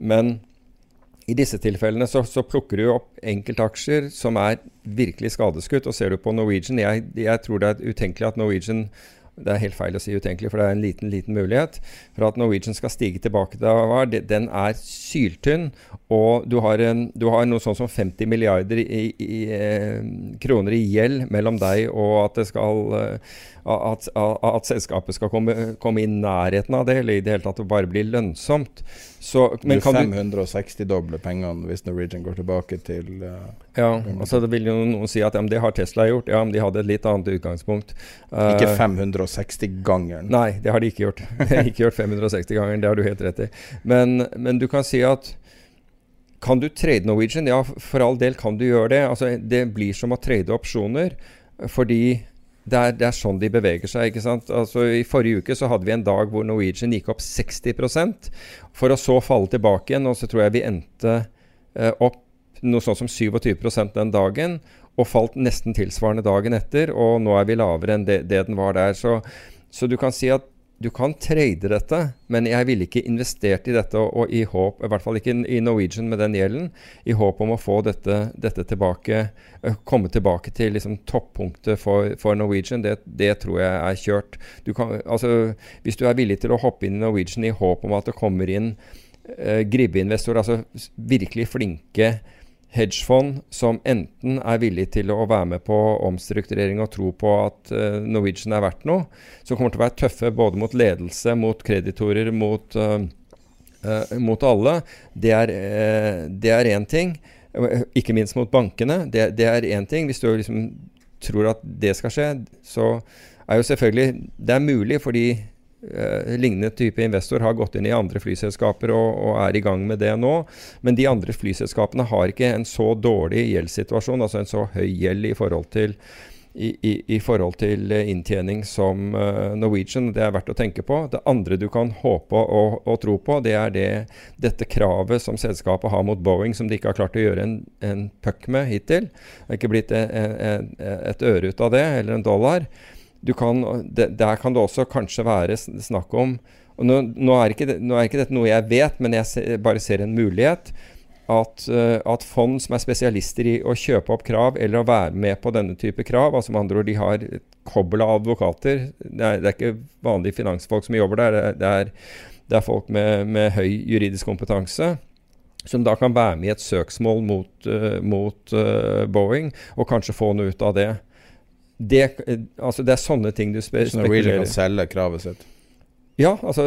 Men i disse tilfellene så, så, plukker du opp enkeltaksjer som er virkelig skadeskutt. Og ser du på Norwegian Jeg, jeg tror det er utenkelig at Norwegian det er helt feil å si utenkelig, for det er en liten liten mulighet for at Norwegian skal stige tilbake til det var. Den er syltynn, og du har, en, du har noe sånn som 50 milliarder i, i, eh, kroner i gjeld mellom deg og at, skal, eh, at, at, at selskapet skal komme, komme, i nærheten av det, eller i det hele tatt bare bli lønnsomt. Så, men du 560-doble pengene hvis Norwegian går tilbake til uh, Ja, altså det vil jo noen si at ja, det har Tesla gjort. Ja, men de hadde et litt annet utgangspunkt. Uh, ikke 560-gangeren? Nei, det har de ikke gjort. Ikke gjort 560-gangeren, det har du helt rett i. Men, men, du kan si at kan du trade Norwegian? Ja, for all del kan du gjøre det. Altså, det blir som å trade opsjoner, fordi det er, det er, sånn de beveger seg. ikke sant? Altså I forrige uke så hadde vi en dag hvor Norwegian gikk opp 60% for å så falle tilbake igjen. Og så tror jeg vi endte eh, opp noe sånn som 27% den dagen, og falt nesten tilsvarende dagen etter. Og nå er vi lavere enn det, det den var der. Så, så, du kan si at du kan trade dette, men jeg ville ikke investert i dette og, og, i håp, i hvert fall ikke i Norwegian med den gjelden, i håp om å få dette, dette tilbake, komme tilbake til liksom, toppunktet for, for Norwegian. Det, det, tror jeg er kjørt. Du kan, altså, hvis du er villig til å hoppe inn i Norwegian i håp om at det kommer inn eh, gribbeinvestorer, altså virkelig flinke hedgefond som enten er villig til å være med på omstrukturering og tro på at uh, Norwegian er verdt noe, som kommer til å være tøffe både mot ledelse, mot kreditorer, mot, uh, uh, mot alle, det er én ting. Ikke minst mot bankene. Det, det er én ting. Hvis du liksom tror at det skal skje, så er jo selvfølgelig Det er mulig fordi Uh, lignende type investor har gått inn i andre flyselskaper og, og, er i gang med det nå. Men de andre flyselskapene har ikke en så dårlig gjeldssituasjon, altså en så høy gjeld i forhold til, i, i, i forhold til uh, inntjening som uh, Norwegian. Det er verdt å tenke på. Det andre du kan håpe og, og tro på, det er det, dette kravet som selskapet har mot Boeing, som de ikke har klart å gjøre en, en puck med hittil. Det er ikke blitt en, en, et øre ut av det, eller en dollar kan, der kan det også kanskje være snakk om nå, nå, er ikke, nå, er ikke dette noe jeg vet, men jeg ser, bare ser en mulighet. At, uh, at, fond som er spesialister i å kjøpe opp krav eller å være med på denne type krav, altså med andre ord de har et kobbel av advokater Det er, det er ikke vanlige finansfolk som jobber der, det er, det er folk med, med, høy juridisk kompetanse. Som da kan være med i et søksmål mot, uh, mot uh, Boeing og kanskje få noe ut av det det, altså det er sånne ting du spekulerer Så Norwegian kan selge kravet sitt? Ja, altså,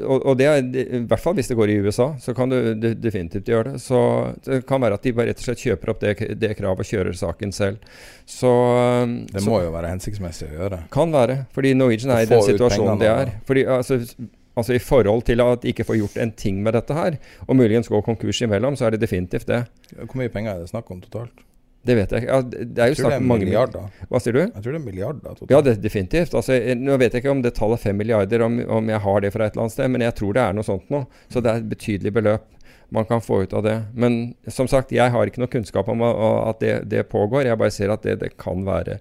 og, og, det er i hvert fall hvis det går i USA, så kan du du definitivt gjøre det. Så det kan være at de bare rett og slett kjøper opp det, det kravet og kjører saken selv. Så Det må så, jo være hensiktsmessig å gjøre? Kan være, fordi Norwegian er i den situasjonen det er. Fordi altså, altså I forhold til at de ikke får gjort en ting med dette her, og muligens gå konkurs imellom, så er det definitivt det. Hvor mye penger er det snakk om totalt? Det vet jeg ikke. Ja, det er jo snakk om mange milliarder. Hva sier du? Jeg tror det er milliarder. Totalt. Ja, det, definitivt. Altså, nå vet jeg ikke om det tallet fem milliarder, om, om, jeg har det fra et eller annet sted, men jeg tror det er noe sånt nå. Så det er et betydelig beløp man kan få ut av det. Men som sagt, jeg har ikke noe kunnskap om at det, det pågår. Jeg bare ser at det, det kan være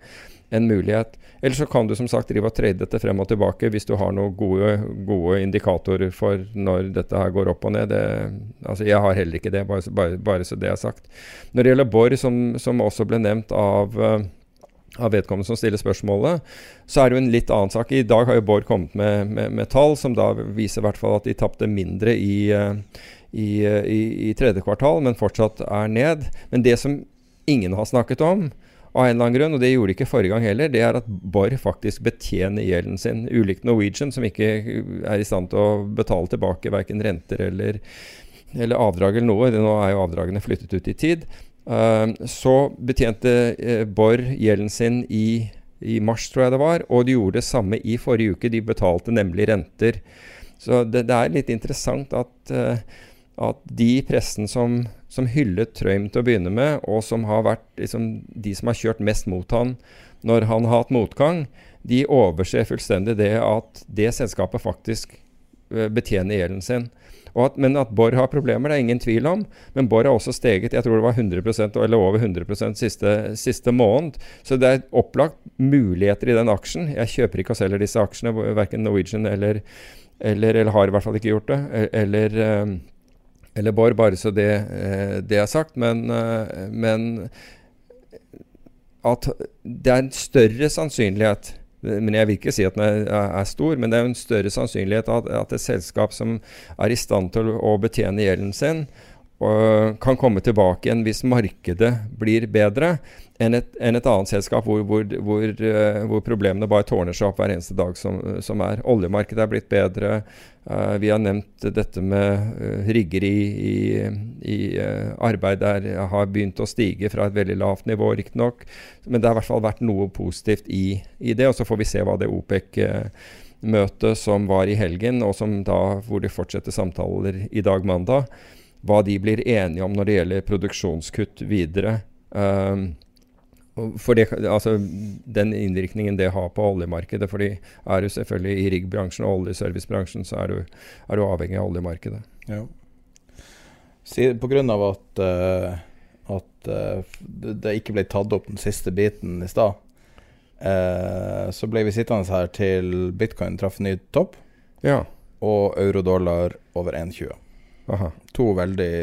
en mulighet. Eller så kan du som sagt drive og trade dette frem og tilbake hvis du har noen gode, gode indikatorer for når dette her går opp og ned. Det, altså jeg har heller ikke det, bare, bare, bare, så det er sagt. Når det gjelder Borr, som, som også ble nevnt av uh, av vedkommende som stiller spørsmålet, så er det jo en litt annen sak. I dag har jo Bård kommet med, med, med, tall som da viser i hvert fall at de tapte mindre i, uh, i, uh, i, i, tredje kvartal, men fortsatt er ned. Men det som ingen har snakket om, av en eller annen grunn, og det gjorde de ikke forrige gang heller, det er at Borr faktisk betjener gjelden sin. Ulikt Norwegian, som ikke er i stand til å betale tilbake verken renter eller, eller avdrag eller noe. Nå er jo avdragene flyttet ut i tid. Uh, så betjente uh, Borr gjelden sin i, i, mars, tror jeg det var, og de gjorde det samme i forrige uke. De betalte nemlig renter. Så det, det er litt interessant at, uh, at de pressen som som hyllet Trøim til å begynne med, og som har vært liksom, de som har kjørt mest mot han når han har hatt motgang, de overser fullstendig det at det selskapet faktisk uh, betjener gjelden sin. At, men at Borr har problemer, det er ingen tvil om. Men Borr har også steget jeg tror det var 100% eller over 100 siste, siste måned. Så det er opplagt muligheter i den aksjen. Jeg kjøper ikke og selger disse aksjene, verken Norwegian eller, eller, eller har i hvert fall ikke gjort det. E-, eller... Eller Bård, bare så det, eh, det er sagt. Men, eh, men, at det er en større sannsynlighet men Jeg vil ikke si at den er, er stor, men det er en større sannsynlighet at, at et selskap som er i stand til å betjene gjelden sin, kan komme tilbake igjen hvis markedet blir bedre, enn et, enn et annet selskap hvor, hvor, hvor, uh, hvor, problemene bare tårner seg opp hver eneste dag som, som er. Oljemarkedet er blitt bedre. Uh, vi har nevnt dette med uh, rigger i, i, i arbeid der har begynt å stige fra et veldig lavt nivå, riktignok. Men det har i hvert fall vært noe positivt i, i det. Og så får vi se hva det OPEC-møtet som var i helgen, og som da, hvor de fortsetter samtaler i dag mandag, hva de blir enige om når det gjelder produksjonskutt videre. Um, for det, altså, den innvirkningen det har på oljemarkedet. fordi er du selvfølgelig i riggbransjen og oljeservicebransjen, så er du, er du, avhengig av oljemarkedet. Ja. På grunn av at, uh, at uh, det ikke ble tatt opp den siste biten i stad, uh, så ble vi sittende her til bitcoin traff ny topp. Ja. Og euro-dollar over 1,20. To veldig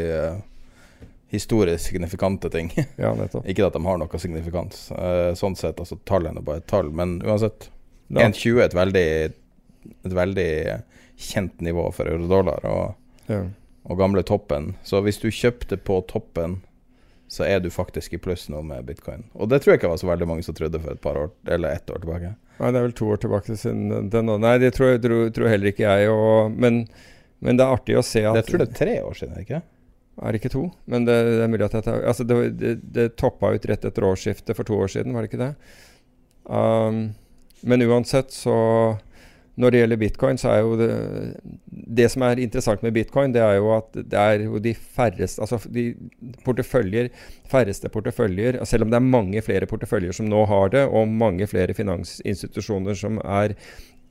historisk signifikante ting. Ja. Ikke at de har noe signifikans. Uh, sånn sett, altså tallene er bare et tall. Men uansett, 1,20 er et veldig, et veldig kjent nivå for euro-dollar og, Ja. og gamle toppen. Så hvis du kjøpte på toppen, så er du faktisk i pluss nå med bitcoin. Og det tror jeg ikke var så veldig mange som trodde for et par år, eller ett år tilbake. Nei, det er vel to år tilbake siden den nå. Nei, det tror, jeg- tror, tror heller ikke jeg. Og, men, men det er artig å se at Jeg tror det er tre år siden, ikke Er det ikke to? Men det, det er mulig at jeg tar Altså, det, det, det toppa ut rett etter årsskiftet for to år siden, var det ikke det? Um, men uansett, så Når det gjelder bitcoin, så er jo det Det som er interessant med bitcoin, det er jo at det er jo de færreste Altså de porteføljer Færreste porteføljer Selv om det er mange flere porteføljer som nå har det, og mange flere finansinstitusjoner som er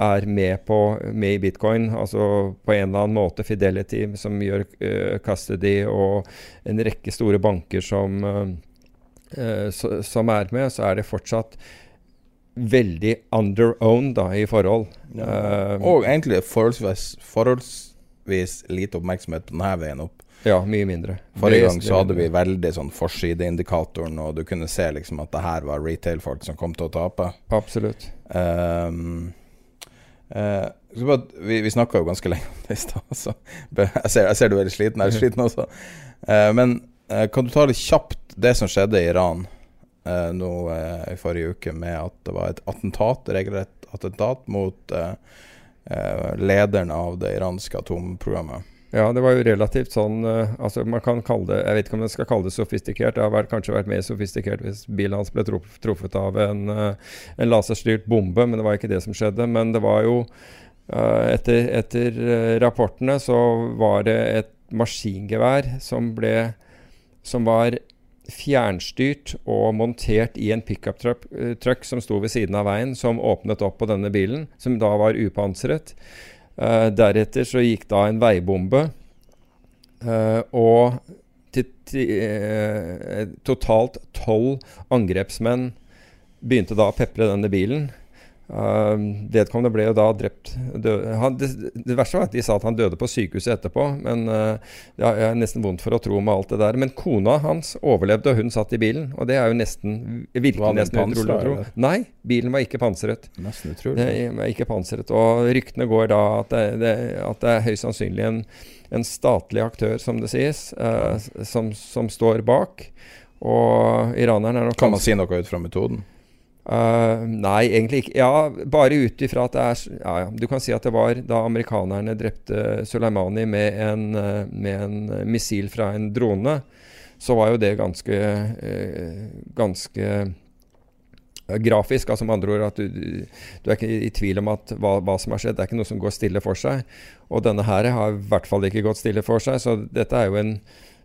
er med, på, med i bitcoin, altså på en eller annen måte Fidelity, som gjør uh, custody, og en rekke store banker som, uh, så, som er med, så er det fortsatt veldig under-owned i forhold. Ja. Uh, og egentlig forholdsvis, forholdsvis lite oppmerksomhet på denne veien opp. Ja, mye mindre. Forrige gang så hadde vi veldig sånn forsideindikatoren, og du kunne se liksom at det her var retail-folk som kom til å tape. Absolutt. Um, bare, vi vi snakka jo ganske lenge om det i stad, så jeg ser, jeg ser du er veldig sliten. Jeg er sliten også. Uh, men uh, kan du ta litt kjapt det som skjedde i Iran nå i forrige uke, med at det var et attentat, regelrett attentat mot lederen av det iranske atomprogrammet? Ja, det var jo relativt sånn eh, Altså, man kan kalle det Jeg vet ikke om man skal kalle det sofistikert. Det har vært, kanskje vært mer sofistikert hvis bilen hans ble truffet av en, eh, en laserstyrt bombe, men det var ikke det som skjedde. Men det var jo eh, Etter, etter rapportene så var det et maskingevær som ble Som var fjernstyrt og montert i en pickup-truck eh, truck som sto ved siden av veien, som åpnet opp på denne bilen, som da var upansret. Eh, deretter så gikk da en veibombe, uh, og til, til, uh, totalt tolv angrepsmenn begynte da å pepre denne bilen. Uh, vedkommende ble jo da drept han, det, det verste var at de sa at han døde på sykehuset etterpå. Men uh, ja, Jeg er nesten vondt for å tro med alt det der. Men kona hans overlevde, og hun satt i bilen. Og det er jo nesten virkelig nesten utrolig å tro. Nei, bilen var ikke pansret. Nesten utrolig. Det var ikke pansret. Og ryktene går da at det, det, at det er høyst sannsynlig en, en statlig aktør, som det sies, uh, som, som står bak. Og iraneren er nok Kan man si noe ut fra metoden? Eh, nei, egentlig ikke. Ja, bare ut ifra at det er ja, ja. Du kan si at det var da amerikanerne drepte Soleimani med en, eh, med en eh, missil fra en drone, så var jo det ganske Ganske grafisk. Altså med andre ord at du, du er ikke i tvil om at hva, hva som har skjedd. Det er ikke noe som går stille for seg. Og denne her har i hvert fall ikke gått stille for seg. Så dette er jo en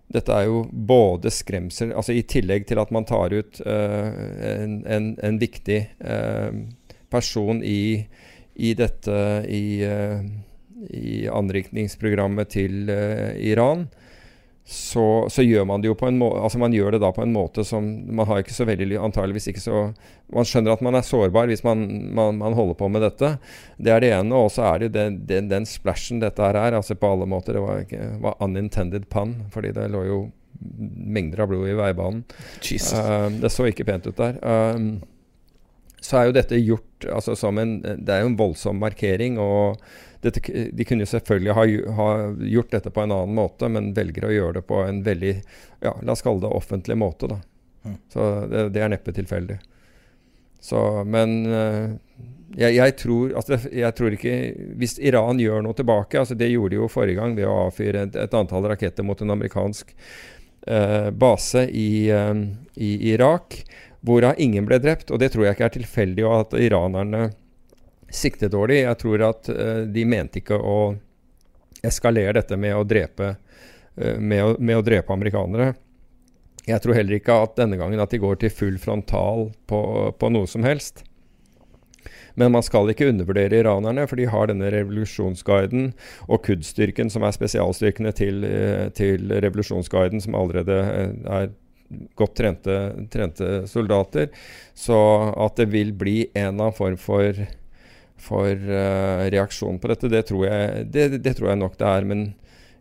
dette er jo både skremsel altså I tillegg til at man tar ut eh, en, en, en viktig eh, person i, i dette i, eh, i anrikningsprogrammet til Iran, så, så gjør man det jo på en måte altså man gjør det da på en måte som Man har ikke så veldig antageligvis ikke så Man skjønner at man er sårbar hvis man, man, man holder på med dette. Det er det ene. Og så er det den, den, den splashen dette her er. altså På alle måter. Det var, ikke, var unintended pun, fordi det lå jo mengder av blod i veibanen. Um, det så ikke pent ut der. Uh, så er jo dette gjort altså, som en Det er jo en voldsom markering. og dette, De kunne jo selvfølgelig ha, ha gjort dette på en annen måte, men velger å gjøre det på en veldig ja, La oss kalle det offentlig måte. da. Mm. Så det, det er neppe tilfeldig. Så, men eh, jeg, jeg, tror, altså, jeg tror ikke Hvis Iran gjør noe tilbake altså Det gjorde de jo forrige gang ved å avfyre et, et antall raketter mot en amerikansk eh, base i, eh, i Irak, hvorav ingen ble drept. Og det tror jeg ikke er tilfeldig, og at iranerne siktet dårlig. Jeg tror at eh, de mente ikke å eskalere dette med å drepe, eh, med å, med å drepe amerikanere. Jeg tror heller ikke at denne gangen at de går til full frontal på, på noe som helst. Men man skal ikke undervurdere iranerne, for de har denne revolusjonsguiden og KUD-styrken, som er spesialstyrkene til, eh, til revolusjonsguiden, som allerede er godt trente, trente soldater. Så at det vil bli en eller annen form for for uh, reaksjonen på dette. Det tror, jeg, det, det tror, jeg, nok det er. Men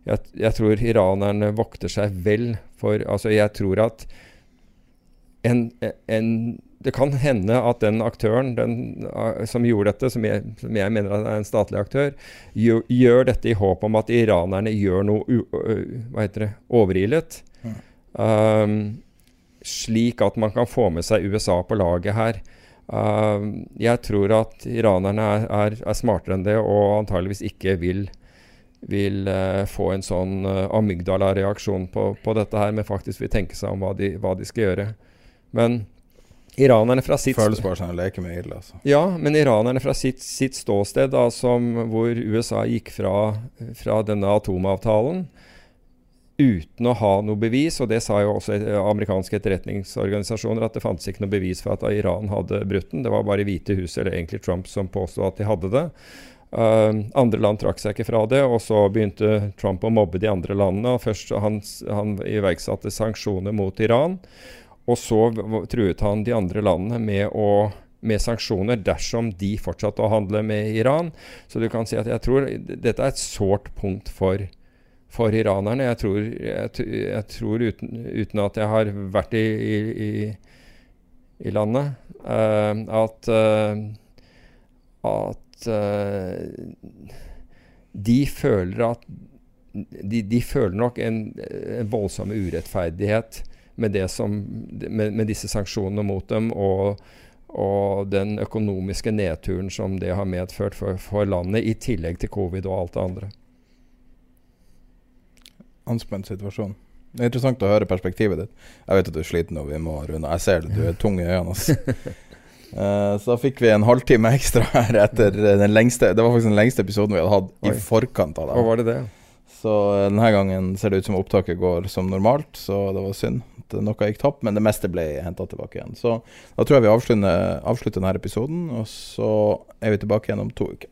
jeg, jeg, tror iranerne vokter seg vel for Altså, jeg tror at en, en det kan hende at den aktøren den, uh, som gjorde dette, som jeg, som jeg, mener er en statlig aktør, gjør, gjør, dette i håp om at iranerne gjør noe uh, hva heter det, overilet. Mm. Um, slik at man kan få med seg USA på laget her. Uh, jeg tror at iranerne er, er, er, smartere enn det, og antageligvis ikke vil, vil uh, få en sånn uh, amygdala-reaksjon på, på, dette her, men faktisk vil tenke seg om hva de, hva de skal gjøre. Men iranerne fra sitt Føles bare som å leke med ild, altså. Ja, men iranerne fra sitt, sitt ståsted, da, som, hvor USA gikk fra, fra denne atomavtalen, uten å ha noe bevis, og det sa jo også amerikanske etterretningsorganisasjoner, at det fantes ikke noe bevis for at Iran hadde brutt den. Det var bare Hvite hus, eller egentlig Trump, som påsto at de hadde det. Uh, andre land trakk seg ikke fra det, og så begynte Trump å mobbe de andre landene. og Først han, han iverksatte sanksjoner mot Iran, og så truet han de andre landene med, å, med sanksjoner dersom de fortsatte å handle med Iran. Så du kan si at jeg tror dette er et sårt punkt for Iran for iranerne. Jeg tror, jeg, jeg tror uten, uten, at jeg har vært i, i, i landet, uh, at, uh, at uh, de føler at de, de føler nok en, en, voldsom urettferdighet med, som, med, med, disse sanksjonene mot dem og, og den økonomiske nedturen som det har medført for, for landet, i tillegg til covid og alt det andre anspent situasjon. Det er interessant å høre perspektivet ditt. Jeg vet at du er sliten og vi må runde. Jeg ser det, du er tung i øynene. uh, så da fikk vi en halvtime ekstra her etter den lengste Det var faktisk den lengste episoden vi hadde hatt Oi. i forkant av det. Og var det det? Så uh, denne gangen ser det ut som opptaket går som normalt, så det var synd noe gikk tapt, men det meste ble henta tilbake igjen. Så da tror jeg vi avslutter, avslutter denne episoden, og så er vi tilbake igjen om to uker.